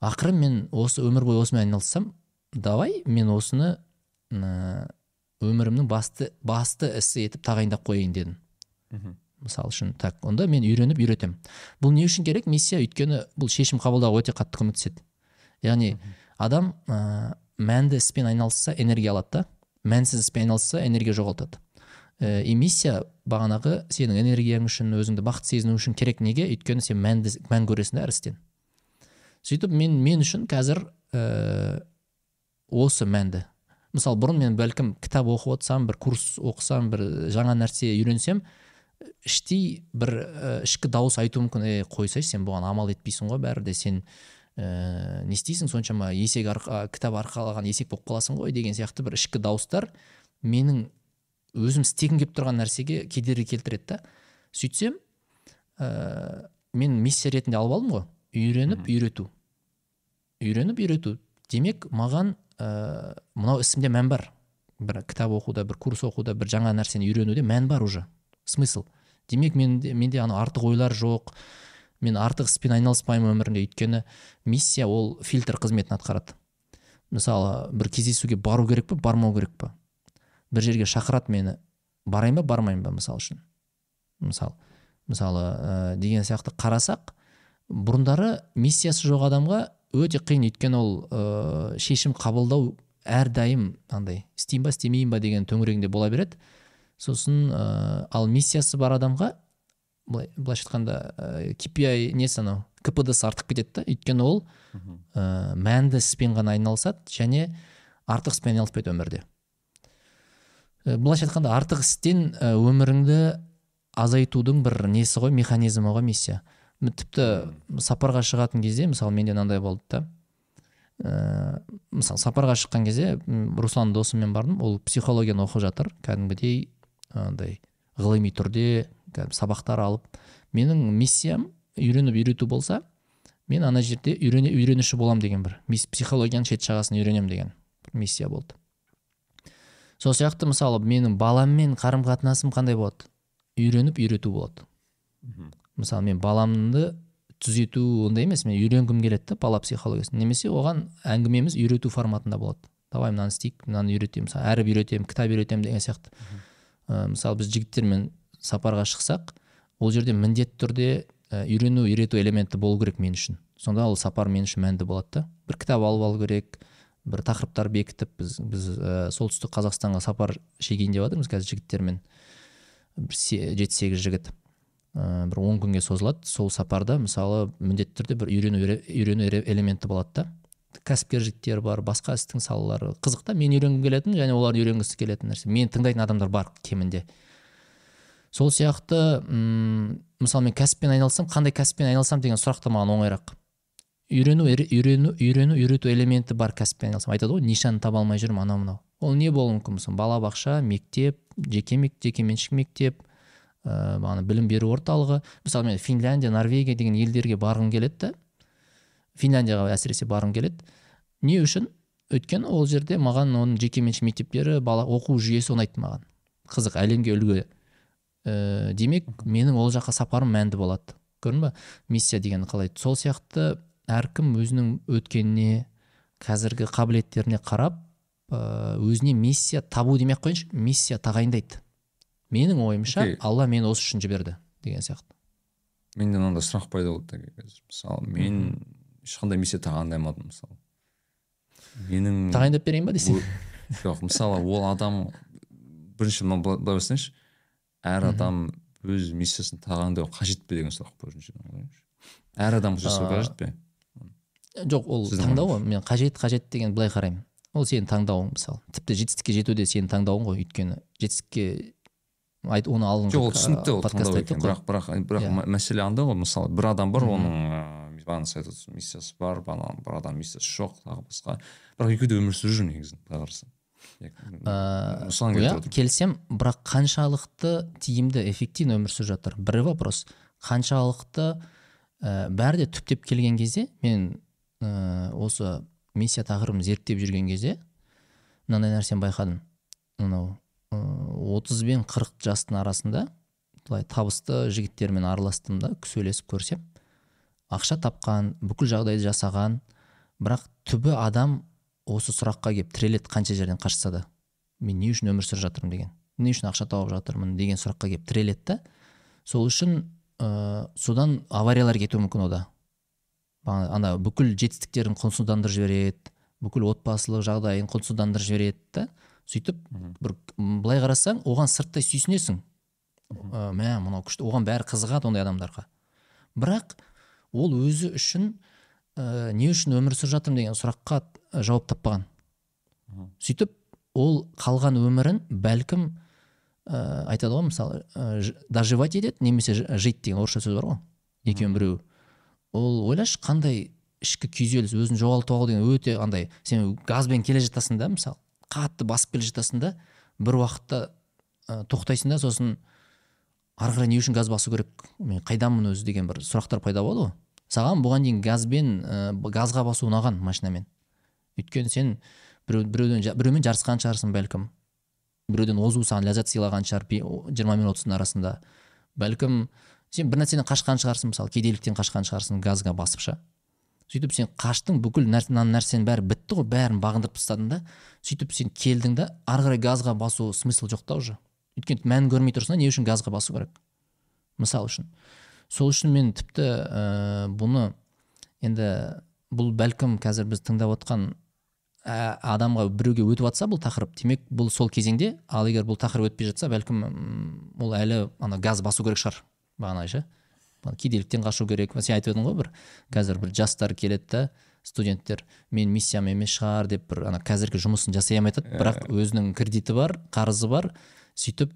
ақыры мен осы өмір бойы осымен айналыссам давай мен осыны өмірімнің басты басты ісі етіп тағайындап қояйын дедім. Мысалы үшін так онда мен үйреніп үйретемін. Бұл не үшін керек? Миссия өйткені бұл шешім қабылдауға өте қатты көмектеседі. Яғни адам ә, мәнді іспен айналысса энергия алады да мәнсіз іспен айналысса энергия жоғалтады. Ә, и миссия бағанағы сенің энергияң үшін өзіңді бақытты сезіну үшін керек неге? Өйткені сен мәнді мән көресің да әр істен сөйтіп мен мен үшін қазір ә, осы мәнді. Мысалы бұрын мен бәлкім кітап оқып отырсам бір курс оқысам бір жаңа нәрсе үйренсем іштей бір ішкі дауыс айтуы мүмкін е қойсайшы сен бұған амал етпейсің ғой бәрі де сен ә, не істейсің соншама есек арқа, кітап арқалаған есек болып қаласың ғой деген сияқты бір ішкі дауыстар менің өзім істегім келіп тұрған нәрсеге кедергі келтіреді да. Сөйтсем ә, мен миссия ретінде алып алдым ғой. Үйреніп үйрету. Үйреніп үйрету. Демек маған ә, мынау ісімде мән бар. Бір кітап оқуда бір курс оқуда бір жаңа нәрсені үйренуде мән бар уже. Смысл? Демек менде, менде анау артық ойлар жоқ. Мен артық іспен айналыспаймын өмірімде. Өйткені миссия ол фильтр қызметін атқарады. Мысалы бір кездесуге бару керек па бармау керек па бір жерге шақырады мені. Барайын ба бармайын ба мысалы үшін? Мысалы мысалы ә, деген сияқты қарасақ бұрындары миссиясы жоқ адамға өте қиын. Өйткені ол ә, шешім қабылдау әрдайым андай істеймін ба істемеймін ба деген төңірегінде бола береді. Сосын ә, ал миссиясы бар адамға былай былайша айтқанда ә, KPI несі анау? кпд артып кетеді да. Өйткені ол ә, мәнді іспен ғана айналысады және артық іспен айналыспайды өмірде. Ә, былайша айтқанда артық істен өміріңді азайтудың бір несі ғой механизмі ғой миссия. Тіпті сапарға шығатын кезде мысалы менде мынандай болды да. Ә, мысалы сапарға шыққан кезде руслан досыммен бардым. Ол психологияны оқып жатыр. Кәдімгідей андай ғылыми түрде сабақтар алып менің миссиям үйреніп үйрету болса мен ана жерде үйрене, үйренуші болам деген бір психологияның шет жағасын үйренемін деген миссия болды. Сол сияқты мысалы менің баламмен қарым қатынасым қандай болады? Үйреніп үйрету болады. Мысалы мен баламды түзету ондай емес мен үйренгім келеді да бала психологиясын немесе оған әңгімеміз үйрету форматында болады. Давай мынаны істейік мынаны үйретемін мысалы әріп үйретемін кітап үйретемін деген сияқты. Ә, мысалы біз жігіттермен сапарға шықсақ ол жерде міндетті түрде ә, үйрену үйрету элементі болу керек мен үшін. Сонда ол сапар мен үшін мәнді болады да. Бір кітап алып алу керек бір тақырыптар бекітіп біз біз ә, солтүстік қазақстанға сапар шегейін деп жатырмыз қазір жігіттермен. Жеті сегіз жігіт. Ә, бір он күнге созылады сол сапарда. Мысалы міндетті түрде бір үйрену үйрену элементі болады да. Кәсіпкер жігіттер бар басқа істің салалары. Қызық та мен үйренгім келетін және олар үйренгісі келетін нәрсе. Мені тыңдайтын адамдар бар кемінде. Сол сияқты м мысалы мен кәсіппен айналыссам қандай кәсіппен айналысамын деген сұрақ та маған оңайырақ. Үйрену үйрену үйрену үйрету элементі бар кәсіппен айналысамын айтады ғой нишаны таба алмай жүрмін анау мынау. Ол не болуы мүмкін? Мысалы балабақша мектеп жеке жекеменшік мектеп ә, бағана білім беру орталығы. Мысалы мен финляндия норвегия деген елдерге барғым келеді да финляндияға әсіресе барғым келеді. Не үшін? Өйткені ол жерде маған оның жекеменшік мектептері бала оқу жүйесі ұнайды маған. Қызық әлемге үлгі. Ә, демек менің ол жаққа сапарым мәнді болады. Көрдің ба? Миссия деген қалай сол сияқты әркім өзінің өткеніне қазіргі қабілеттеріне қарап ә, өзіне миссия табу демей ақ қояйыншы миссия тағайындайды. Менің ойымша Окей. алла мені осы үшін жіберді деген сияқты. Менде мынандай сұрақ пайда болды қазір мысалы мен ешқандай миссия тағайындамадым мысалы. Менің тағайындап берейін ба десең? Жоқ мысалы ол адам бірінші мынау былай бастайыншы әр адам өз миссиясын тағайындау қажет пе деген сұрақ біріншіден әр адам жасау қажет пе? Жоқ ол таңдау ғой мен қажет қажет деген былай қараймын. Ол сенің таңдауың мысалы. Тіпті жетістікке жету де сенің таңдауың ғой өйткені. Жетістікке айт оны алдыңғы жоқ ол түсінікті ол бірақ бірақ бірақ Иә. мә- мәселе анда ғой мысалы бір адам бар оның ыыы айтып отырсыз миссиясы бар бана бір адам миссиясы жоқ тағы басқа. Бірақ екеуі де өмір сүріп жүр негізі былай қарасаң иә отырмын келісемін бірақ қаншалықты тиімді эффективно өмір сүріп жатыр? Бір вопрос. Қаншалықты ә, бәрі де түптеп келген кезде мен ә, осы миссия тақырыбын зерттеп жүрген кезде мынандай нәрсені байқадым. Мынау отыз бен қырық жастың арасында былай табысты жігіттермен араластым да сөйлесіп көрсем. Ақша тапқан бүкіл жағдайды жасаған. Бірақ түбі адам осы сұраққа келіп тіреледі қанша жерден қашса да мен не үшін өмір сүріп жатырмын? деген. Не үшін ақша тауып жатырмын? деген сұраққа келіп тіреледі да. Сол үшін ә, содан авариялар кетуі мүмкін ода ана бүкіл жетістіктерін құнсыздандырып жібереді бүкіл отбасылық жағдайын құнсыздандырып жібереді да. Сөйтіп бір былай қарасаң оған сырттай сүйсінесің. Ә, мә мынау күшті. Оған бәрі қызығады ондай адамдарға. Бірақ ол өзі үшін ә, не үшін өмір сүріп жатырмын деген сұраққа ә, жауап таппаған. Сөйтіп ол қалған өмірін бәлкім ә, айтады ғой мысалы ә, доживать етеді немесе жить деген орысша сөз бар ғой екеуінің біреуі. Ол ойлашы қандай ішкі күйзеліс өзін жоғалтып алу деген өте андай сен газбен келе жатасың да мысалы қатты басып келе жатасың да бір уақытта ә, тоқтайсың да сосын ары қарай не үшін газ басу керек мен қайданмын өзі деген бір сұрақтар пайда болады ғой. Саған бұған дейін газбен ә, газға басу ұнаған машинамен. Өйткені сен біреу, біреуден біреумен жарысқан шығарсың бәлкім. Біреуден озу саған ләззат сыйлаған шығар жиырма мен отыздың арасында. Бәлкім сен бір нәрседен қашқан шығарсың мысалы кедейліктен қашқан шығарсың газға басып ша. Сөйтіп сен қаштың бүкіл нәр- мына нәрсенің бәрі бітті ғой бәрін бағындырып тастадың да. Сөйтіп сен келдің да ары қарай газға басу смысл жоқ та уже. Өйткені мән көрмей тұрсың да не үшін газға басу керек? Мысал үшін. Сол үшін мен тіпті ә, бұны енді бұл бәлкім қазір біз тыңдап отқан ә, адамға біреуге өтіп жатса бұл тақырып. Демек бұл сол кезеңде ал егер бұл тақырып өтпей жатса бәлкім ол әлі ана газ басу керек шығар. Бағана ше. Кедейліктен қашу керек. Сен айтып едің ғой бір қазір бір жастар келеді да студенттер мен миссиям емес шығар деп бір ана қазіргі жұмысын жасай алмай жатады бірақ өзінің кредиті бар қарызы бар. Сөйтіп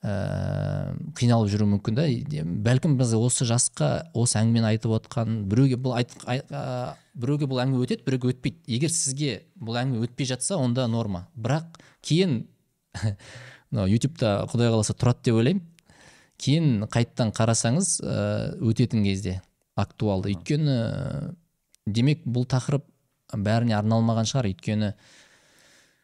ә, қиналып жүруі мүмкін да бәлкім біз осы жасқа осы әңгімені айтып отқан біреуге бұл айт, ай- а, біреуге бұл әңгіме өтеді біреуге өтпейді. Егер сізге бұл әңгіме өтпей жатса онда норма. Бірақ кейін мынау ютубта құдай қаласа тұрады деп ойлаймын. Кейін қайттан қарасаңыз ә, өтетін кезде актуалды. Өйткені ә, демек бұл тақырып бәріне арналмаған шығар. Өйткені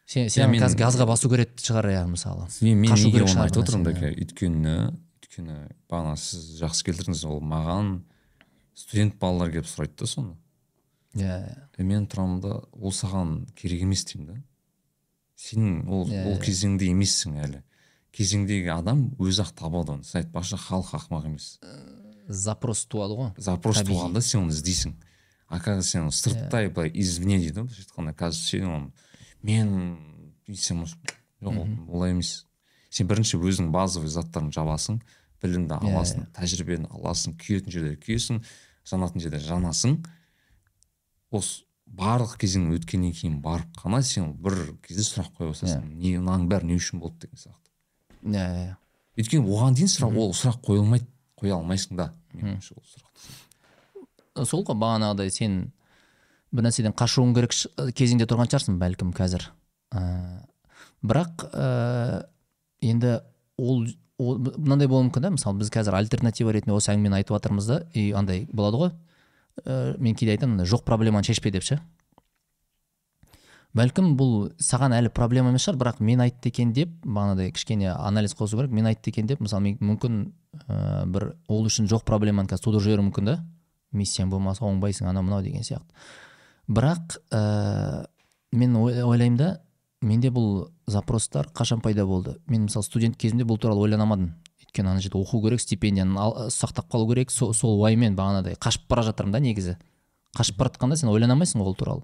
сен, сен Иә, мен- қазір газға басу керек шығар иә мысалы. Мен, мен неге оны айтып отырмын дәке өйткені өйткені бағана сіз жақсы келтірдіңіз ол маған студент балалар келіп сұрайды да соны. Иә е мен тұрамын да ол саған керек емес деймін да. Сен ол Иә, ол иә. кезеңде емессің әлі. Кезеңдегі адам өзі ақ табады оны. Сіз айтпақшы халық ақымақ емес. Запрос туады ғой. Запрос туғанда сен оны іздейсің. А қазір сен сырттай былай извне дейді ғой былайша айтқанда. Қазір сен оны мен осы- жоқ ол олай емес сен бірінші өзің базовый заттарын жабасың білімді Иә, аласың тәжірибені аласың күйетін жерде күйесің жанатын жерде жанасың. Осы барлық кезең өткеннен кейін барып қана сен бір кезде сұрақ қоя бастайсың. Не мынаның бәрі не үшін болды деген сияқты. Иә иә өйткені оған дейін сұрақ ол сұрақ қойылмайды қоя алмайсың да менің ойымша ол сұрақты сол ғой бағанағыдай сен бір нәрседен қашуың керек кезеңде тұрған шығарсың бәлкім қазір. Ә, бірақ ә, енді ол, мынандай болуы мүмкін да мысалы біз қазір альтернатива ретінде осы әңгімені айтып жатырмыз да и андай болады ғой. Ә, мен кейде айтамын жоқ проблеманы шешпе деп ше. Бәлкім бұл саған әлі проблема емес шығар бірақ мен айтты екен деп бағанағыдай кішкене анализ қосу керек мен айтты екен деп мысалы мен мүмкін ә, бір ол үшін жоқ проблеманы қазір тудырып жіберуі мүмкін да. Миссияң болмаса оңбайсың анау мынау деген сияқты. Бірақ ә, мен ойлаймын да менде бұл запростар қашан пайда болды? Мен мысалы студент кезімде бұл туралы ойланамадым өйткені ана жерде оқу керек стипендияны сақтап қалу керек. Сол, сол уайыммен бағанағыдай қашып бара жатырмын да негізі. Қашып бара жатқанда сен ойланамайсың ол туралы.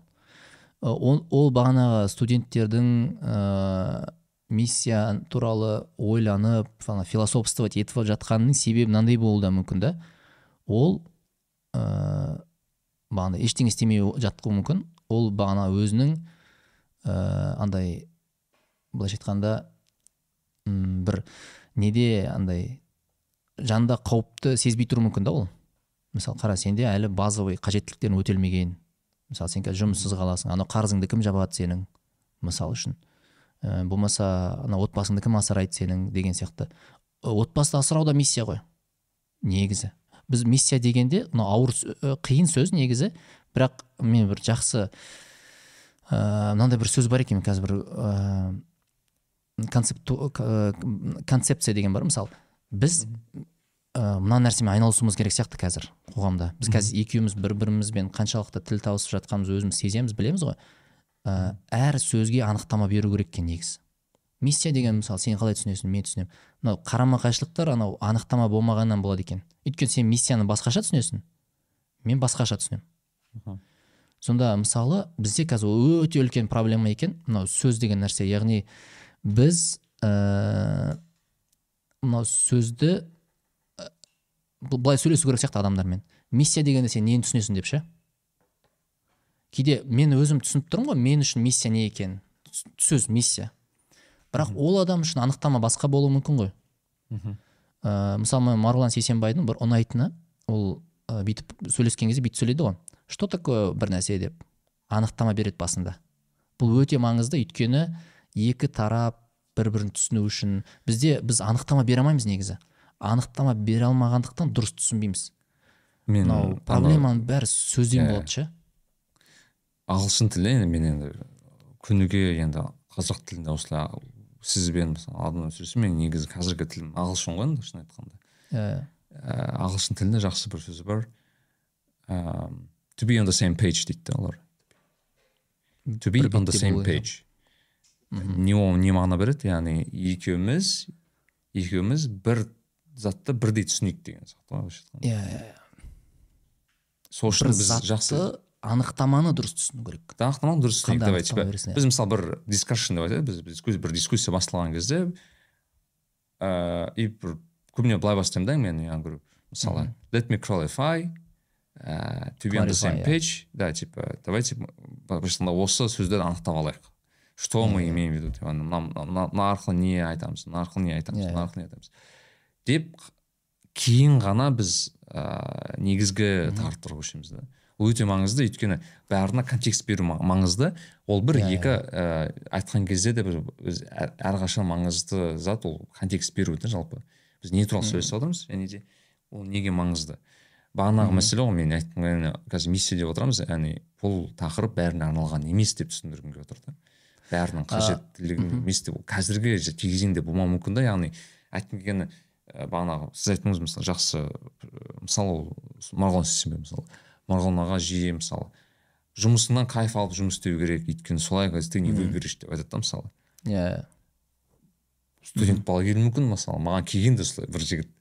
Ол, ол бағанағы студенттердің ә, миссия туралы ойланып философствовать етіп жатқанының себебі мынандай болуы да мүмкін да. Ол бағана ештеңе істемей жатқуы мүмкін. Ол бағана өзінің ә, андай былайша айтқанда бір неде андай жанында қауіпті сезбей тұруы мүмкін да ол. Мысалы қара сенде әлі базовый қажеттіліктерің өтелмеген. Мысалы сен қазір жұмыссыз қаласың анау қарызыңды кім жабады сенің мысалы үшін. Ә, болмаса ана отбасыңды кім асырайды сенің деген сияқты. Отбасты асырау да миссия ғой негізі. Біз миссия дегенде мынау ауыр қиын сөз негізі. Бірақ мен бір жақсы ә, мынандай бір сөз бар екен қазір бір ә, концепту, концепция деген бар. Мысалы біз ә, мына нәрсемен айналысуымыз керек сияқты қазір қоғамда. Біз қазір екеуміз бір бірімізбен қаншалықты тіл табысып жатқанымыз өзіміз сеземіз білеміз ғой. Ә, әр сөзге анықтама беру керек екен негізі миссия деген мысалы сен қалай түсінесің мен түсінемін. Мынау қарама қайшылықтар анау анықтама болмағаннан болады екен. Өйткені сен миссияны басқаша түсінесің. Мен басқаша түсінемін. Сонда мысалы бізде қазір өте үлкен проблема екен. Мынау сөз деген нәрсе. Яғни біз ә, мынау сөзді былай сөйлесу керек сияқты адамдармен. Миссия дегенде сен нені түсінесің деп ше? Кейде мен өзім түсініп тұрмын ғой мен үшін миссия не екенін сөз миссия. Бірақ ол адам үшін анықтама басқа болуы мүмкін ғой. Ә, мысалы марғұлан сейсенбайдың бір ұнайтыны ол ә, бүйтіп сөйлескен кезде бүйтіп сөйлейді ғой. Что такое бір нәрсе? деп. Анықтама береді басында бұл өте маңызды. Өйткені екі тарап бір бірін түсіну үшін бізде біз анықтама бере алмаймыз негізі. Анықтама бере алмағандықтан дұрыс түсінбейміз. Мен мынау проблеманың бәрі сөзден болады ше. Ағылшын тілі енді мен енді күніге енді қазақ тілінде осылай сізбен мысалы сөйлесем мен негізі қазіргі тілім ағылшын ғой енді шын айтқанда. Иә ағылшын тілінде жақсы бір сөз бар. To be on the same page дейді да олар. To be on the same page. Не не мағына береді яғни екеуміз екеуміз бір затты бірдей түсінейік деген сияқты ғой былайша айтқанда. Иә иә сол үшін біз жақсы анықтаманы дұрыс түсіну керек. Анықтаманы дұрыс түсінейік типа біз мысалы бір дискашн деп айтайық біз бір дискуссия басталған кезде ыыы и бір көбіне былай бастаймын да мен я говорю мысалы let me qualify uh, to be on the same page. Да типа давайте былайша осы сөздерді анықтап алайық. Что мы имеем в виду? Мына арқылы не айтамыз мына арқылы не айтамыз мына арқылы не айтамыз. Деп кейін ғана біз ә, негізгі тақырыптарға көшеміз да. Ол өте маңызды. Өйткені бәріне контекст беру маңызды. Ол бір yeah, екі ә, айтқан кезде де бір өз әрқашан маңызды зат ол контекст беру да жалпы. Біз не туралы сөйлесіп жатырмыз және де ол неге маңызды? Бағанағы мәселе ғой мен айтқан қазір миссия деп отырамыз яғни бұл тақырып бәріне арналған емес деп түсіндіргім келіп отыр да. Бәрінің қажеттілігі емес деп қазіргі кезеңде болмауы мүмкін да. Яғни айтқым келгені ә, бағанағы сіз айттыңыз мысалы жақсы мысалы ол марғұлан сейсенбай мысалы. Марғұлан аға жиі мысалы. Жұмысынан кайф алып жұмыс істеу керек өйткені солай ты не выберешь деп айтады да мысалы. Иә. Студент бала келуі мүмкін мысалы маған келген де солай бір жігіт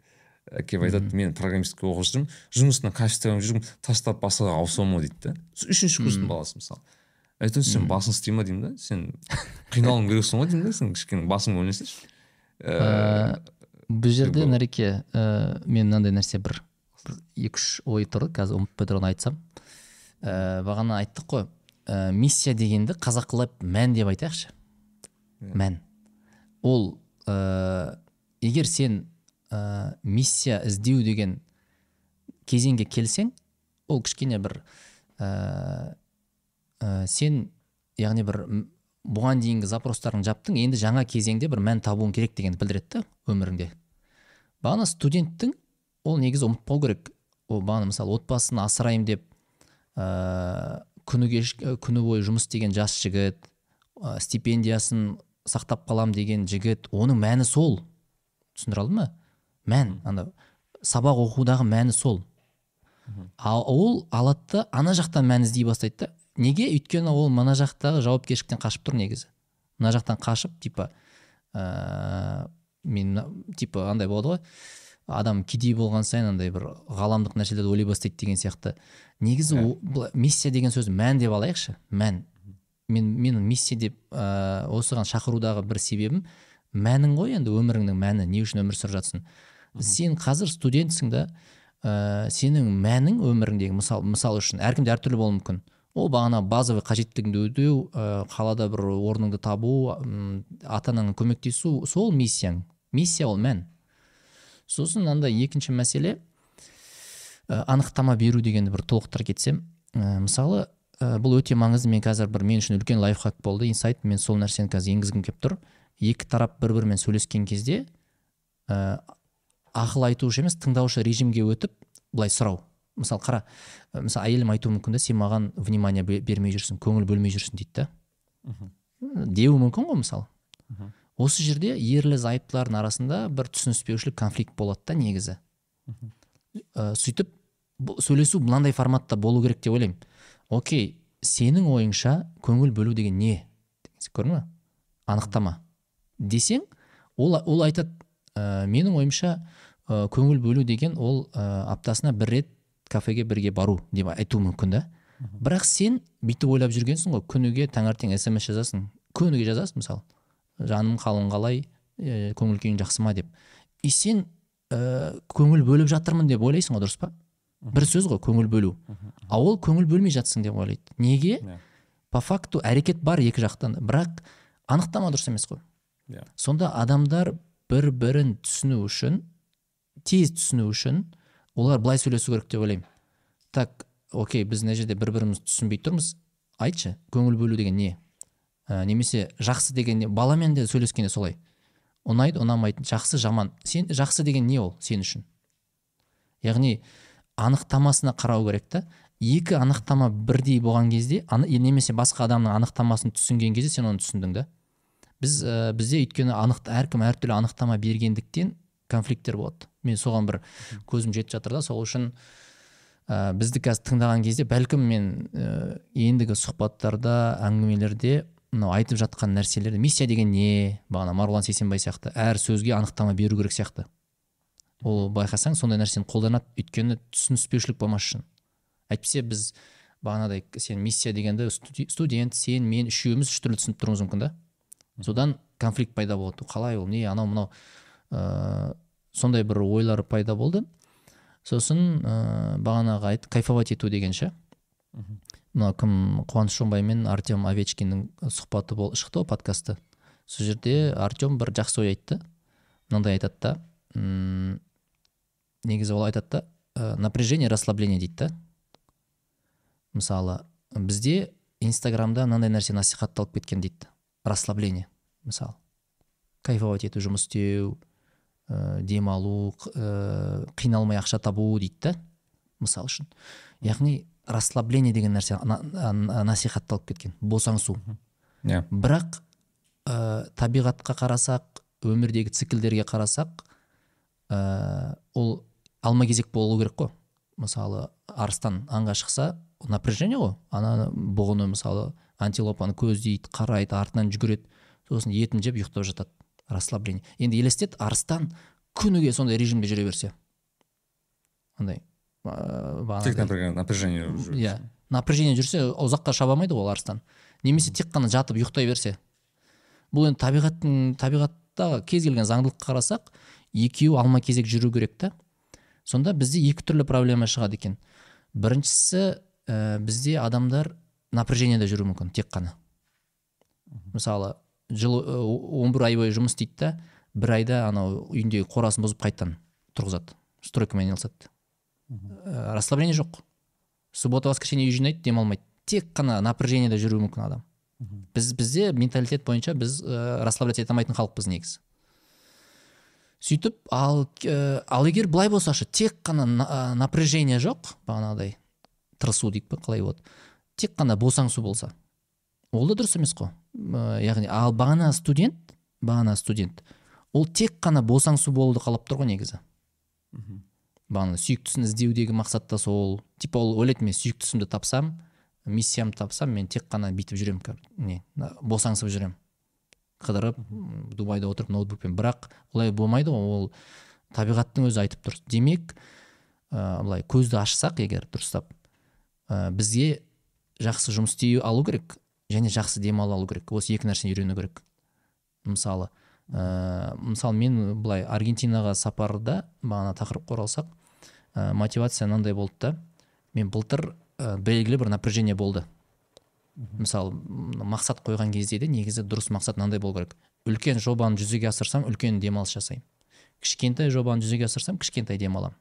келіп айтады мен программистке оқып жүрмін жұмысынан кайф жүрмін тастап басқаға ауысамын ғой дейді да үшінші курстың баласы мысалы. Айтамын сен басың істей ма? деймін да сен қиналуың керексің ғой? деймін да сен кішкене басың бөлінесінші бұл жерде нареке ә, мен мынандай нәрсе бір екі үш ой тұр қазір ұмытып тұрғын айтсам. Ә, бағана айттық қой. Ә, миссия дегенді қазақылап мән деп айтайықшы. Yeah. мән. Ол ә, егер сен ә, миссия іздеу деген кезеңге келсең ол кішкене бір ә, ә, сен яғни бір бұған дейінгі запростарың жаптың енді жаңа кезеңде бір мән табуың керек дегенді білдіреді да өміріңде. Бағана студенттің ол негізі ұмытпау керек. Бағана мысалы отбасын асыраймын деп ә, күні кеш күні бойы жұмыс істеген жас жігіт ә, стипендиясын сақтап қалам деген жігіт оның мәні сол. Түсіндіре алдым ба? Мән ана сабақ оқудағы мәні сол. Ал ол алады да ана жақтан мән іздей бастайды да. Неге? Өйткені ол мына жақтағы жауапкершіліктен қашып тұр негізі. Мына жақтан қашып типа ә, мен типа андай болады ғой. Адам кедей болған сайын андай бір ғаламдық нәрселерді ойлай бастайды деген сияқты. Негізі иә. миссия деген сөз мән деп алайықшы мән. Мен менің миссия деп ә, осыған шақырудағы бір себебім мәнің ғой енді өміріңнің мәні не үшін өмір сүріп жатсың сен қазір студентсің да ә, сенің мәнің өміріңдегі мысал мысал үшін әркімде әртүрлі болуы мүмкін. Ол бағана базовый қажеттілігіңді өтеу ә, қалада бір орныңды табу ата анаңа көмектесу сол миссияң. Миссия ол мән. Сосын андай екінші мәселе ә, анықтама беру дегенді бір толықтыра кетсем ә, мысалы ә, бұл өте маңызды. Мен қазір бір мен үшін үлкен лайфхак болды инсайт. Мен сол нәрсені қазір енгізгім келіп тұр. Екі тарап бір бірімен сөйлескен кезде ә, ақыл айтушы емес тыңдаушы режимге өтіп былай сұрау. Мысалы қара мысалы әйелім айтуы мүмкін да сен маған внимание бермей жүрсің көңіл бөлмей жүрсің дейді да. Деуі мүмкін ғой мысалы. Осы жерде ерлі зайыптылардың арасында бір түсініспеушілік конфликт болады да негізі. Ә, сөйтіп сөйлесу мынандай форматта болу керек деп ойлаймын. Окей сенің ойыңша көңіл бөлу деген не? Көрдің ба анықтама. Десең ол, ол айтады ә, менің ойымша ә, көңіл бөлу деген ол ә, аптасына бір рет кафеге бірге бару деп айтуы мүмкін да. Бірақ сен бүйтіп ойлап жүргенсің ғой күніге таңертең смс жазасың күніге жазасың мысалы. Жаным қалың қалай ә, көңіл күйің жақсы ма деп. И сен ә, көңіл бөліп жатырмын деп ойлайсың ғой дұрыс па? Бір сөз ғой көңіл бөлу. А ол көңіл бөлмей жатсың деп ойлайды. Неге? Yeah. Иә. по факту әрекет бар екі жақтан. Бірақ анықтама дұрыс емес қой. Yeah. Иә. сонда адамдар бір бірін түсіну үшін тез түсіну үшін олар былай сөйлесу керек деп ойлаймын. Так окей біз мына жерде бір бірімізді түсінбей тұрмыз. Айтшы көңіл бөлу деген не? Ә, немесе жақсы деген не баламен де сөйлескенде солай. Ұнайды ұнамайды жақсы жаман. Сен жақсы деген не ол сен үшін? Яғни анықтамасына қарау керек та. Екі анықтама бірдей болған кезде немесе басқа адамның анықтамасын түсінген кезде сен оны түсіндің да. Біз ә, бізде өйткені анық әркім әртүрлі анықтама бергендіктен конфликттер болады. Мен соған бір көзім жетіп жатыр да сол үшін ә, бізді қазір тыңдаған кезде бәлкім мен ә, ендігі сұхбаттарда әңгімелерде мынау айтып жатқан нәрселер миссия деген не? бағана марғұлан сейсенбай сияқты. Әр сөзге анықтама беру керек сияқты. Ол байқасаң сондай нәрсені қолданады. Өйткені түсініспеушілік болмас үшін. Әйтпесе біз бағанадай сен миссия дегенді студент сен мен үшеуміз үш түрлі түсініп тұруымыз мүмкін да. Содан конфликт пайда болады. Қалай ол не анау мынау ә, сондай бір ойлар пайда болды. Сосын ә, бағанағы айт кайфовать ету деген ше. Мына кім қуаныш шонбай мен артем овечкиннің сұхбаты бол шықты ғой подкасты. Сол жерде артем бір жақсы ой айтты. Мынандай айтады да негізі ол айтады да ә, напряжение расслабление дейді да. Мысалы бізде инстаграмда мынандай нәрсе насихатталып кеткен дейді расслабление мысалы. Кайфовать ету жұмыс істеу ә, демалу ә, қиналмай ақша табу дейді да мысал үшін. Яғни расслабление деген нәрсе насихатталып кеткен. Босаңсу. Иә. Yeah. бірақ ә, табиғатқа қарасақ өмірдегі циклдерге қарасақ ә, ол алма кезек болу керек қой. Мысалы арыстан аңға шықса напряжение ғой. Ана бұғыны мысалы антилопаны көздейді қарайды артынан жүгіреді. Сосын етін жеп ұйықтап жатады. Расслабление. Енді елестет арыстан күніге сондай режимде жүре берсе. Андай. Тек напряжение иә. Напряжение жүрсе ұзаққа шаба алмайды ғой ол арыстан. Немесе тек қана жатып ұйықтай берсе. Бұл енді табиғаттың табиғаттағы кез келген заңдылыққа қарасақ екеуі алма кезек жүру керек та. Сонда бізде екі түрлі проблема шығады екен. Біріншісі ә, бізде адамдар напряжениеде жүруі мүмкін тек қана. Мысалы жыл он бір ай бойы жұмыс істейді да бір айда анау үйіндегі қорасын бұзып қайтадан тұрғызады стройкамен айналысады. Ә, расслабление жоқ. Суббота воскресенье үй жинайды демалмайды тек қана напряжениеде жүруі мүмкін адам. Біз бізде менталитет бойынша біз ә, расслабляться ете алмайтын халықпыз негізі. Сөйтіп ал ә, ал егер былай болсашы тек қана ә, напряжение жоқ бағанағыдай тырысу дейді па қалай болады? Тек қана босаңсу болса. Ол да дұрыс емес қой. М, яғни ал бағана студент бағана студент ол тек қана босаңсу болуды қалап тұр ғой негізі. Бағана сүйіктісін іздеудегі мақсат та сол. Типа ол ойлайды мен сүйіктісімді тапсам миссиямды тапсам мен тек қана бүйтіп жүремін не босаңсып жүремін. Қыдырып дубайда отырып ноутбукпен. Бірақ олай болмайды ғой ол табиғаттың өзі айтып тұр. Демек ә, былай көзді ашсақ егер дұрыстап ә, бізге жақсы жұмыс істей алу керек және жақсы демала алу керек. Осы екі нәрсені үйрену керек. Мысалы ә, мысалы мен былай аргентинаға сапарда бағана тақырыпқа оралсақ ә, мотивация мынандай болды да. Мен былтыр ә, белгілі бір напряжение болды. Мысалы мақсат қойған кезде де негізі дұрыс мақсат мынандай болу керек. Үлкен жобаны жүзеге асырсам үлкен демалыс жасаймын. Кішкентай жобаны жүзеге асырсам кішкентай демаламын.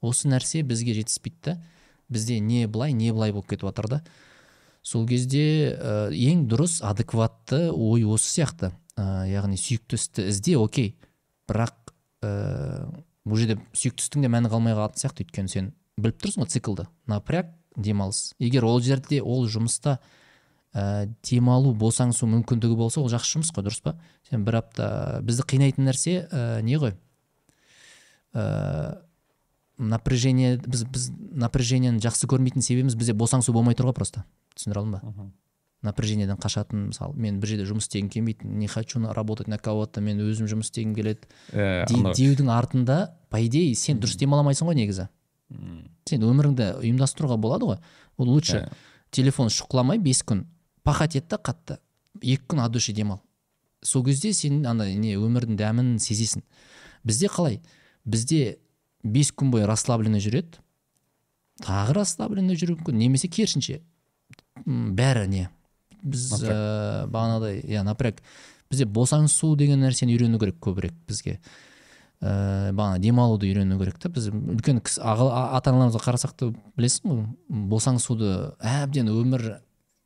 Осы нәрсе бізге жетіспейді да. Бізде не былай не былай болып кетіп жатыр да. Сол кезде ә, ең дұрыс адекватты ой осы сияқты. Ә, яғни сүйікті істі ізде окей. Бірақ ә, бұл жерде сүйікті істің де мәні қалмай қалатын сияқты өйткені сен біліп тұрсың ғой циклды напряг демалыс. Егер ол жерде ол жұмыста ә, демалу босаңсу мүмкіндігі болса ол жақсы жұмыс қой дұрыс па? Сен бір апта бізді қинайтын нәрсе ә, не ғой? Ә, напряжение біз біз напряжениені жақсы көрмейтін себебіміз бізде босаңсу болмай тұр ғой просто. Түсіндіре алдым ба? Напряжениеден қашатын мысалы мен бір жерде жұмыс істегім келмейді не хочу работать на кого то мен өзім жұмыс істегім келеді Ә, деудің артында по идее сен дұрыс демала алмайсың ғой негізі. Сен өміріңді ұйымдастыруға болады ғой. Ол лучше Иә. телефон шұқыламай бес күн пахать ет та қатты. Екі күн от души демал. Сол кезде сен ана не өмірдің дәмін сезесің. Бізде қалай? Бізде бес күн бойы расслабленный жүреді. Тағы расслабленный жүру мүмкін. Немесе керісінше. Бәрі не? Біз ә, бағанағыдай иә напряг. Бізде босаңсу деген нәрсені үйрену керек көбірек бізге. Ә, бағана демалуды үйрену керек та. Біз үлкен кісі ата аналарымызға қарасақ та білесің ғой босаңсуды әбден өмір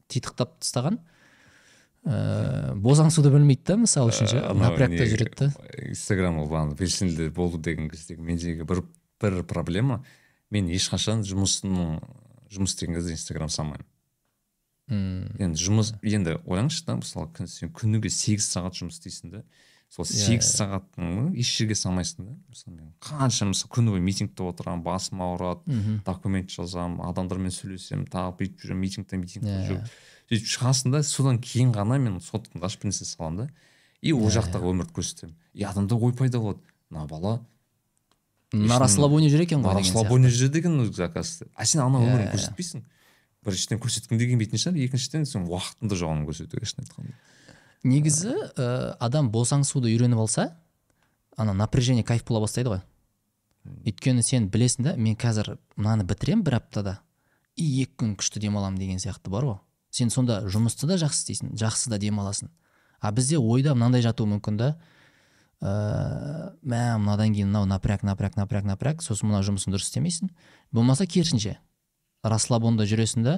титықтап тастаған. Ә, босаңсуды білмейді да мысалы үшін ше. Напрягта жүреді да инстаграм ол бағана белсенді болу деген кездегі мендегі бір бір проблема. Мен ешқашан жұмысының жұмыс істеген кезде инстаграм салмаймын. М, енді жұмыс енді ойлаңызшы да мысалы күн- сен күніге сегіз сағат жұмыс істейсің да сол Иә, сегіз сағаттың еш жерге салмайсың да. Мысалы мен қанша мысалы күні бойы митингте отырамын басым ауырады документ жазамын адамдармен сөйлесемін тағы бүйтіп жүремін митингтен митингке Иә. жүріп сөйтіп шығасың да содан кейін ғана мен соткамды ашып бір нәрсе саламын да. И ол Иә, жақтағы өмірді көрсетемін. И адамда ой пайда болады. Мына бала на расслабоне жүр екен ғой деген расслабоне жүреді екен оказывается. А сен ана Иә, өмірін иә. көрсетпейсің. Біріншіден көрсеткің де келмейтін шығар. Екіншіден сен уақытыңды жоғын көрсетуге шын айтқанда. Негізі ә, адам босаңсуды үйреніп алса ана напряжение кайф бола бастайды ғой. Өйткені сен білесің да мен қазір мынаны бітіремін бір аптада и екі күн күшті демаламын деген сияқты бар ғой. Сен сонда жұмысты да жақсы істейсің жақсы да демаласың. А бізде ойда мынандай жатуы мүмкін да ә, мә мынадан кейін мынау напряг напряг напряг напряг сосын мына жұмысын дұрыс істемейсің. Болмаса керісінше расслабонда жүресің да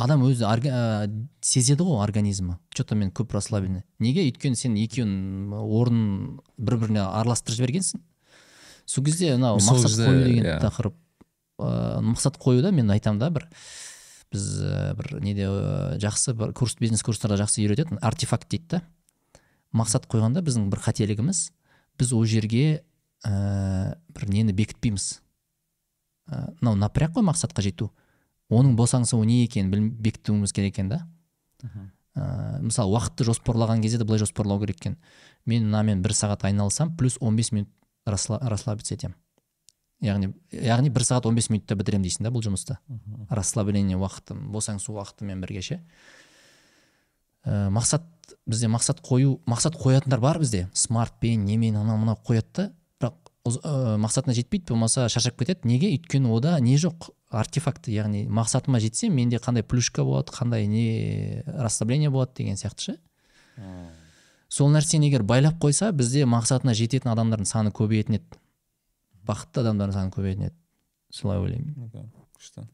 адам өзі ә, сезеді ғой организмі. Че то мен көп расслабленный. Неге? Өйткені сен екеуін орнын бір біріне араластырып жібергенсің. Сол кезде мынау мақсат қою деген иә. тақырып ә, мақсат қоюда мен айтамын да бір біз ә, бір неде ә, жақсы бір курс бизнес курстарда жақсы үйретеді артефакт дейді да. Мақсат қойғанда біздің бір қателігіміз біз ол жерге ә, бір нені бекітпейміз. Ә, мынау напряг қой мақсатқа жету. Оның босаңсуы не екенін біл- бекітуіміз керек екен да. Ә, мысалы уақытты жоспарлаған кезде де былай жоспарлау керек екен. Мен мынамен бір сағат айналысам плюс 15 минут расслабиться етемін. Яғни яғни бір сағат 15 минутта бітіремін дейсің да бұл жұмысты. Расслабление уақытым босаңсу уақытымен бірге ше. Ә, мақсат бізде мақсат қою мақсат қоятындар бар бізде. Смартпен немен анау мынау қояды да. Бірақ ә, мақсатына жетпейді болмаса шаршап кетеді. Неге? Өйткені ода не жоқ? Артефакт яғни мақсатыма жетсем менде қандай плюшка болады қандай не расслабление болады деген сияқты ше. Сол нәрсені егер байлап қойса бізде мақсатына жететін адамдардың саны көбейетін еді. Бақытты адамдардың саны көбейетін еді. Солай ойлаймын. Күшті.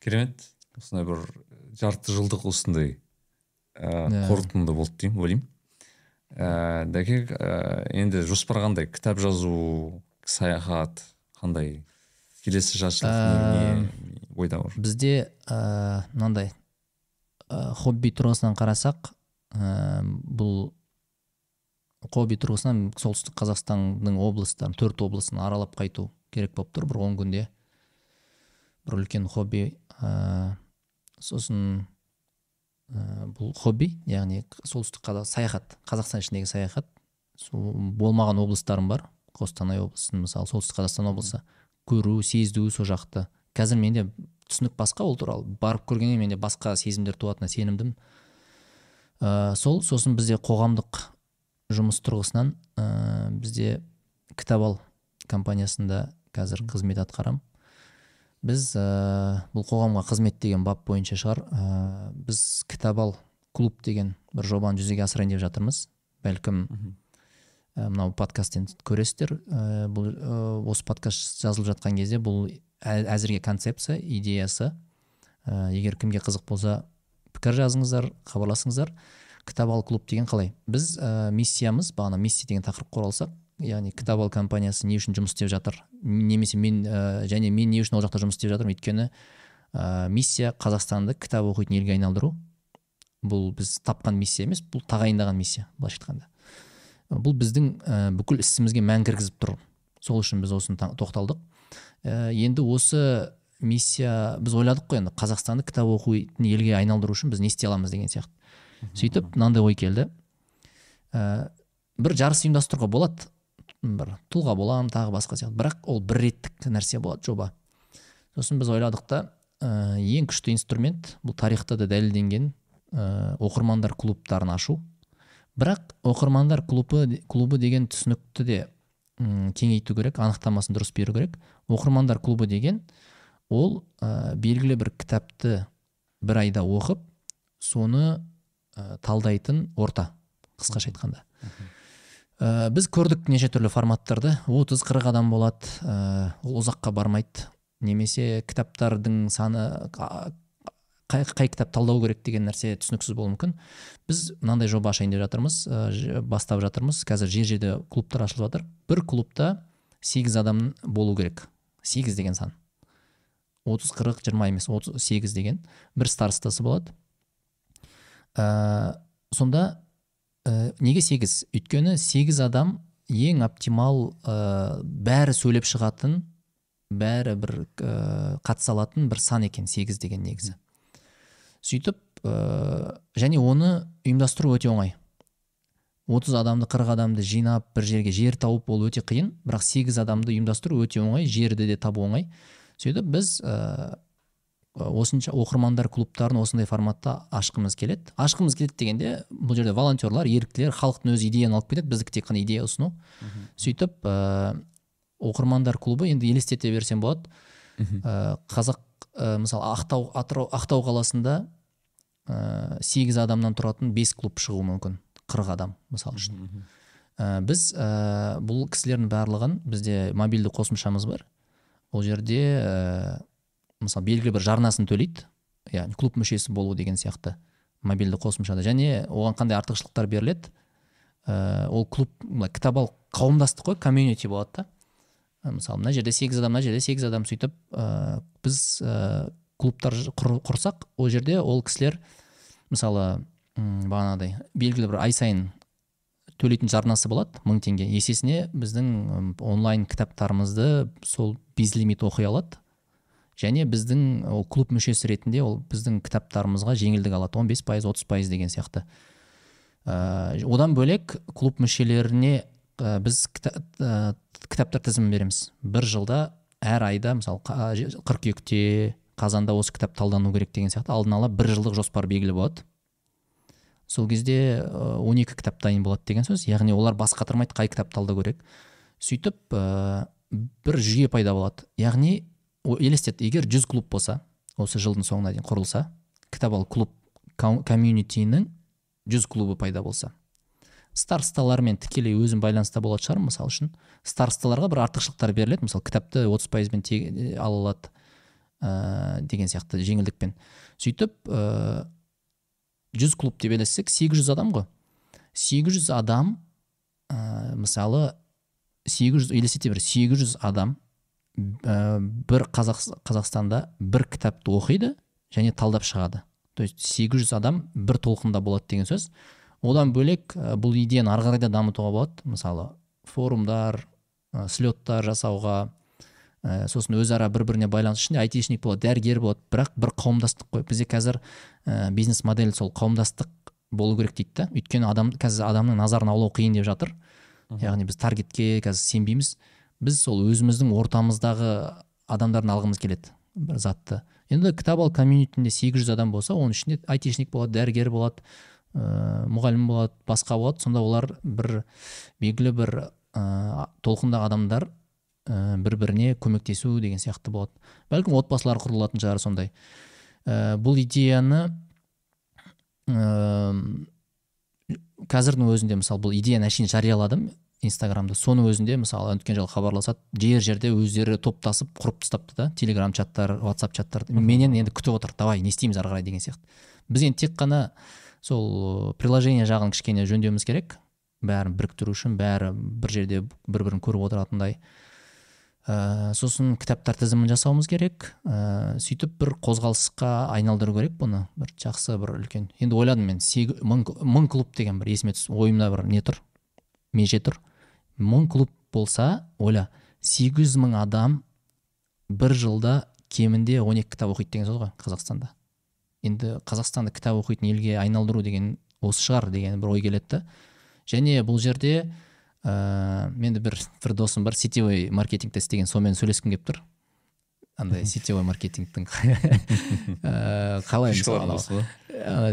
Керемет. Осындай бір жарты жылдық осындай Иә. қорытынды болды деймін ойлаймын. Ә, дәке енді жоспар қандай? Кітап жазу саяхат қандай? Келесі жаршылық не, ойда бар? бізде ә, мынандай ә, хобби тұрғысынан қарасақ ә, бұл хобби тұрғысынан солтүстік қазақстанның облыстарын төрт облысын аралап қайту керек болып тұр бір он күнде. Бір үлкен хобби ә, сосын ә, бұл хобби яғни солтүстік қазақ саяхат қазақстан ішіндегі саяхат. Сол болмаған облыстарым бар. Қостанай облысын мысалы солтүстік қазақстан облысы. Көру сезду сол жақты. Қазір менде түсінік басқа ол туралы. Барып көргеннен менде басқа сезімдер туатынына сенімдімін. Ә, сол сосын бізде қоғамдық жұмыс тұрғысынан ә, бізде кітап ал компаниясында қазір қызмет атқарам. Біз ә, бұл қоғамға қызмет деген бап бойынша шығар. Ә, біз кітап ал клуб деген бір жобаны жүзеге асырайын деп жатырмыз. Бәлкім мынау подкасттен көресіздер. Ә, бұл ә, осы подкаст жазылып жатқан кезде бұл әзірге концепция идеясы. Ә, егер кімге қызық болса пікір жазыңыздар хабарласыңыздар. Кітап ал клуб деген қалай? Біз ә, миссиямыз бағана миссия деген тақырыпқа оралсақ яғни кітап ал компаниясы не үшін жұмыс істеп жатыр немесе мен ә, және мен не үшін ол жақта жұмыс істеп жатырмын өйткені ә, миссия қазақстанды кітап оқитын елге айналдыру. Бұл біз тапқан миссия емес бұл тағайындаған миссия былайша айтқанда. Бұл біздің ә, бүкіл ісімізге мән кіргізіп тұр. Сол үшін біз осыны тоқталдық. Ә, енді осы миссия біз ойладық қой енді қазақстанды кітап оқитын елге айналдыру үшін біз не істей аламыз деген сияқты. Сөйтіп мынандай ой келді. Ә, бір жарыс ұйымдастыруға болады бір тұлға боламын тағы басқа сияқты. Бірақ ол бір реттік нәрсе болады жоба. Сосын біз ойладық та ә, ең күшті инструмент бұл тарихта да дәлелденген ә, оқырмандар клубтарын ашу. Бірақ оқырмандар клубы клубы деген түсінікті де м кеңейту керек анықтамасын дұрыс беру керек. Оқырмандар клубы деген ол ә, белгілі бір кітапты бір айда оқып соны ә, талдайтын орта қысқаша айтқанда. Ә, біз көрдік неше түрлі форматтарды. 30-40 адам болады ә, ол ұзаққа бармайды. Немесе кітаптардың саны қай, қай кітап талдау керек деген нәрсе түсініксіз болуы мүмкін. Біз мынандай жоба ашайын деп жатырмыз ә, бастап жатырмыз. Қазір жер жерде клубтар ашылып жатыр. Бір клубта сегіз адам болу керек. Сегіз деген сан. Отыз қырық жиырма емес отыз сегіз деген бір старостасы болады. Ә, сонда ә, неге сегіз? Өйткені сегіз адам ең оптимал ә, бәрі сөйлеп шығатын бәрі бір ә, қатыса алатын бір сан екен сегіз деген негізі. Сөйтіп ә, және оны ұйымдастыру өте оңай. 30 адамды 40 адамды жинап бір жерге жер тауып ол өте қиын. Бірақ сегіз адамды ұйымдастыру өте оңай жерді де табу оңай. Сөйтіп біз ә, осынша оқырмандар клубтарын осындай форматта ашқымыз келеді. Ашқымыз келеді дегенде бұл жерде волонтерлар еріктілер халықтың өзі идеяны алып кетеді. Біздікі тек қана идея ұсыну. Сөйтіп ә, оқырмандар клубы енді елестете берсем болады. Ә, қазақ ә, мысалы ақтау атырау ақтау қаласында ә, сегіз адамнан тұратын бес клуб шығуы мүмкін қырық адам мысалы үшін. Ә, біз ә, бұл кісілердің барлығын бізде мобильді қосымшамыз бар. Ол жерде ә, мысалы белгілі бір жарнасын төлейді яғни клуб мүшесі болу деген сияқты мобильді қосымшада. Және оған қандай артықшылықтар беріледі? Ә, ол клуб кітап ал қауымдастық қой комьюнити болады да. Мысалы мына жерде сегіз адам мына жерде сегіз адам сөйтіп ә, біз ә, клубтар құр, құрсақ ол жерде ол кісілер мысалы бағанағыдай белгілі бір ай сайын төлейтін жарнасы болады мың теңге. Есесіне біздің онлайн кітаптарымызды сол безлимит оқи алады. Және біздің ол клуб мүшесі ретінде ол біздің кітаптарымызға жеңілдік алады. 15 пайыз отыз пайыз деген сияқты. Ә, одан бөлек клуб мүшелеріне ә, біз ә, кітаптар тізімін береміз. Бір жылда әр айда мысалы қыркүйекте қазанда осы кітап талдану керек деген сияқты. Алдын ала бір жылдық жоспар белгілі болады. Сол кезде он екі кітап дайын болады деген сөз. Яғни олар бас қатырмайды қай кітап талдау керек сөйтіп ә, бір жүйе пайда болады. Яғни елестет егер жүз клуб болса осы жылдың соңына дейін құрылса кітап ал клуб комьюнитиінің жүз клубы пайда болса. Старосталармен тікелей өзім байланыста болатын шығармын мысалы үшін. Старосталарға бір артықшылықтар беріледі. Мысалы кітапты отыз пайызбен ала алады ә, деген сияқты жеңілдікпен. Сөйтіп ә, жүз клуб деп елестесек сегіз жүз адам ғой. Сегіз жүз адам ә, мысалы сегіз жүз елестете бір сегіз жүз адам ә, бір қазақ, қазақстанда бір кітапты оқиды және талдап шығады. То есть сегіз жүз адам бір толқында болады деген сөз. Одан бөлек ә, бұл идеяны ары қарай да дамытуға болады. Мысалы форумдар ә, слеттар жасауға ә, сосын өзара бір біріне байланыс ішінде айтишник болады дәрігер болады. Бірақ бір қауымдастық қой. Бізде қазір ә, бизнес модель сол қауымдастық болу керек дейді да. Өйткені адам қазір адамның назарын аулау қиын деп жатыр. Яғни біз таргетке қазір сенбейміз. Біз сол өзіміздің ортамыздағы адамдарын алғымыз келеді бір затты. Енді кітап ал комьюнитінде сегіз жүз адам болса оның ішінде айтишник болады дәрігер болады. Ә, мұғалім болады басқа болады. Сонда олар бір белгілі бір ә, толқындағы адамдар ә, бір біріне көмектесу деген сияқты болады. Бәлкім отбасылар құрылатын шығар сондай. Ә, бұл идеяны ә, қазірдің өзінде мысалы бұл идеяны әшейін жарияладым инстаграмда. Соның өзінде мысалы өткен жылы хабарласады жер жерде өздері топтасып құрып тастапты да. Телеграм чаттар ватсап чаттар. Менен енді күтіп отыр давай не істейміз ары қарай деген сияқты. Біз енді тек қана сол приложение жағын кішкене жөндеуіміз керек. Бәрін біріктіру үшін бәрі бір жерде бір бірін көріп отыратындай. Ә, сосын кітаптар тізімін жасауымыз керек. Ә, сөйтіп бір қозғалысқа айналдыру керек бұны. Бір жақсы бір үлкен. Енді ойладым мен мың, мың клуб деген бір есіме түсіп ойымда бір не тұр? Меже тұр. Мың клуб болса ойла сегіз мың адам бір жылда кемінде 12 кітап оқиды деген сөз ғой қазақстанда. Енді қазақстанды кітап оқитын елге айналдыру деген осы шығар деген бір ой келеді да. Және бұл жерде ә, менде бір бір досым бар сетевой маркетингте істеген сонымен сөйлескім келіп тұр. Андай сетевой маркетингтің. Ә, қалай мысалы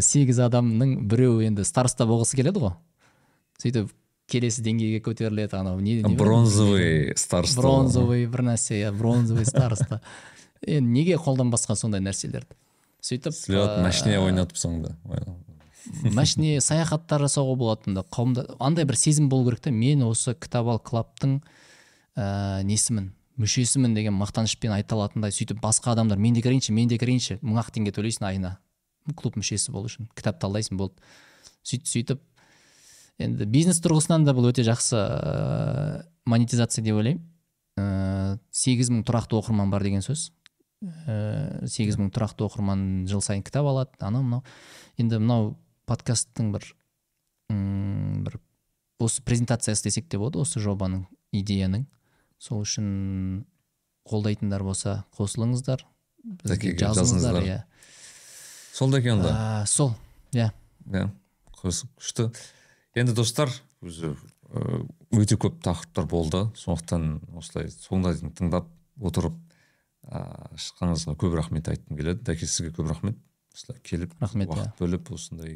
сегіз адамның біреуі енді староста болғысы келеді ғой. Сөйтіп келесі деңгейге көтеріледі анау не, бронзовый староста. Бронзовый бір нәрсе иә бронзовый староста. Енді неге қолданбасқа сондай нәрселерді? Сөйтіп слет машине ойнатып соңында машине саяхаттар жасауға болатында қауымда андай бір сезім болу керек та. Мен осы кітап ал клабтың ә, несімін мүшесімін деген мақтанышпен айта алатындай сөйтіп басқа адамдар мен де кірейінші мен де кірейінші мың ақ теңге төлейсің айына клуб мүшесі болу үшін кітап талдайсың болды. Сөйтіп сөйтіп енді бизнес тұрғысынан да бұл өте жақсы ә, монетизация деп ойлаймын. Ә, сегіз мың тұрақты оқырман бар деген сөз. Сегіз мың тұрақты оқырман жыл сайын кітап алады. Анау мынау. Енді мынау подкасттың бір м бір осы презентациясы десек те болады осы жобаның идеяның. Сол үшін қолдайтындар болса қосылыңыздар. Бізге жазыңыздар иә. Сол да екен онда сол иә. Иә күшті. Енді достар өзі өте көп тақырыптар болды. Сондықтан осылай соңына дейін тыңдап отырып ыыы шыққаныңызға көп рахмет айтқым келеді. Дәке сізге көп рахмет. Осылай келіп рахмет уақыт иә. бөліп осындай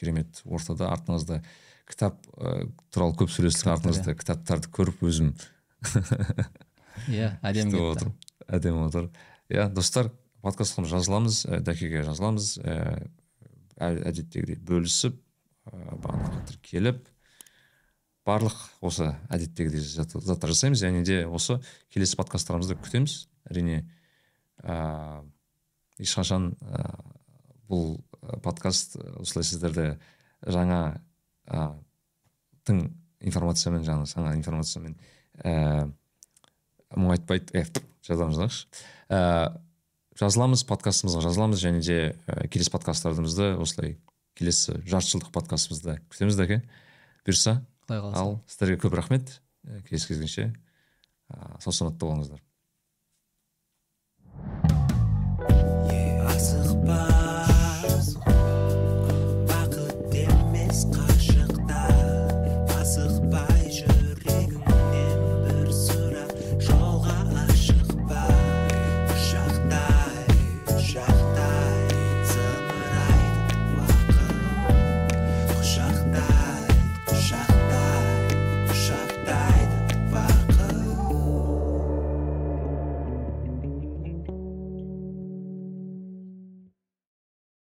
керемет ортада артыңызда кітап ә, туралы көп сөйлестік артыңызда кітаптарды көріп өзім иә әдемі отыр әдемі отыр иә достар подкастқа жазыламыз дәкеге жазыламыз ііі әдеттегідей бөлісіп бағанағы келіп барлық осы әдеттегідей заттар жасаймыз. Және де осы келесі подкасттарымызды күтеміз. Әрине ә, ешқашан ә, бұл подкаст осылай сіздерді жаңа ә, тың информациямен жаңа жаңа информациямен ә, мұңайтпайды э, жазамыз ә, жазыламыз подкастымызға жазыламыз және де ә, келесі подкасттарымызды осылай келесі жарты жылдық подкастымызда күтеміз дәке бұйырса құдай қаласа. ал сіздерге көп рахмет. Келесі кездескенше сау саламатта болыңыздар.